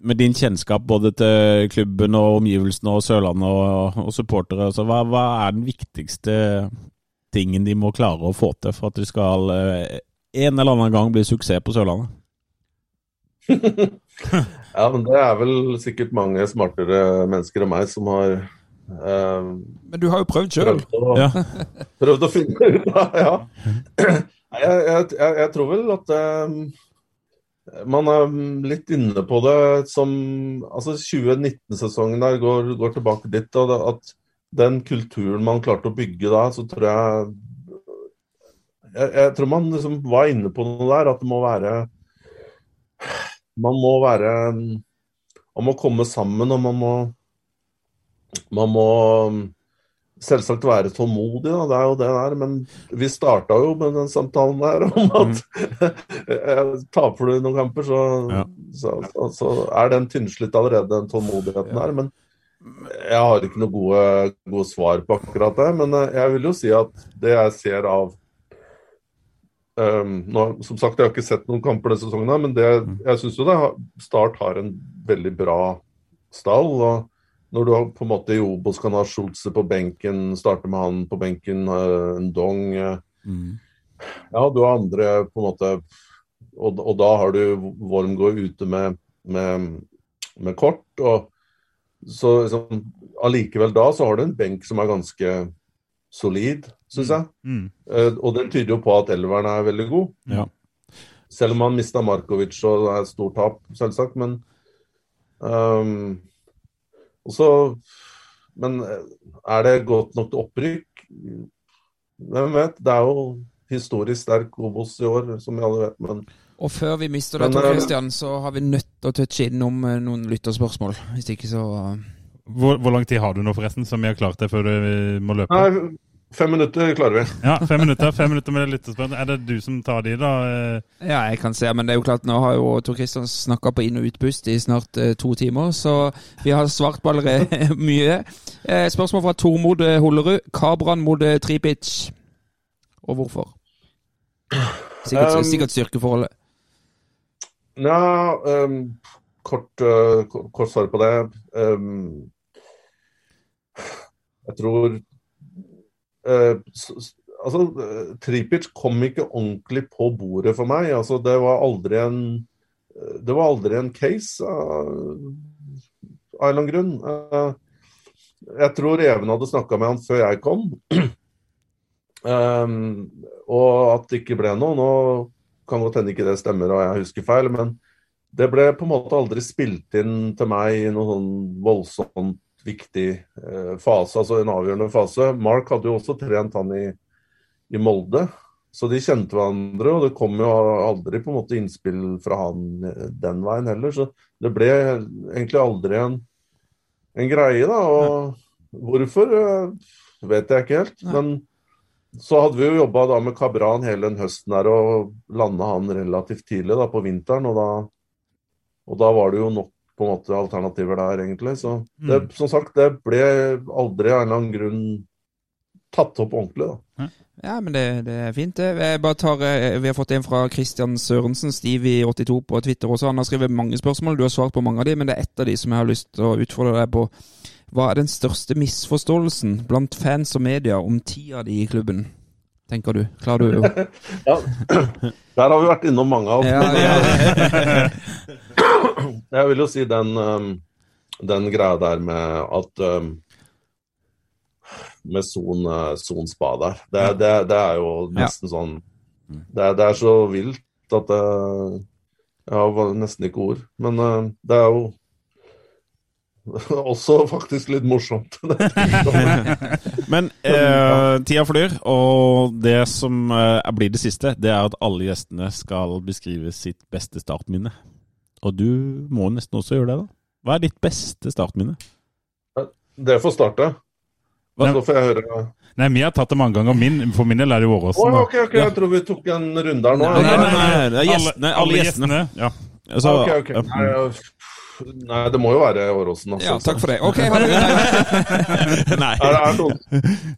Med din kjennskap både til klubben og omgivelsene og Sørlandet og, og supportere, altså, hva, hva er den viktigste tingen de må klare å få til for at de skal eh, en eller annen gang bli suksess på Sørlandet? [laughs] Ja, men det er vel sikkert mange smartere mennesker enn meg som har eh, Men du har jo prøvd sjøl. prøvd, Ja. [laughs] prøvd å finne ut av ja. [laughs] Jeg, jeg, jeg, jeg tror vel at eh, man er litt inne på det som Altså 2019-sesongen der går, går tilbake dit. Og det, at den kulturen man klarte å bygge da, så tror jeg Jeg, jeg tror man liksom var inne på noe der, at det må være Man må være Man må komme sammen, og man må Man må selvsagt være tålmodig, da. det er jo det der. Men vi starta jo med den samtalen der om at [laughs] taper du noen kamper, så, Ja. så, så, så er den tynnslitt allerede, den tålmodigheten der. Men jeg har ikke noe gode, gode svar på akkurat det. Men eh, jeg vil jo si at det jeg ser av um, nå, Som sagt, jeg har ikke sett noen kamper denne sesongen, men det, jeg syns jo det Start har en veldig bra stall. og når du har på en måte i Obos kan ha Schulze på benken, starte med han på benken, en dong mm. Ja, du har andre på en måte Og, og da har du Wormgård ute med, med, med kort. og så liksom, Allikevel da så har du en benk som er ganske solid, syns jeg. mm. Eh, og det tyder jo på at elveren er veldig god. Ja. Selv om han mista Markovic og det er et stort tap, selvsagt. Men ehm, og så Men eh, er det godt nok til opprykk? Hvem vet? Det er jo historisk sterk Obos i år, som vi alle vet. Men Og før vi mister Tor eh, Christian, så har vi nødt til å touche innom eh, noen lytterspørsmål. Hvis ikke så hvor, hvor lang tid har du nå, forresten, som vi har klart det før du må løpe? nei, fem minutter klarer vi. Ja, fem minutter. Fem minutter med lyttespørsmål. Er det du som tar de, da? Ja, jeg kan se, men det er jo klart, nå har jo Tor Kristian snakka på inn- og utpust i snart eh, to timer, så vi har svart på allerede [laughs] mye. Eh, spørsmål fra Tormod eh, Hollerud. Kabran mot eh, Tripic. Og hvorfor? Sikkert, Um, sikkert styrkeforholdet. Ja, um, kort, uh, ko- kort svar på det. Um, jeg tror Altså, eh, Tripic kom ikke ordentlig på bordet for meg. Altså, det var aldri en eh, Det var aldri en case av en eller annen grunn. Eh, jeg tror Even hadde snakka med han før jeg kom. [clears throat] um, og at det ikke ble noe. Nå kan godt hende ikke det stemmer og jeg husker feil, men det ble på en måte aldri spilt inn til meg i noe sånn voldsomt viktig eh, fase, altså en avgjørende fase. Mark hadde jo også trent han i, i Molde, så de kjente hverandre, og det kom jo aldri på en måte innspill fra han eh, den veien heller, så det ble egentlig aldri en, en greie, da. Og hvorfor eh, vet jeg ikke helt, men så hadde vi jo jobba med Kabran hele den høsten her og landa han relativt tidlig da på vinteren. Og da, og da var det jo nok på en måte alternativer der, egentlig. Så det, som sagt, det ble aldri av en eller annen grunn tatt opp ordentlig, da. Ja, men det, det er fint, det. Tar, eh, vi har fått en fra Christian Sørensen, Stevie82 på Twitter også. Han har skrevet mange spørsmål, du har svart på mange av de, men det er ett av de som jeg har lyst til å utfordre deg på. Hva er den største misforståelsen blant fans og media om tida di i klubben? Tenker du? Klarer du jo [laughs] Ja, der har vi vært innom mange av. Ja, ja, ja. [laughs] Jeg vil jo si den, um, den greia der med at um, Med son, uh, son spa der. Det, det, det er jo nesten sånn det, er- det er så vilt at det Jeg har nesten ikke ord. Men uh, det er jo [laughs] også faktisk litt morsomt. [laughs] [laughs] Men eh, tida flyr, og det som eh, blir det siste, det er at alle gjestene skal beskrive sitt beste startminne. Og du må nesten også gjøre det, da. Hva er ditt beste startminne? Det får starte. Så får jeg høre Nei, vi har tatt det mange ganger. Min, for min del er det jo Åråsen. Oh, ok, ok, jeg tror vi tok en runde her nå. Nei, nei, nei, Nei, det er gjestene. Alle gjestene. Ja. Altså, ok, okay. ja. Nei, nei, det må jo være Åråsen. Altså. Ja, takk for det. Ok, [laughs] ha det. Nei. Er, det- er, noen,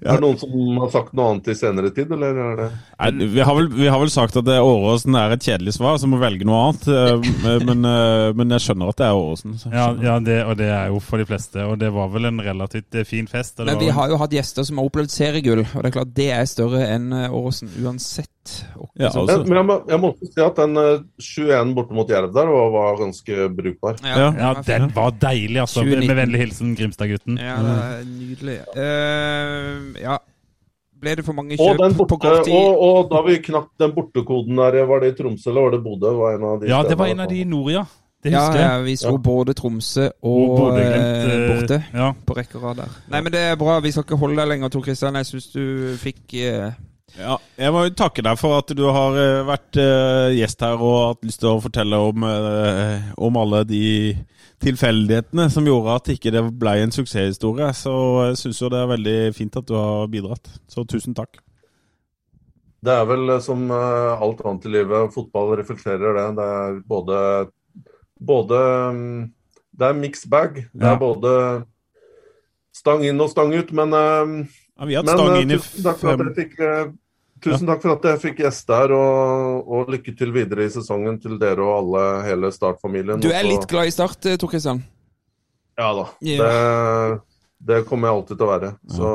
er det noen som har sagt noe annet i senere tid, eller er det Nei, vi, har vel, vi har vel sagt at Åråsen er et kjedelig svar, så må velge noe annet. eh, Men, eh, men jeg skjønner at det er Åråsen. Ja, ja det, og det er jo for de fleste. Og det var vel en relativt eh, fin fest. Men vi har jo hatt gjester som har opplevd seriegull, og det er klart det er større enn Åråsen uansett. Ja, altså. Men, men jeg, må, jeg må også si at den eh, 21 borte mot Jerv der var, var ganske brukbar. Ja. Ja, den var deilig, altså. 2019. Med vennlig hilsen Grimstad-gutten. Ja, det er nydelig. Uh, ja. Ble det for mange kjøp borte, på kort tid? og, og da vi knakk den bortekoden der, var det i Tromsø eller var det Bodø? Var en av de Ja, det var en av de i nord, ja. Det ja, ja, vi slo Ja. både Tromsø og, Og eh, eh, borte Ja. på rekke og rad der. Nei, men det er bra. Vi skal ikke holde deg lenger, Tor Kristian. Jeg syns du fikk eh, Ja, jeg må takke deg for at du har eh, vært eh, gjest her og hatt lyst til å fortelle om, eh, om alle de tilfeldighetene som gjorde at ikke det ble en suksesshistorie. Så jeg syns jo det er veldig fint at du har bidratt. Så tusen takk. Det er vel som alt annet i livet, fotball reflekterer det. Det er både, både mm, Det er mixed bag. Det Ja. er både stang inn og stang ut, men, Ja, vi har hatt stang inn i tusen takk for at fem jeg fikk Tusen takk for at jeg fikk gjeste her, og, og lykke til videre i sesongen til dere og alle, hele Start-familien. Du er litt glad i Start, eh, Tor Kristian? Ja da. Yeah. Det, det kommer jeg alltid til å være. Så,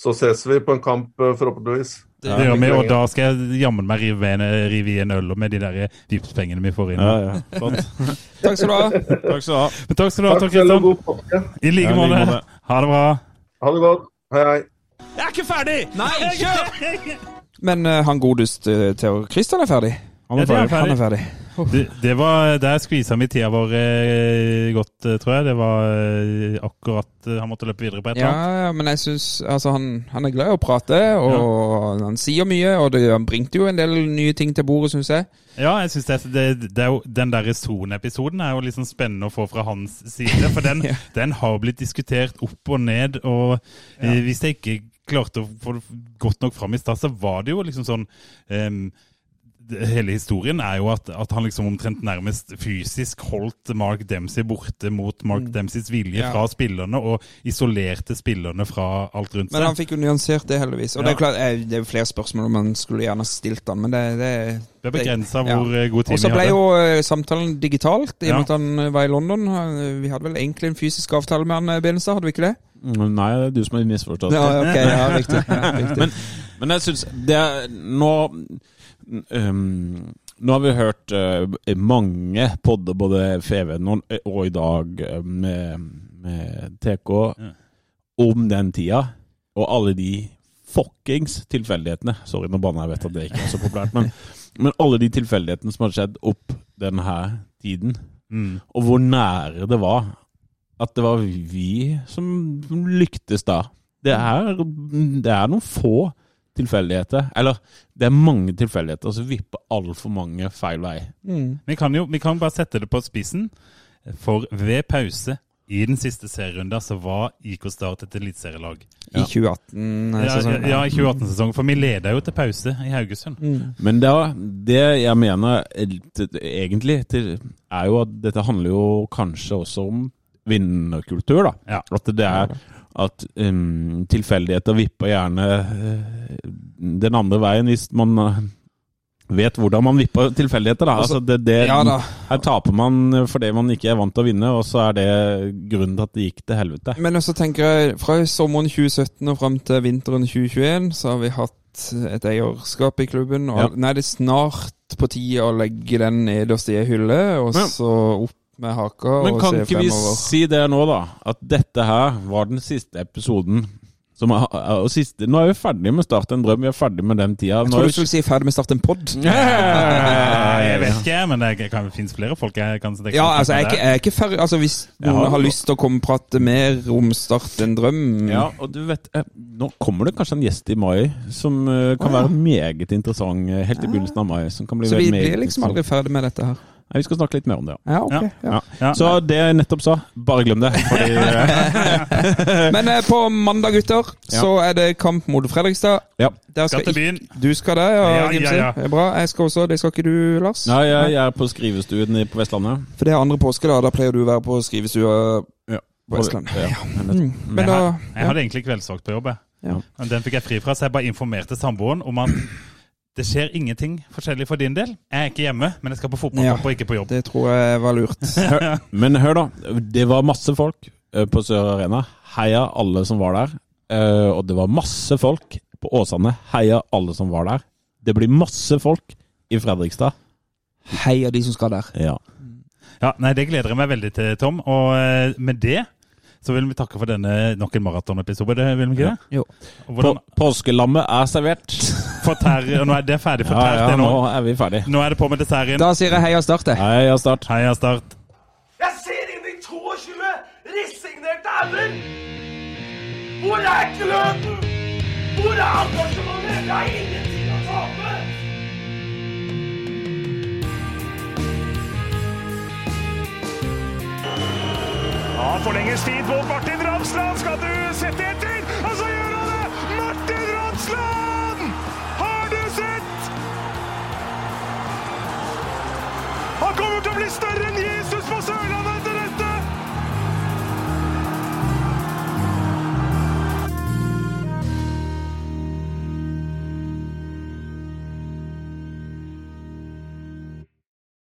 så ses vi på en kamp, eh, forhåpentligvis. Det gjør vi, og da skal jeg jammen meg rive, en, rive i en øl med de der Vipps-pengene vi får inn. Ja, ja. [laughs] Takk skal du ha. Takk skal du ha. Men takk skal du ha, Tor Kristian. I like måte. Ha det bra. Ha det godt. Hei, hei. Jeg er ikke ferdig! Nei, [laughs] kjør! [laughs] Men uh, han godeste uh, Theo Christian er ferdig. Han Ja, er det er ferdig. Han er ferdig. Det, det var, Der skvisa vi tida vår eh, godt, eh, tror jeg. Det var eh, akkurat Han måtte løpe videre på et eller Ja, annet. ja, men jeg syns altså, han, han er glad i å prate, og han sier mye. Og det, han bringte jo en del nye ting til bordet, syns jeg. Ja, jeg synes det, det, det er jo, Den der Son-episoden er jo liksom spennende å få fra hans side. For den, [laughs] Ja. den har blitt diskutert opp og ned. Og eh, hvis jeg ikke klarte å få det godt nok fram i stad, så var det jo liksom sånn Hele historien er jo at, at han liksom omtrent nærmest fysisk holdt Mark Dempsey borte mot Mark Dempseys vilje Mm. Ja. fra spillerne, og isolerte spillerne fra alt rundt seg. Men han fikk jo nyansert det, heldigvis. Og det er klart, eh, det er jo flere spørsmål om man skulle gjerne stilt han, men det, det Det er begrensa ja. hvor ja. god tid Og så ble jo eh, samtalen digitalt, i og med at han eh, var i London. Vi hadde vel egentlig en fysisk avtale med han, eh, Benestad, hadde vi ikke det? Mm, Nei, det er du som har misforstått. Ja, okay, ja, riktig. Ja, riktig. [laughs] Men, men jeg syns det er Nå um, Nå har vi hørt uh, mange podder, både Feven og, og i dag, eh, med, med TK, Ja. om den tida. Og alle de fuckings tilfeldighetene Sorry, nå banner jeg, vet at det ikke er så populært. Men, [laughs] men alle de tilfeldighetene som har skjedd opp denne tiden, Mm. og hvor nære det var at det var vi som lyktes da. Det er, det er noen få tilfeldigheter. Eller det er mange tilfeldigheter som vipper altfor mange feil vei. Mm. Vi kan jo vi kan bare sette det på spissen. For ved pause i den siste serierunden så var IK Start et eliteserielag. I 2018-sesongen. ja, i 2018-sesongen. For vi leda jo til pause i Haugesund. Mm. Men det, det jeg mener egentlig, er jo at dette handler jo kanskje også om vinnerkultur. da. Ja. At det er at um, tilfeldigheter vipper gjerne eh, den andre veien hvis man eh, vet hvordan man vipper tilfeldigheter. da. Altså, det, det, Ja da. Her taper man fordi man ikke er vant til å vinne, og så er det grunnen til at det gikk til helvete. Men også tenker jeg, fra sommeren 2017 og fram til vinteren 2021, så har vi hatt et eierskap i klubben. Og Ja. Nå er snart på tide å legge den nederst i ei hylle, og ja. så opp med haka Men og kan se ikke vi fremover. si det nå, da? At dette her var den siste episoden som er, og siste, Nå er vi ferdig med Start en drøm, vi er ferdig med den tida. Jeg Nå tror vi- du skulle si ferdig med å starte en pod. [laughs] Ja, jeg vet ikke, men det kan- finnes flere folk jeg kan tenke Ja, meg altså, jeg er ikke, jeg er ikke ferdig Altså, Hvis Jeg noen har- har lyst til å komme og prate mer om Start en drøm Ja, og du vet, eh, nå kommer det kanskje en gjest i mai som eh, kan Å, ja. være meget interessant eh, helt i begynnelsen av mai. Som kan bli Så vi meget blir liksom aldri ferdig med dette her. Vi skal snakke litt mer om det, ja. Ja, ok. Ja. Ja. Ja, Så det jeg nettopp sa, bare glem det. Fordi, [laughs] eh, Men eh, på mandag, gutter, så er det kamp mot Fredrikstad. ja. Skal skal til byen. Du skal det, ja, Ja, ja, ja. Det er Bra. Jeg skal også. Det skal ikke du, Lars? Nei, jeg, jeg er på skrivestuen på Vestlandet. For det er andre påske, da. Da pleier du å være på skrivestua Ja. på Vestlandet. Ja. Mm. Men jeg, da jeg hadde egentlig kveldsvakt på jobb. jeg. Ja. Men Den fikk jeg fri fra, så jeg bare informerte samboeren om at det skjer ingenting forskjellig for din del. Jeg er ikke hjemme, men jeg skal på fotballkamp Ja. og ikke på jobb. Det tror jeg var lurt. [laughs] Men hør, da. Det var masse folk eh, på Sør Arena. Heia alle som var der. Eh, Og det var masse folk på Åsane. Heia alle som var der. Det blir masse folk i Fredrikstad. Heia de som skal der. Ja. Ja, nei, Det gleder jeg meg veldig til, Tom. Og eh, med det så vil vi takke for denne nok en maratonepisode. det Vil vi ikke det? Jo. Hvordan På, påskelammet er servert. [laughs] fortær, nå er Det ferdig Ja, fortært, ja, det nå nå. er vi ferdig. Nå er det på med desserten. Da sier jeg heia Start, jeg. Heia Start. Heia Start. Jeg ser inn i 22 resignerte ender! Hvor er gløden? Hvor er engasjementet? Det er ingenting å tape! Ja, forlenges tid på Martin Ramsland. Skal du sette etter? Og så gjør han det! Martin Ramsland! Har du sett? Han kommer til å bli større!